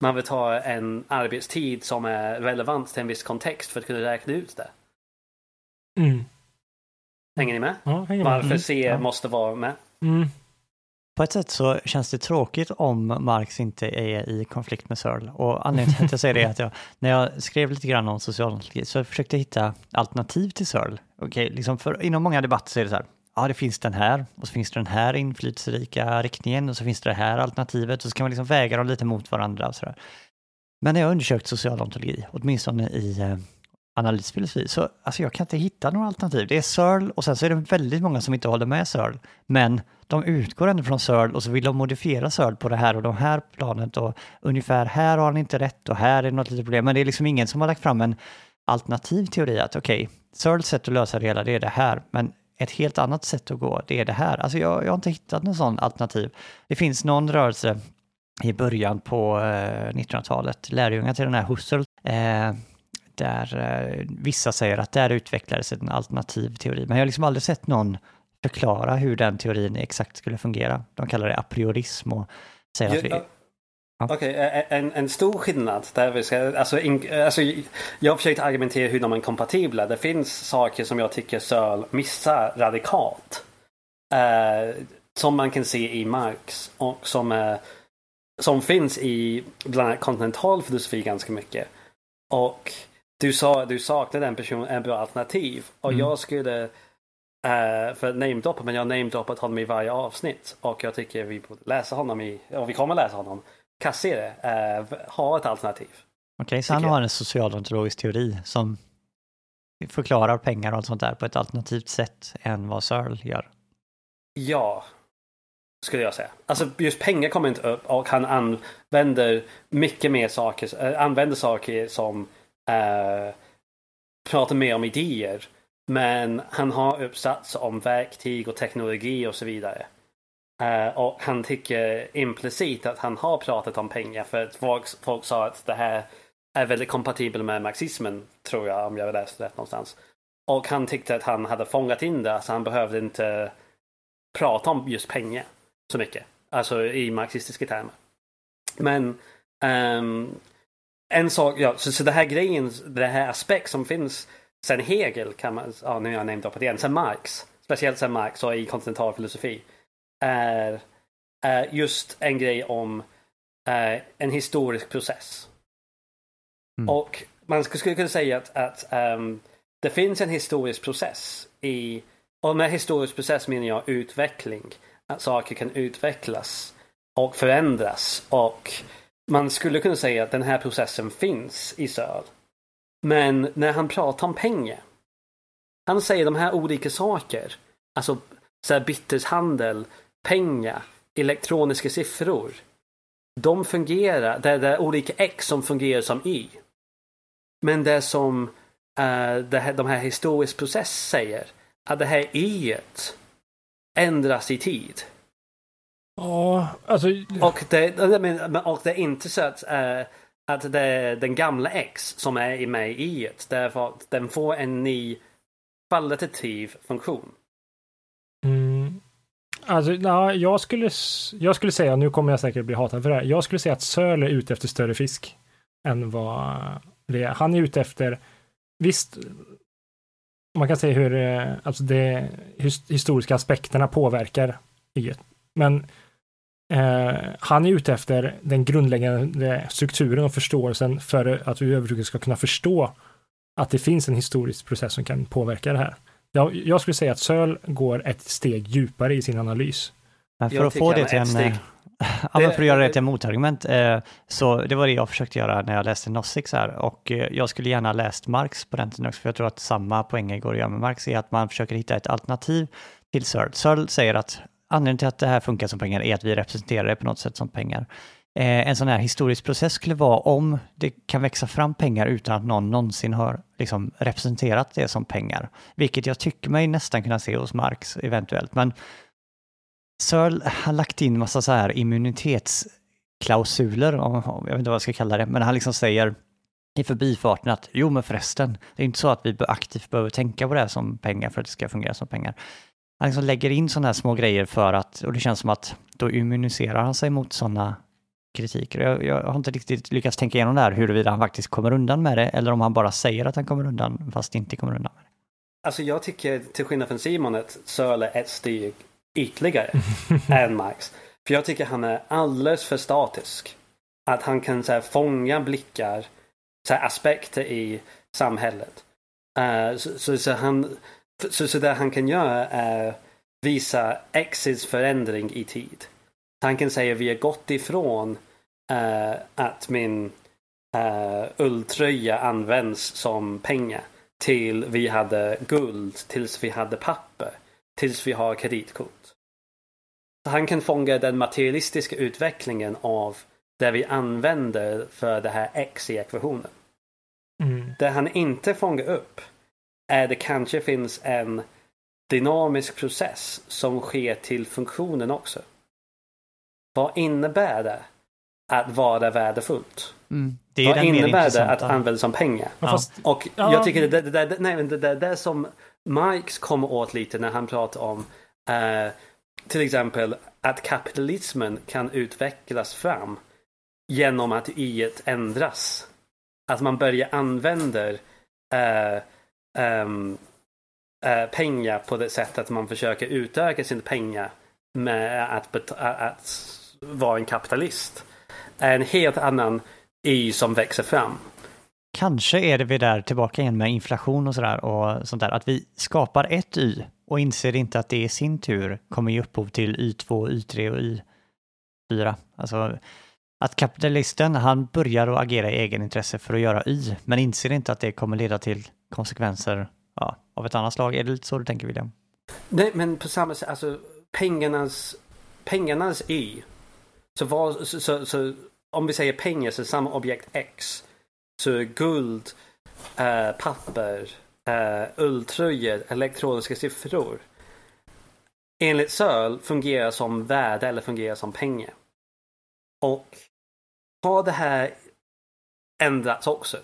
Man vill ta en arbetstid som är relevant till en viss kontext för att kunna räkna ut det. Mm. Hänger ni med? Ja, hänger med. Varför mm. C ja. måste vara med? Mm. På ett sätt så känns det tråkigt om Marx inte är i konflikt med Searle. Och anledningen till att jag säger det är att jag, när jag skrev lite grann om socialdemokrati så försökte jag hitta alternativ till Searle. Okay, liksom för inom många debatter så är det så här, ja det finns den här och så finns det den här inflytelserika riktningen och så finns det det här alternativet och så kan man liksom väga dem lite mot varandra och så där. Men när jag undersökt socialontologi, åtminstone i eh, analysfilosofi, så alltså jag kan inte hitta några alternativ. Det är Searle och sen så är det väldigt många som inte håller med Searle, men de utgår ändå från Searle och så vill de modifiera Searle på det här och de här planet och ungefär här har han inte rätt och här är något litet problem. Men det är liksom ingen som har lagt fram en alternativ teori att okej, okay, Searles sätt att lösa det hela det är det här, men ett helt annat sätt att gå, det är det här. Alltså jag, jag har inte hittat någon sån alternativ. Det finns någon rörelse i början på eh, 1900-talet, lärjungar till den här Husserl, eh, där eh, vissa säger att där utvecklades en alternativ teori. Men jag har liksom aldrig sett någon förklara hur den teorin exakt skulle fungera. De kallar det a priorism och säger att vi... Ja. Okej, okay, en, en stor skillnad där vi ska, alltså, in, alltså jag har försökt argumentera hur de är kompatibla. Det finns saker som jag tycker Searle missar radikalt. Eh, som man kan se i Marx och som, eh, som finns i bland annat kontinental filosofi ganska mycket. Och du sa du saknade en person, en bra alternativ. Och mm. jag skulle, uh, för namedroppa, men jag har namedroppat honom i varje avsnitt. Och jag tycker vi borde läsa honom i, och vi kommer läsa honom. Kassere, uh, ha ett alternativ. Okej, så han har en socialontologisk teori som förklarar pengar och allt sånt där på ett alternativt sätt än vad Searle gör. Ja, skulle jag säga. Alltså just pengar kommer inte upp och han använder mycket mer saker, äh, använder saker som Eh, prata mer om idéer. Men han har uppsats om verktyg och teknologi och så vidare. Uh, och han tycker implicit att han har pratat om pengar för att folk, folk sa att det här är väldigt kompatibelt med marxismen, tror jag, om jag läste rätt någonstans. Och han tyckte att han hade fångat in det, så han behövde inte prata om just pengar så mycket. Alltså i marxistiska termer. Men um, en sak, ja, så, så det här grejen, det här aspekt som finns sen Hegel kan man, ja nu har jag nämnt det igen, sen Marx, speciellt sen Marx och i kontinental filosofi, är, är just en grej om eh, en historisk process. Mm. Och man sk- skulle kunna säga att, att ehm, det finns en historisk process i, och med historisk process menar jag utveckling. Att saker kan utvecklas och förändras och man skulle kunna säga att den här processen finns i Söl. Men när han pratar om pengar. Han säger de här olika saker. Alltså så här byteshandel, pengar, elektroniska siffror. De fungerar, det är, det är olika X som fungerar som Y. Men det som uh, det här, de här historisk process säger, att det här Y ändras i tid. Ja, alltså... Och det, men- och det är inte så att, eh, att det är den gamla X som är med i Y. Därför att den får en ny kvalitativ funktion. Mm, alltså, ja, jag, skulle, jag skulle säga, nu kommer jag säkert bli hatad för det här, jag skulle säga att Söl är ute efter större fisk än vad det är. Han är ute efter, visst, man kan säga hur eh, alltså det, his- historiska aspekterna påverkar i ett. Men eh, han är ute efter den grundläggande strukturen och förståelsen för att vi överhuvudtaget ska kunna förstå att det finns en historisk process som kan påverka det här. Jag, jag skulle säga att Söl går ett steg djupare i sin analys. Men för Jag att få det till en... steg. eh, Ja, men för att göra det till en motargument, eh, så det var det jag försökte göra när jag läste Nozick så här. Och eh, jag skulle gärna läst Marx på den tiden också, för jag tror att samma poänger går att göra med Marx, är att man försöker hitta ett alternativ till Searle. Searle säger att anledningen till att det här funkar som pengar är att vi representerar det på något sätt som pengar. Eh, en sån här historisk process skulle vara om det kan växa fram pengar utan att någon någonsin har liksom, representerat det som pengar. Vilket jag tycker mig nästan kunna se hos Marx eventuellt. Men Searle har lagt in massa så här immunitetsklausuler, om- om- jag vet inte vad jag ska kalla det, men han liksom säger i förbifarten att jo men förresten, det är inte så att vi aktivt behöver tänka på det här som pengar för att det ska fungera som pengar. Han liksom lägger in sådana här små grejer för att, och det känns som att då immuniserar han sig mot sådana kritiker. Jag, jag har inte riktigt lyckats tänka igenom det här, huruvida han faktiskt kommer undan med det eller om han bara säger att han kommer undan fast inte kommer undan med det. Alltså jag tycker till skillnad från Simon att Söl är ett steg ytterligare än Marx. För jag tycker han är alldeles för statisk. Att han kan så här, fånga blickar, så här, aspekter i samhället. Eh, så, så, så, han, så, så det han kan göra är visa X's förändring i tid. Han kan säga vi har gått ifrån eh, att min uh, ulltröja används som pengar till vi hade guld, tills vi hade papper, tills vi har kreditkort. Så han kan fånga den materialistiska utvecklingen av det vi använder för det här X i ekvationen. Mm. Det han inte fångar upp är det kanske finns en dynamisk process som sker till funktionen också. Vad innebär det att vara värdefullt? Det är Vad innebär det att användas som pengar? Ja, fast, Och Ja. jag tycker det, det, det, det, nej, det, det, det som Marx kommer åt lite när han pratar om eh, till exempel att kapitalismen kan utvecklas fram genom att y ändras. Att man börjar använda eh, um, uh, pengar på det sättet att man försöker utöka sina pengar med att, att vara en kapitalist. Är en helt annan y som växer fram. Kanske är det vi där tillbaka igen med inflation och sådär och sånt där, att vi skapar ett y och inser inte att det i sin tur kommer ge upphov till y2, y3 och y4. Alltså, att kapitalisten, han börjar att agera i egenintresse för att göra Y, men inser inte att det kommer leda till konsekvenser ja, av ett annat slag. Är det lite så du tänker William? Nej, men på samma sätt, alltså pengarnas, pengarnas Y. Så, vad, så, så, så om vi säger pengar så är samma objekt X. Så guld, äh, papper, äh, ulltröjor, elektroniska siffror. Enligt Searle fungerar som värde eller fungerar som pengar. Och har det här ändrats också?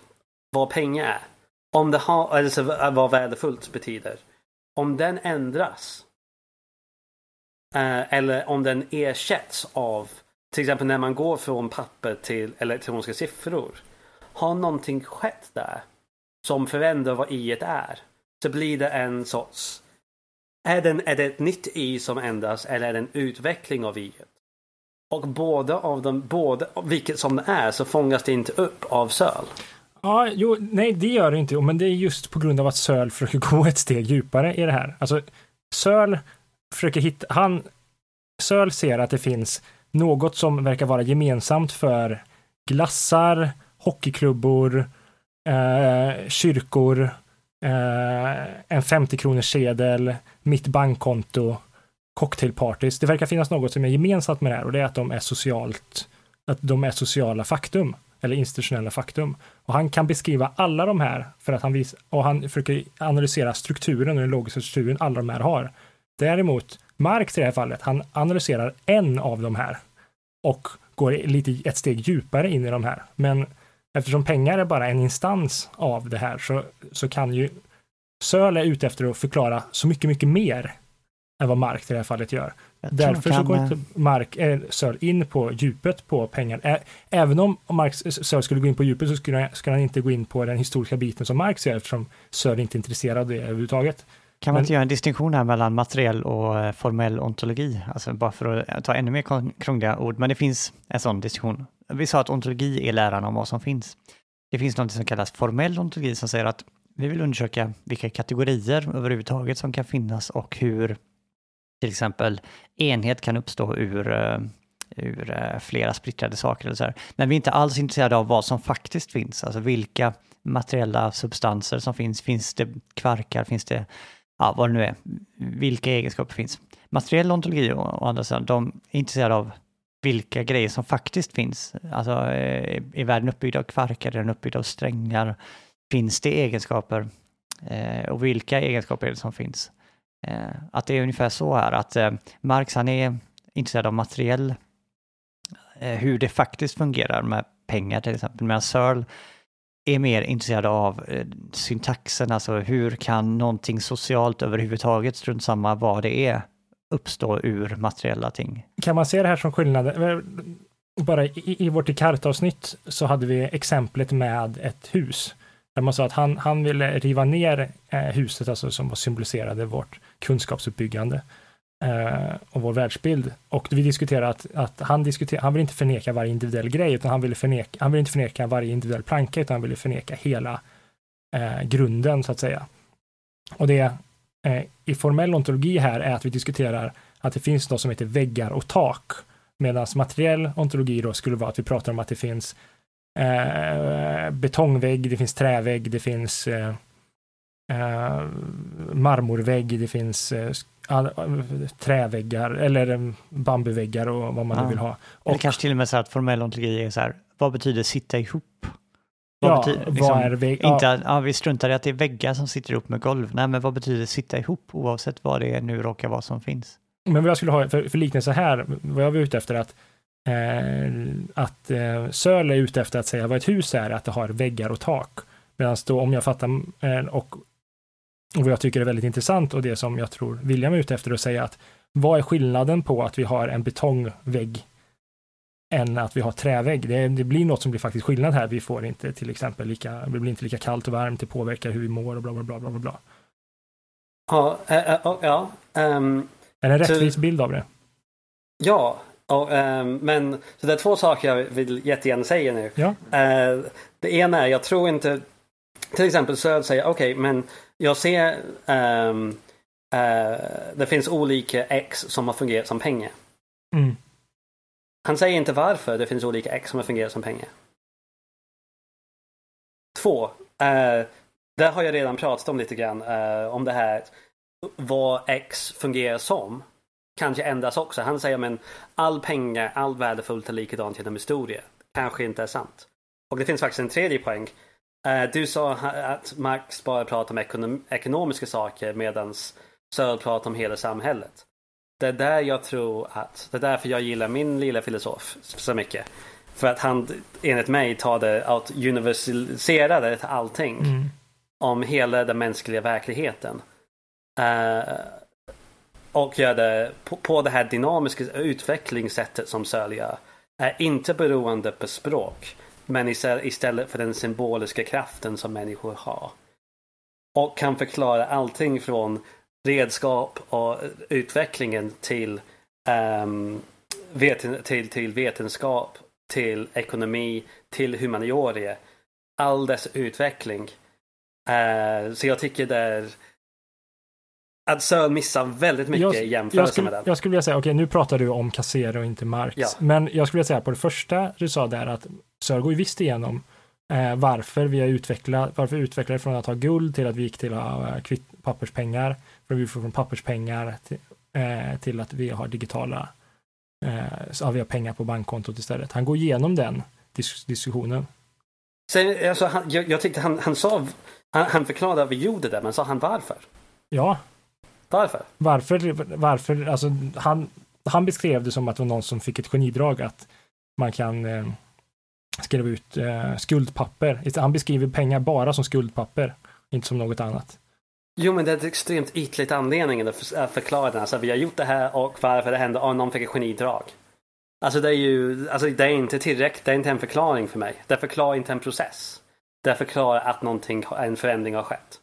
Vad pengar är? Om det har, alltså vad värdefullt betyder. Om den ändras. Eh, eller om den ersätts av till exempel när man går från papper till elektroniska siffror. Har någonting skett där som förändrar vad i är. Så blir det en sorts är, den, är det ett nytt i som ändras eller är det en utveckling av i? Och båda av dem, både, vilket som det är, så fångas det inte upp av söl. Ja, jo, nej, det gör det inte, men det är just på grund av att Söl försöker gå ett steg djupare i det här. Alltså, Söl försöker hitta, han, Söl ser att det finns något som verkar vara gemensamt för glassar, hockeyklubbor, eh, kyrkor, eh, en 50 kronors sedel, mitt bankkonto, cocktailpartys. Det verkar finnas något som är gemensamt med det här och det är att de är socialt, att de är sociala faktum eller institutionella faktum. Och han kan beskriva alla de här för att han visar, och han försöker analysera strukturen och den logiska strukturen alla de här har. Däremot, Marx i det här fallet, han analyserar en av de här och går lite ett steg djupare in i de här. Men eftersom pengar är bara en instans av det här så, så kan ju Söl är ute efter att förklara så mycket, mycket mer än vad Mark i det här fallet gör. Därför kan... så går inte Mark Söl in på djupet på pengar. Ä även om Mark Söl skulle gå in på djupet så skulle han, skulle han inte gå in på den historiska biten som Marx gör eftersom Söl inte är intresserad av det överhuvudtaget. Kan man Men, inte göra en distinktion här mellan materiell och eh, formell ontologi? Alltså bara för att ta ännu mer krångliga ord. Men det finns en sån distinktion. Vi sa att ontologi är läran om vad som finns. Det finns något som kallas formell ontologi som säger att vi vill undersöka vilka kategorier överhuvudtaget som kan finnas och hur till exempel enhet kan uppstå ur, eh, ur eh, flera splittrade saker. Eller så här. Men vi är inte alls intresserade av vad som faktiskt finns, alltså vilka materiella substanser som finns. Finns det kvarkar, finns det, ja vad det nu är, vilka egenskaper finns. Materiell ontologi å andra sidan, de är intresserade av vilka grejer som faktiskt finns. Alltså eh, är världen uppbyggd av kvarkar, är den uppbyggd av strängar? Finns det egenskaper? och vilka egenskaper är det som finns? Eh, att det är ungefär så här att eh, Marx han är intresserad av materiell, eh, hur det faktiskt fungerar med pengar till exempel, medan Searle är mer intresserad av eh, syntaxen, alltså hur kan någonting socialt överhuvudtaget, strunt samma vad det är, uppstå ur materiella ting. Kan man se det här som skillnad? Eh, bara i, i vårt Descartes-avsnitt så hade vi exemplet med ett hus. Där man sa att han, han ville riva ner eh, huset, alltså som symboliserade vårt kunskapsuppbyggande eh, och vår världsbild. Och vi diskuterade att, att han, diskuter, han vill inte förneka varje individuell grej, utan han vill, förneka, han ville inte förneka varje individuell planka, utan han ville förneka hela eh, grunden, så att säga. Och det eh, i formell ontologi här är att vi diskuterar att det finns något som heter väggar och tak, medan materiell ontologi då skulle vara att vi pratar om att det finns eh, betongvägg, det finns trävägg, det finns eh, eh, marmorvägg, det finns eh, träväggar eller bambuväggar och vad man ja. nu vill ha. Och, eller kanske till och med så att formell ontologi är så här, vad betyder sitta ihop? Vad ja, betyder, liksom, vad är vägg? Inte, ja. ja, vi struntar i att det är väggar som sitter ihop med golv. Nej, men vad betyder sitta ihop oavsett vad det är nu råkar vara som finns? Men vad jag skulle ha för, för liknelse här, vad jag var ute efter att att eh, Söl är ute efter att säga vad ett hus är, att det har väggar och tak. Medan då om jag fattar eh, och, och vad jag tycker är väldigt intressant och det som jag tror William är ute efter att säga att vad är skillnaden på att vi har en betongvägg än att vi har trävägg. Det, det, blir något som blir faktiskt skillnad här. Vi får inte till exempel lika, det blir inte lika kallt och varmt, det påverkar hur vi mår och bla bla bla bla bla. Ja, äh, äh, ja. Um, är det en rättvis bild av det? Ja, och, um, men så det är två saker jag vill jättegärna säga nu. Ja. Uh, det ena är, jag tror inte, till exempel Söd säger, okej, okay, men jag ser um, uh, det finns olika X som har fungerat som pengar. Mm. Han säger inte varför det finns olika X som fungerar som pengar. Två. Eh, där har jag redan pratat om lite grann. Eh, om det här vad X fungerar som. Kanske ändras också. Han säger men all pengar, all värdefullt är likadant genom historia. Kanske inte är sant. Och det finns faktiskt en tredje poäng. Eh, du sa att Max bara pratar om ekonom ekonomiska saker medan Searle pratar om hela samhället. Det är där jag tror att, det är därför jag gillar min lilla filosof så mycket. För att han enligt mig tar det att universalisera det till allting. Mm. Om hela den mänskliga verkligheten. Uh, och gör det på, på det här dynamiska utvecklingssättet som Searle gör. Är inte beroende på språk. Men istället för den symboliska kraften som människor har. Och kan förklara allting från redskap och utvecklingen till, um, veten, till, till vetenskap, till ekonomi, till humaniora. All dess utveckling. Uh, så jag tycker det är att Sören missar väldigt mycket jag, i jämförelse med den. Jag skulle vilja säga, okej okay, nu pratar du om Cassero och inte Marx. Ja. Men jag skulle vilja säga på det första du sa där att Sören går ju visst igenom eh, varför vi har utvecklat, varför vi utvecklade från att ha guld till att vi gick till att ha eh, papperspengar. För vi får från papperspengar till, eh, till att vi har digitala, eh, så har vi har pengar på bankkontot istället. Han går igenom den dis diskussionen. Sen, alltså, han, jag, jag tyckte han, han sa, han, han förklarade att vi gjorde det, men sa han varför? Ja, varför? Varför? Varför? Alltså, han, han beskrev det som att det var någon som fick ett genidrag att man kan eh, skriva ut eh, skuldpapper. Han beskriver pengar bara som skuldpapper, inte som något annat. Jo, men det är ett extremt ytligt anledning att förklara den. Alltså, vi har gjort det här och varför det hände. Och någon fick ett genidrag. Alltså det är ju, alltså det är inte tillräckligt. Det är inte en förklaring för mig. Det förklarar inte en process. Det förklarar att någonting, en förändring har skett.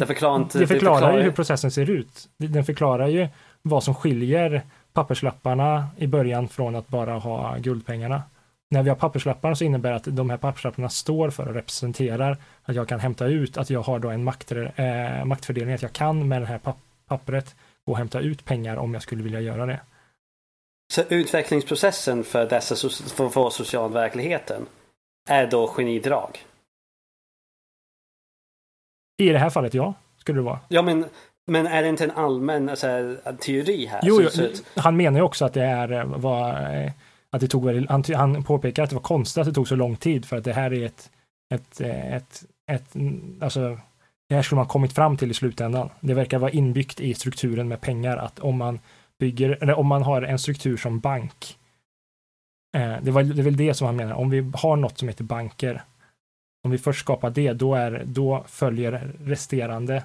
Det, förklarar, inte, det förklarar, det förklarar ju hur processen ser ut. Den förklarar ju vad som skiljer papperslapparna i början från att bara ha guldpengarna. När vi har papperslappar så innebär det att de här papperslapparna står för och representerar att jag kan hämta ut, att jag har då en makt, eh, maktfördelning, att jag kan med det här papp pappret gå och hämta ut pengar om jag skulle vilja göra det. Så utvecklingsprocessen för dessa för, för socialverkligheten är då genidrag? I det här fallet, ja. Skulle det vara. Ja, men, men är det inte en allmän alltså, teori här? Jo, jo han menar ju också att det är eh, var, eh, att det tog han, han påpekar att det var konstigt att det tog så lång tid för att det här är ett, ett, eh, ett, ett, alltså det här skulle man kommit fram till i slutändan. Det verkar vara inbyggt i strukturen med pengar att om man bygger, eller om man har en struktur som bank. det, var, det är väl det som han menar, om vi har något som heter banker om vi först skapar det, då, är, då följer resterande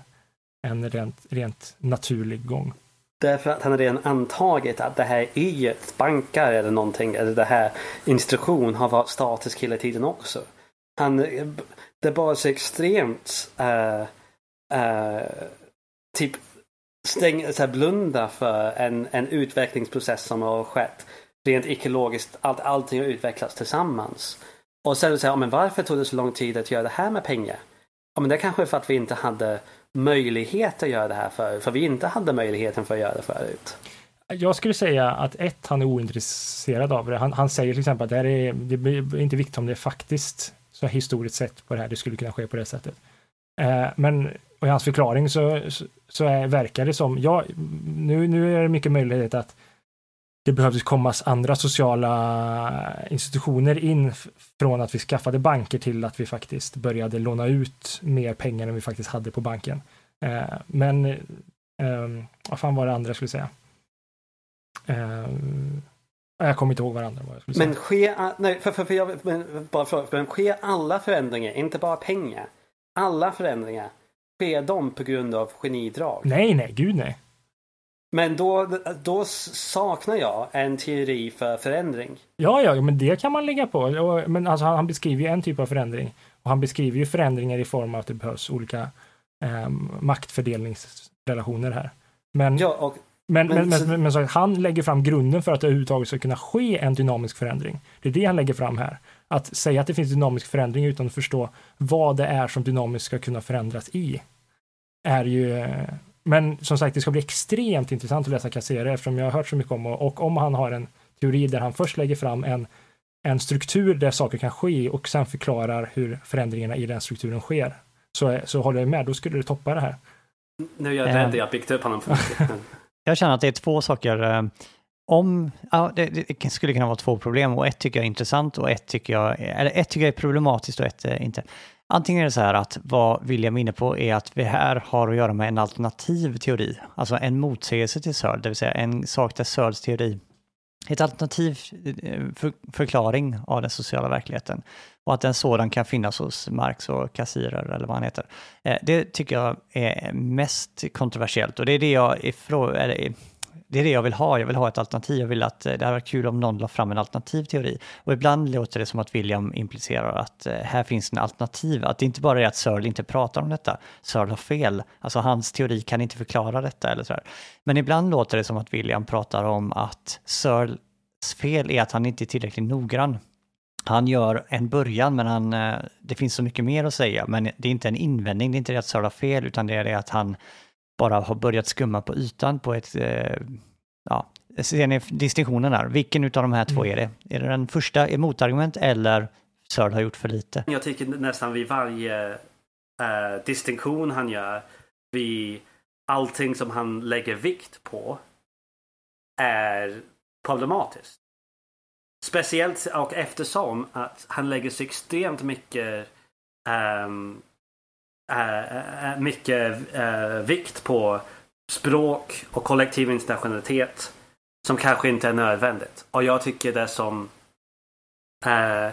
en rent, rent naturlig gång. Därför att han har redan antagit att det här är bankar eller någonting, eller det här instruktion har varit statisk hela tiden också. Han, det är bara så extremt uh, uh, typ stäng, så här, blunda för en, en utvecklingsprocess som har skett rent ekologiskt. Allt, allting har utvecklats tillsammans. Och sen säger men varför tog det så lång tid att göra det här med pengar? Ja, men det kanske är för att vi inte hade möjlighet att göra det här förut. För vi inte hade möjligheten för att göra det förut. Jag skulle säga att ett, han är ointresserad av det. Han, han säger till exempel att det, är, det är inte viktigt om det är faktiskt så historiskt sett på det här, det skulle kunna ske på det sättet. Eh, men och i hans förklaring så, så, så är, verkar det som, ja, nu, nu är det mycket möjlighet att det behövdes komma andra sociala institutioner in från att vi skaffade banker till att vi faktiskt började låna ut mer pengar än vi faktiskt hade på banken. Eh, men eh, vad fan var det andra jag skulle säga? Eh, jag kommer inte ihåg varandra. Vad jag skulle men sker, nej, för, för, för jag, men, bara för, men sker alla förändringar, inte bara pengar, alla förändringar, sker de på grund av genidrag? Nej, nej, gud nej. Men då, då saknar jag en teori för förändring. Ja, ja, men det kan man lägga på. Men alltså, han beskriver ju en typ av förändring. Och han beskriver ju förändringar i form av att det behövs olika eh, maktfördelningsrelationer här. Men, ja, och, men, men, men, men, men så han lägger fram grunden för att det överhuvudtaget ska kunna ske en dynamisk förändring. Det är det han lägger fram här. Att säga att det finns dynamisk förändring utan att förstå vad det är som dynamiskt ska kunna förändras i är ju eh, men som sagt, det ska bli extremt intressant att läsa Kassere eftersom jag har hört så mycket om och, och om han har en teori där han först lägger fram en, en struktur där saker kan ske och sen förklarar hur förändringarna i den strukturen sker. Så, så håller jag med, då skulle det toppa det här. Nu är jag rädd jag byggt upp honom för Jag känner att det är två saker. eh, Om, ja, det, det skulle kunna vara två problem och ett tycker jag är intressant och ett tycker jag, eller ett tycker jag är problematiskt och ett är inte. Antingen är det så här att vad William är inne på är att vi här har att göra med en alternativ teori, alltså en motsägelse till Searle, det vill säga en sak där Searles teori ett alternativ eh, för, förklaring av den sociala verkligheten och att en sådan kan finnas hos Marx och Cassirer eller vad han heter. Eh, det tycker jag är mest kontroversiellt och det är det jag, ifrå, eller, det är det jag vill ha. Jag vill ha ett alternativ. Jag vill att eh, det hade varit kul om någon la fram en alternativ teori. Och ibland låter det som att William implicerar att eh, här finns en alternativ. Att det inte bara är att Searle inte pratar om detta. Searle har fel. Alltså hans teori kan inte förklara detta eller sådär. Men ibland låter det som att William pratar om att Searles fel är att han inte är tillräckligt noggrann. Han gör en början, men han, eh, det finns så mycket mer att säga. Men det är inte en invändning, det är inte det att Searle har fel, utan det är det att han bara har börjat skumma på ytan på ett... Eh, ja, ser ni distinktionen där? Vilken av de här två är det? Är det den första är motargument eller Searle har gjort för lite? Jag tycker nästan vid varje eh, distinktion han gör, vid allting som han lägger vikt på, är problematiskt. Speciellt och eftersom att han lägger så extremt mycket ehm, Eh, eh, mycket eh, vikt på språk och kollektiv internationalitet som kanske inte är nödvändigt. Och jag tycker det som eh,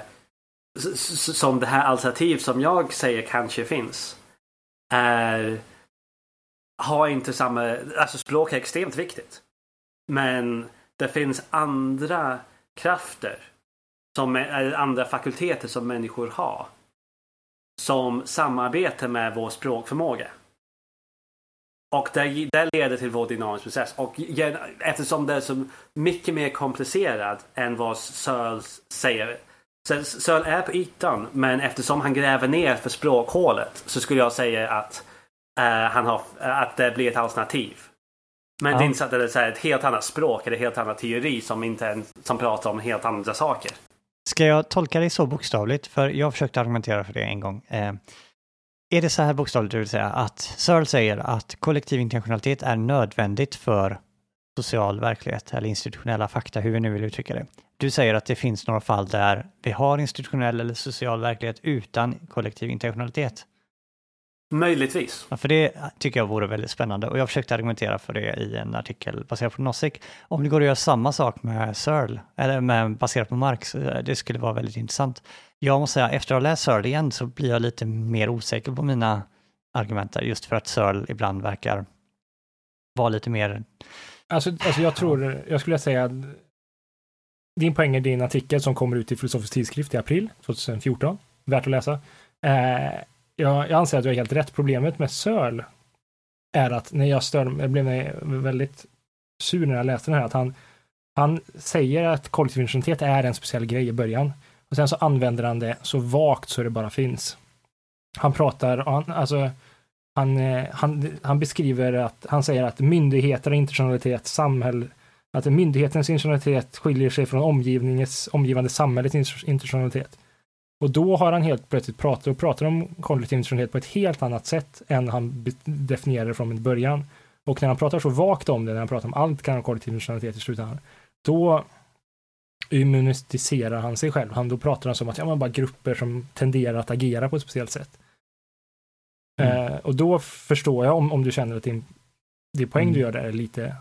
som det här alternativ som jag säger kanske finns är har inte samma, alltså språk är extremt viktigt. Men det finns andra krafter som är, andra fakulteter som människor har som samarbetar med vår språkförmåga. Och det, det leder till vår dynamiska process. Och eftersom det är så mycket mer komplicerat än vad Searle säger. Searle är på ytan, men eftersom han gräver ner för språkhålet så skulle jag säga att, eh, han har, att det blir ett alternativ. Men Ja. det är inte så att det är ett helt annat språk eller helt annan teori som, inte är, som pratar om helt andra saker. Ska jag tolka dig så bokstavligt? För jag försökte argumentera för det en gång. Eh, är det så här bokstavligt du vill säga att Searle säger att kollektiv intentionalitet är nödvändigt för social verklighet eller institutionella fakta, hur vi nu vill uttrycka det. Du säger att det finns några fall där vi har institutionell eller social verklighet utan kollektiv intentionalitet. Möjligtvis. Ja, för det tycker jag vore väldigt spännande och jag försökte argumentera för det i en artikel baserad på Nozick. Om det går att göra samma sak med Searle, eller med, baserat på Marx, eh, det skulle vara väldigt intressant. Jag måste säga, efter att ha läst Searle igen så blir jag lite mer osäker på mina argument där, just för att Searle ibland verkar vara lite mer... Alltså, alltså jag tror, jag skulle säga att din poäng är din artikel som kommer ut i Filosofisk tidskrift i april 2014. Värt att läsa. Eh, jag, jag anser att du har helt rätt. Problemet med SÖL är att när jag stör, jag blev väldigt sur när jag läste den här, att han, han säger att kollektiv identitet är en speciell grej i början. Och sen så använder han det så vagt så det bara finns. Han pratar, han, alltså, han, eh, han, han beskriver att, han säger att myndigheter och internationalitet, samhälle, att myndighetens internationalitet skiljer sig från omgivningens, omgivande samhällets internationalitet. Och då har han helt plötsligt pratat och pratar om kollektiv internationalitet på ett helt annat sätt än han definierade från början. Och när han pratar så vagt om det, när han pratar om allt kan kollektiv internationalitet i slutändan, då immuniserar han sig själv. Han, då pratar han som att ja, men bara grupper som tenderar att agera på ett speciellt sätt. Mm. Eh, och då förstår jag om, om du känner att din, din poäng Mm. du gör där är lite,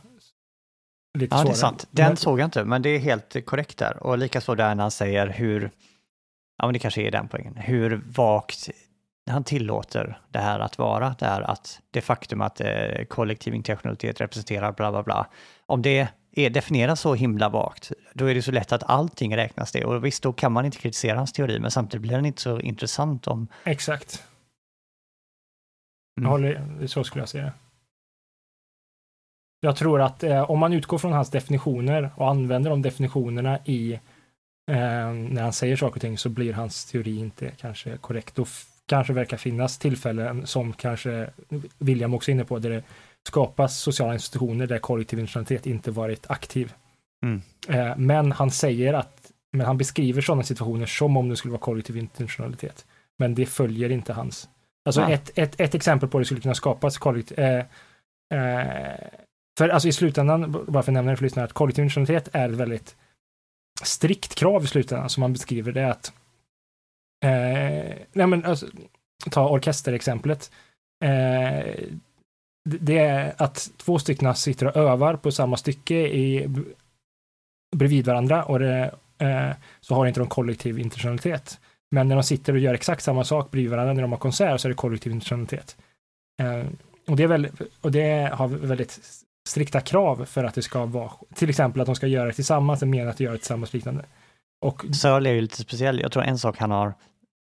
lite Ja, det är svårare. sant. Den Men- såg jag inte, men det är helt korrekt där. Och likaså där när han säger hur, ja men det kanske är den poängen, hur vagt han tillåter det här att vara, det här att det faktum att eh, kollektiv intentionalitet representerar bla bla bla. Om det är definierat så himla vagt, då är det så lätt att allting räknas det. Och visst, då kan man inte kritisera hans teori, men samtidigt blir den inte så intressant om... Exakt. Mm. Jag håller, så skulle jag säga det. Jag tror att eh, om man utgår från hans definitioner och använder de definitionerna i eh, när han säger saker och ting så blir hans teori inte kanske korrekt. Då kanske verkar finnas tillfällen som kanske William också är inne på där det skapas sociala institutioner där kollektiv internationalitet inte varit aktiv. Mm. Eh, men han säger att, men han beskriver sådana situationer som om det skulle vara kollektiv intentionalitet. Men det följer inte hans. Alltså Nej. ett, ett, ett exempel på det skulle kunna skapas kollektiv, eh, eh, för alltså i slutändan, bara för att nämna det för lyssnarna, att kollektiv intentionalitet är väldigt strikt krav i slutändan som man beskriver det är att eh, nej men alltså, ta orkesterexemplet. Eh, det- är att två stycken sitter och övar på samma stycke i, bredvid varandra och det, eh, så har inte de kollektiv intentionalitet. Men när de sitter och gör exakt samma sak bredvid varandra när de har konsert så är det kollektiv intentionalitet. Eh, och, det är väl, och det har väldigt strikta krav för att det ska vara, till exempel att de ska göra det tillsammans, det menar att göra det tillsammans liknande. Och Searle är ju lite speciell. Jag tror en sak han har,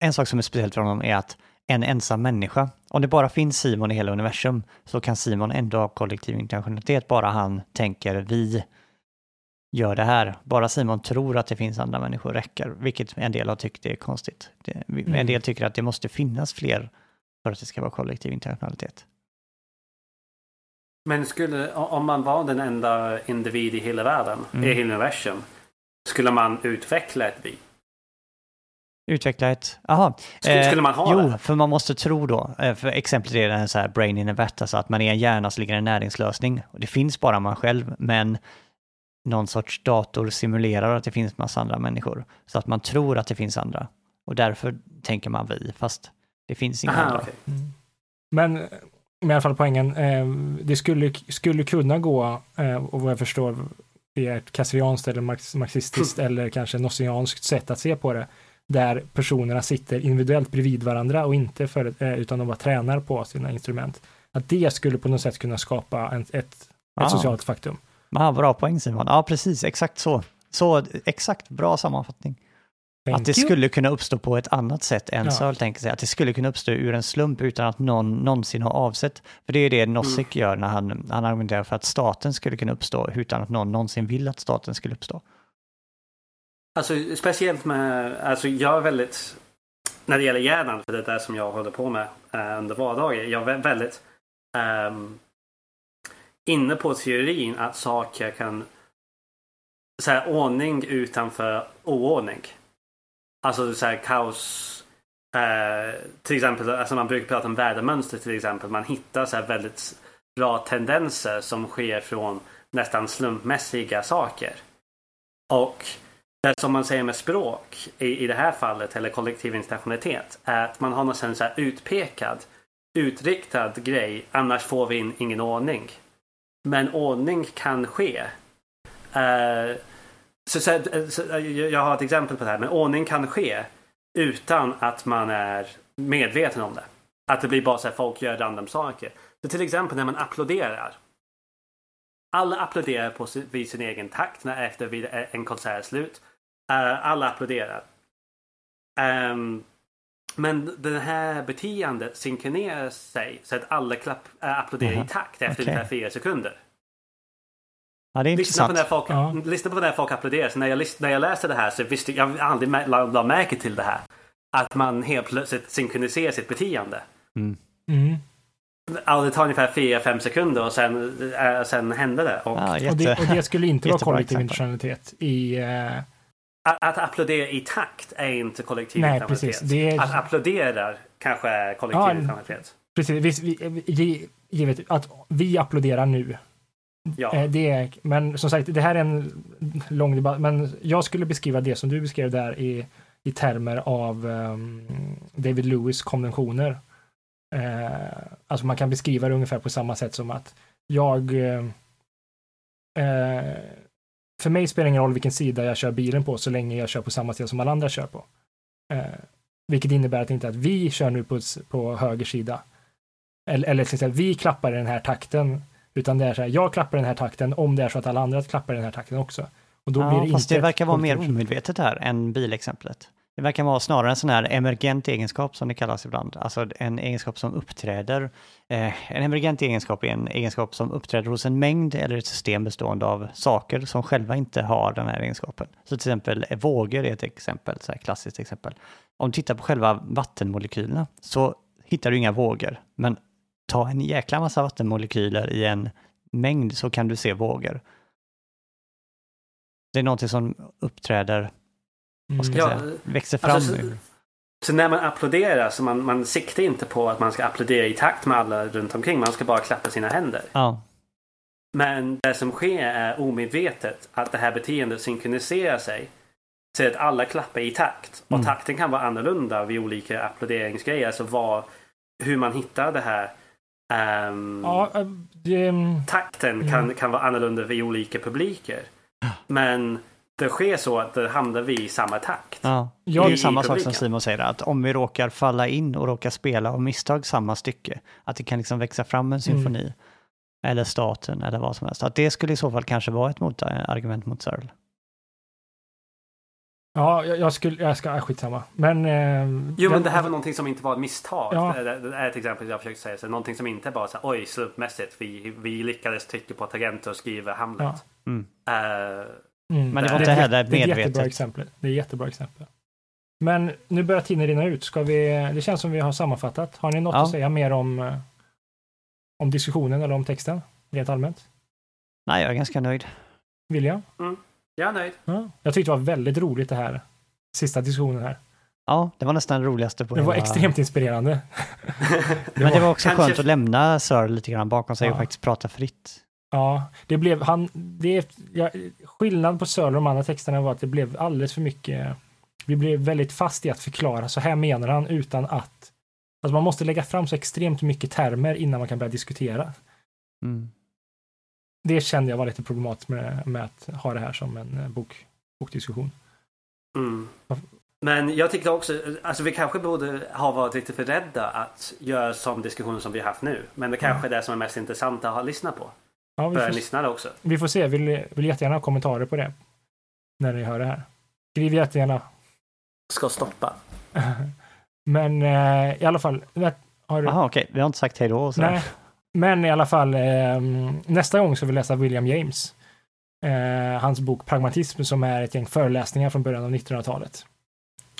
en sak som är speciellt för honom är att en ensam människa, om det bara finns Simon i hela universum, så kan Simon ändå ha kollektiv intentionalitet, bara han tänker vi gör det här. Bara Simon tror att det finns andra människor räcker, vilket en del har tyckt är konstigt. En Mm. del tycker att det måste finnas fler för att det ska vara kollektiv intentionalitet. Men skulle, om man var den enda individ i hela världen, Mm. i hela universum, skulle man utveckla ett vi? Utveckla ett, aha. Skulle, skulle man ha jo, det? för man måste tro då, eh, för exemplet är den så här brain in a vat, alltså att man är en hjärna som ligger i en näringslösning. Och det finns bara man själv, men någon sorts dator simulerar att det finns massa andra människor. Så att man tror att det finns andra. Och därför tänker man vi, fast det finns inga Aha, andra. okej. Men i alla fall poängen, eh, det skulle, skulle kunna gå, eh, och vad jag förstår, är ett kasserianskt eller marx, marxistiskt eller kanske nossianskt sätt att se på det, där personerna sitter individuellt bredvid varandra och inte för, eh, utan de bara tränar på sina instrument. Att det skulle på något sätt kunna skapa en, ett, ett Ah. socialt faktum. Ah, bra poäng Simon. Ja, precis, exakt så. Så exakt, bra sammanfattning. Thank att det you. skulle kunna uppstå på ett annat sätt än Ja. Searle tänker sig. Att det skulle kunna uppstå ur en slump utan att någon någonsin har avsett. För det är det Nozick gör när han, han argumenterar för att staten skulle kunna uppstå utan att någon någonsin vill att staten skulle uppstå. Alltså speciellt med, alltså jag är väldigt, när det gäller hjärnan, för det är det som jag håller på med eh, under vardagen. Jag är väldigt ehm, inne på teorin att saker kan, så här, ordning utanför oordning. Alltså så här kaos. Eh, till exempel, alltså man brukar prata om vädermönster till exempel. Man hittar så här väldigt bra tendenser som sker från nästan slumpmässiga saker. Och det som man säger med språk i, i det här fallet, eller kollektiv intentionalitet, är att man har någon sån här utpekad, utriktad grej, annars får vi in, ingen ordning. Men ordning kan ske. Eh, så, så, så, jag har ett exempel på det här, men ordning kan ske utan att man är medveten om det. Att det blir bara så här folk gör random saker. Så till exempel när man applåderar. Alla applåderar på sin, vid sin egen takt när efter vid en konsert är slut. Eh, alla applåderar. Ehm, men det här beteendet synkronerar sig så att alla klapp, äh, applåderar i takt efter okej. ungefär fyra sekunder. Ja, det är Lyssna på, när folk, Ja. lyssna på när folk applåderar. Så när, jag, när jag läste det här så visste jag aldrig mä- la, la märke till det här. Att man helt plötsligt synkroniserar sitt beteende. Mm. Mm. Ja, det tar ungefär 4-5 sekunder och sen, äh, sen händer det. Och Ja, Och, jätte... det, och det skulle inte vara kollektiv exempel. intentionalitet i... Eh, att, att applådera i takt är inte kollektiv Nej, intentionalitet. precis. Det är- Att applådera kanske är kollektiv Ja, intentionalitet. precis, vi, vi, gi- givet att vi applåderar nu. Ja. Eh, det är, men som sagt, det här är en lång debatt, men jag skulle beskriva det som du beskrev där i, i termer av um, David Lewis konventioner. Uh, alltså man kan beskriva det ungefär på samma sätt som att jag uh, uh, för mig spelar det ingen roll vilken sida jag kör bilen på så länge jag kör på samma sida som alla andra kör på. Vilket innebär att inte att vi kör nu på, på höger sida. Eller, eller till exempel vi klappar i den här takten. Utan det är så här, jag klappar den här takten om det är så att alla andra klappar den här takten också. Och då blir Ja, det fast inte det verkar vara mer omedvetet här än bilexemplet. Det verkar vara snarare en sån här emergent egenskap som det kallas ibland. Alltså en egenskap som uppträder. Eh, en emergent egenskap är en egenskap som uppträder hos en mängd eller ett system bestående av saker som själva inte har den här egenskapen. Så till exempel eh, vågor är ett exempel, så här klassiskt exempel. Om du tittar på själva vattenmolekylerna så hittar du inga vågor. Men ta en jäkla massa vattenmolekyler i en mängd så kan du se vågor. Det är någonting som uppträder, vad ska Mm. jag Ja, säga, växer fram Alltså, så, ur. så när man applåderar så man, man siktar inte på att man ska applådera i takt med alla runt omkring. Man ska bara klappa sina händer. Ja, Men det som sker är omedvetet att det här beteendet synkroniserar sig. Så att alla klappar i takt. Och Mm. takten kan vara annorlunda vid olika applåderingsgrejer. Alltså vad, hur man hittar det här. Ehm, Ja, äh, det, Takten kan, Mm. kan vara annorlunda vid olika publiker. Men det sker så att det hamnar vi i samma takt. ja. Ja, det är samma sak som publiken. Simon säger, att om vi råkar falla in och råkar spela av misstag samma stycke, att det kan liksom växa fram en symfoni, eller staten eller vad som helst. Att det skulle i så fall kanske vara ett motargument mot Searle. Ja, jag, jag skulle, jag ska, äh, skitsamma. Men... Eh, Jo men den- det här var någonting som inte var ett misstag. Ja. Det, det är ett exempel jag försökte säga. Så någonting som inte bara så här, oj slumpmässigt. Vi, vi lyckades trycka på tangenter och skriva Hamlet. Mm. Eh, Mm. Men det var inte heller jätte- Det är ett jättebra medvetet. exempel. Det är ett jättebra exempel. Men nu börjar tiden rinna ut. Ska vi, det känns som vi har sammanfattat. Har ni något Ja. att säga mer om, eh, om diskussionen eller om texten? Rent allmänt? Nej, jag är ganska nöjd. William? Jag är nöjd. Ja. Jag tyckte det var väldigt roligt det här. Sista diskussionen här. Ja, det var nästan det roligaste på Det var hela- extremt inspirerande. Men det var också Kanske- skönt att lämna Searle lite grann bakom sig och Ja. faktiskt prata fritt. Ja, det blev han. Det är, ja, skillnad på Söder och de andra texterna var att det blev alldeles för mycket. Vi blev väldigt fast i att förklara. Så här menar han utan att. Alltså man måste lägga fram så extremt mycket termer innan man kan börja diskutera. Mm. Det kände jag var lite problematiskt med, med att ha det här som en eh, bok, bokdiskussion. Mm. Men jag tycker också, alltså vi kanske borde ha varit lite för rädda att göra som diskussioner som vi har haft nu. Men det kanske är det som är mest intressant att ha lyssnat på. Ja, vi, För får, lyssnare också. vi får se. Vill, vill jättegärna ha kommentarer på det. När ni hör det här. Skriv jättegärna. Ska stoppa. Men eh, i alla fall. Har, Jaha, okej, vi har inte sagt hej då. Så. Nej, men i alla fall eh, nästa gång ska vi läsa William James. Eh, hans bok Pragmatism som är ett gäng föreläsningar från början av 1900-talet.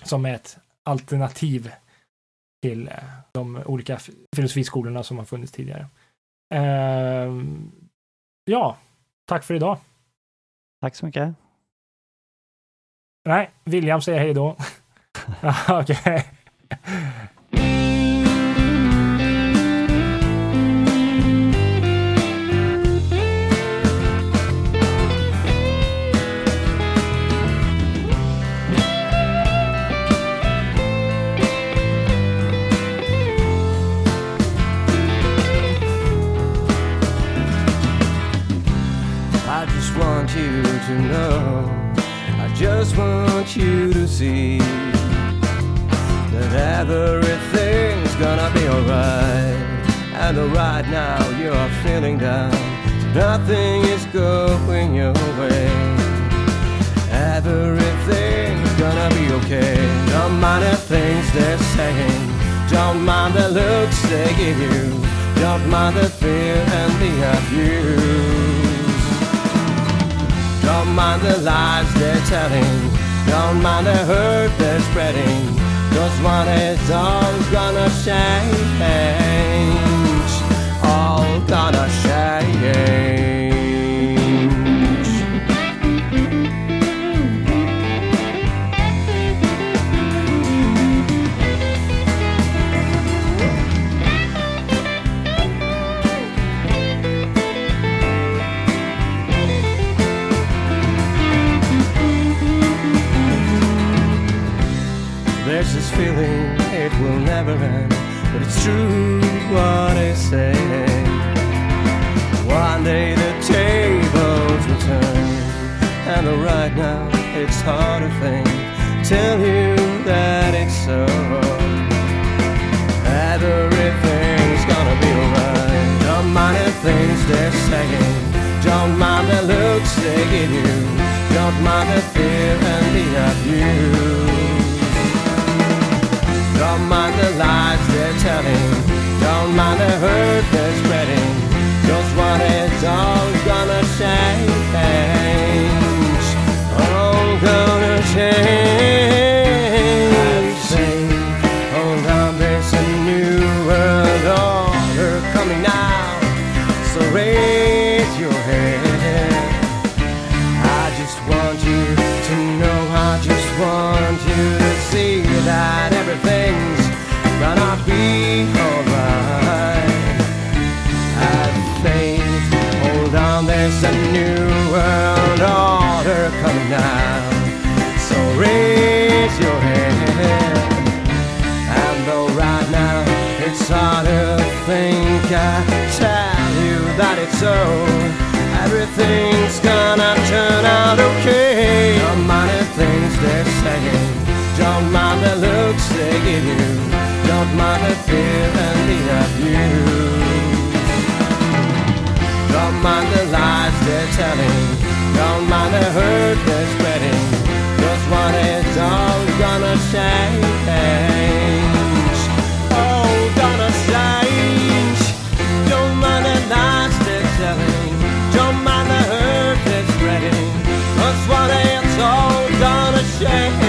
Som är ett alternativ till eh, de olika filosofiskolorna som har funnits tidigare. Eh, ja, tack för idag. Tack så mycket. Nej, William säger hej då. Okej. Just want you to see that everything's gonna be alright. And right now you're feeling down, nothing is going your way. Everything's gonna be okay. Don't mind the things they're saying, don't mind the looks they give you, don't mind the fear and the abuse. Don't mind the lies they're telling. Don't mind the hurt they're spreading. Cause one is all gonna change. All gonna change. There's this feeling it will never end, but it's true what they say. One day the tables will turn, and right now it's hard to think. Tell you that it's so. Everything's gonna be alright. Don't mind the things they're saying. Don't mind the looks they give you. Don't mind the fear and the abuse. Don't mind the lies they're telling. Don't mind the hurt they're spreading. Just what it's all gonna change. All gonna change. Hold on, there's a new world order coming now. So raise your head. I just want you to know. I just want you everything's gonna be alright. Have faith, hold on, there's a new world order coming now. So raise your hand. And though right now it's hard to think, I tell you that it's so. Everything's gonna turn out okay. The things they're saying. Don't mind the looks they give you. Don't mind the fear and the abuse. Don't mind the lies they're telling. Don't mind the hurt they're spreading. Just what it's all gonna change. Oh, gonna change. Don't mind the lies they're telling. Don't mind the hurt they're spreading. Gonna change.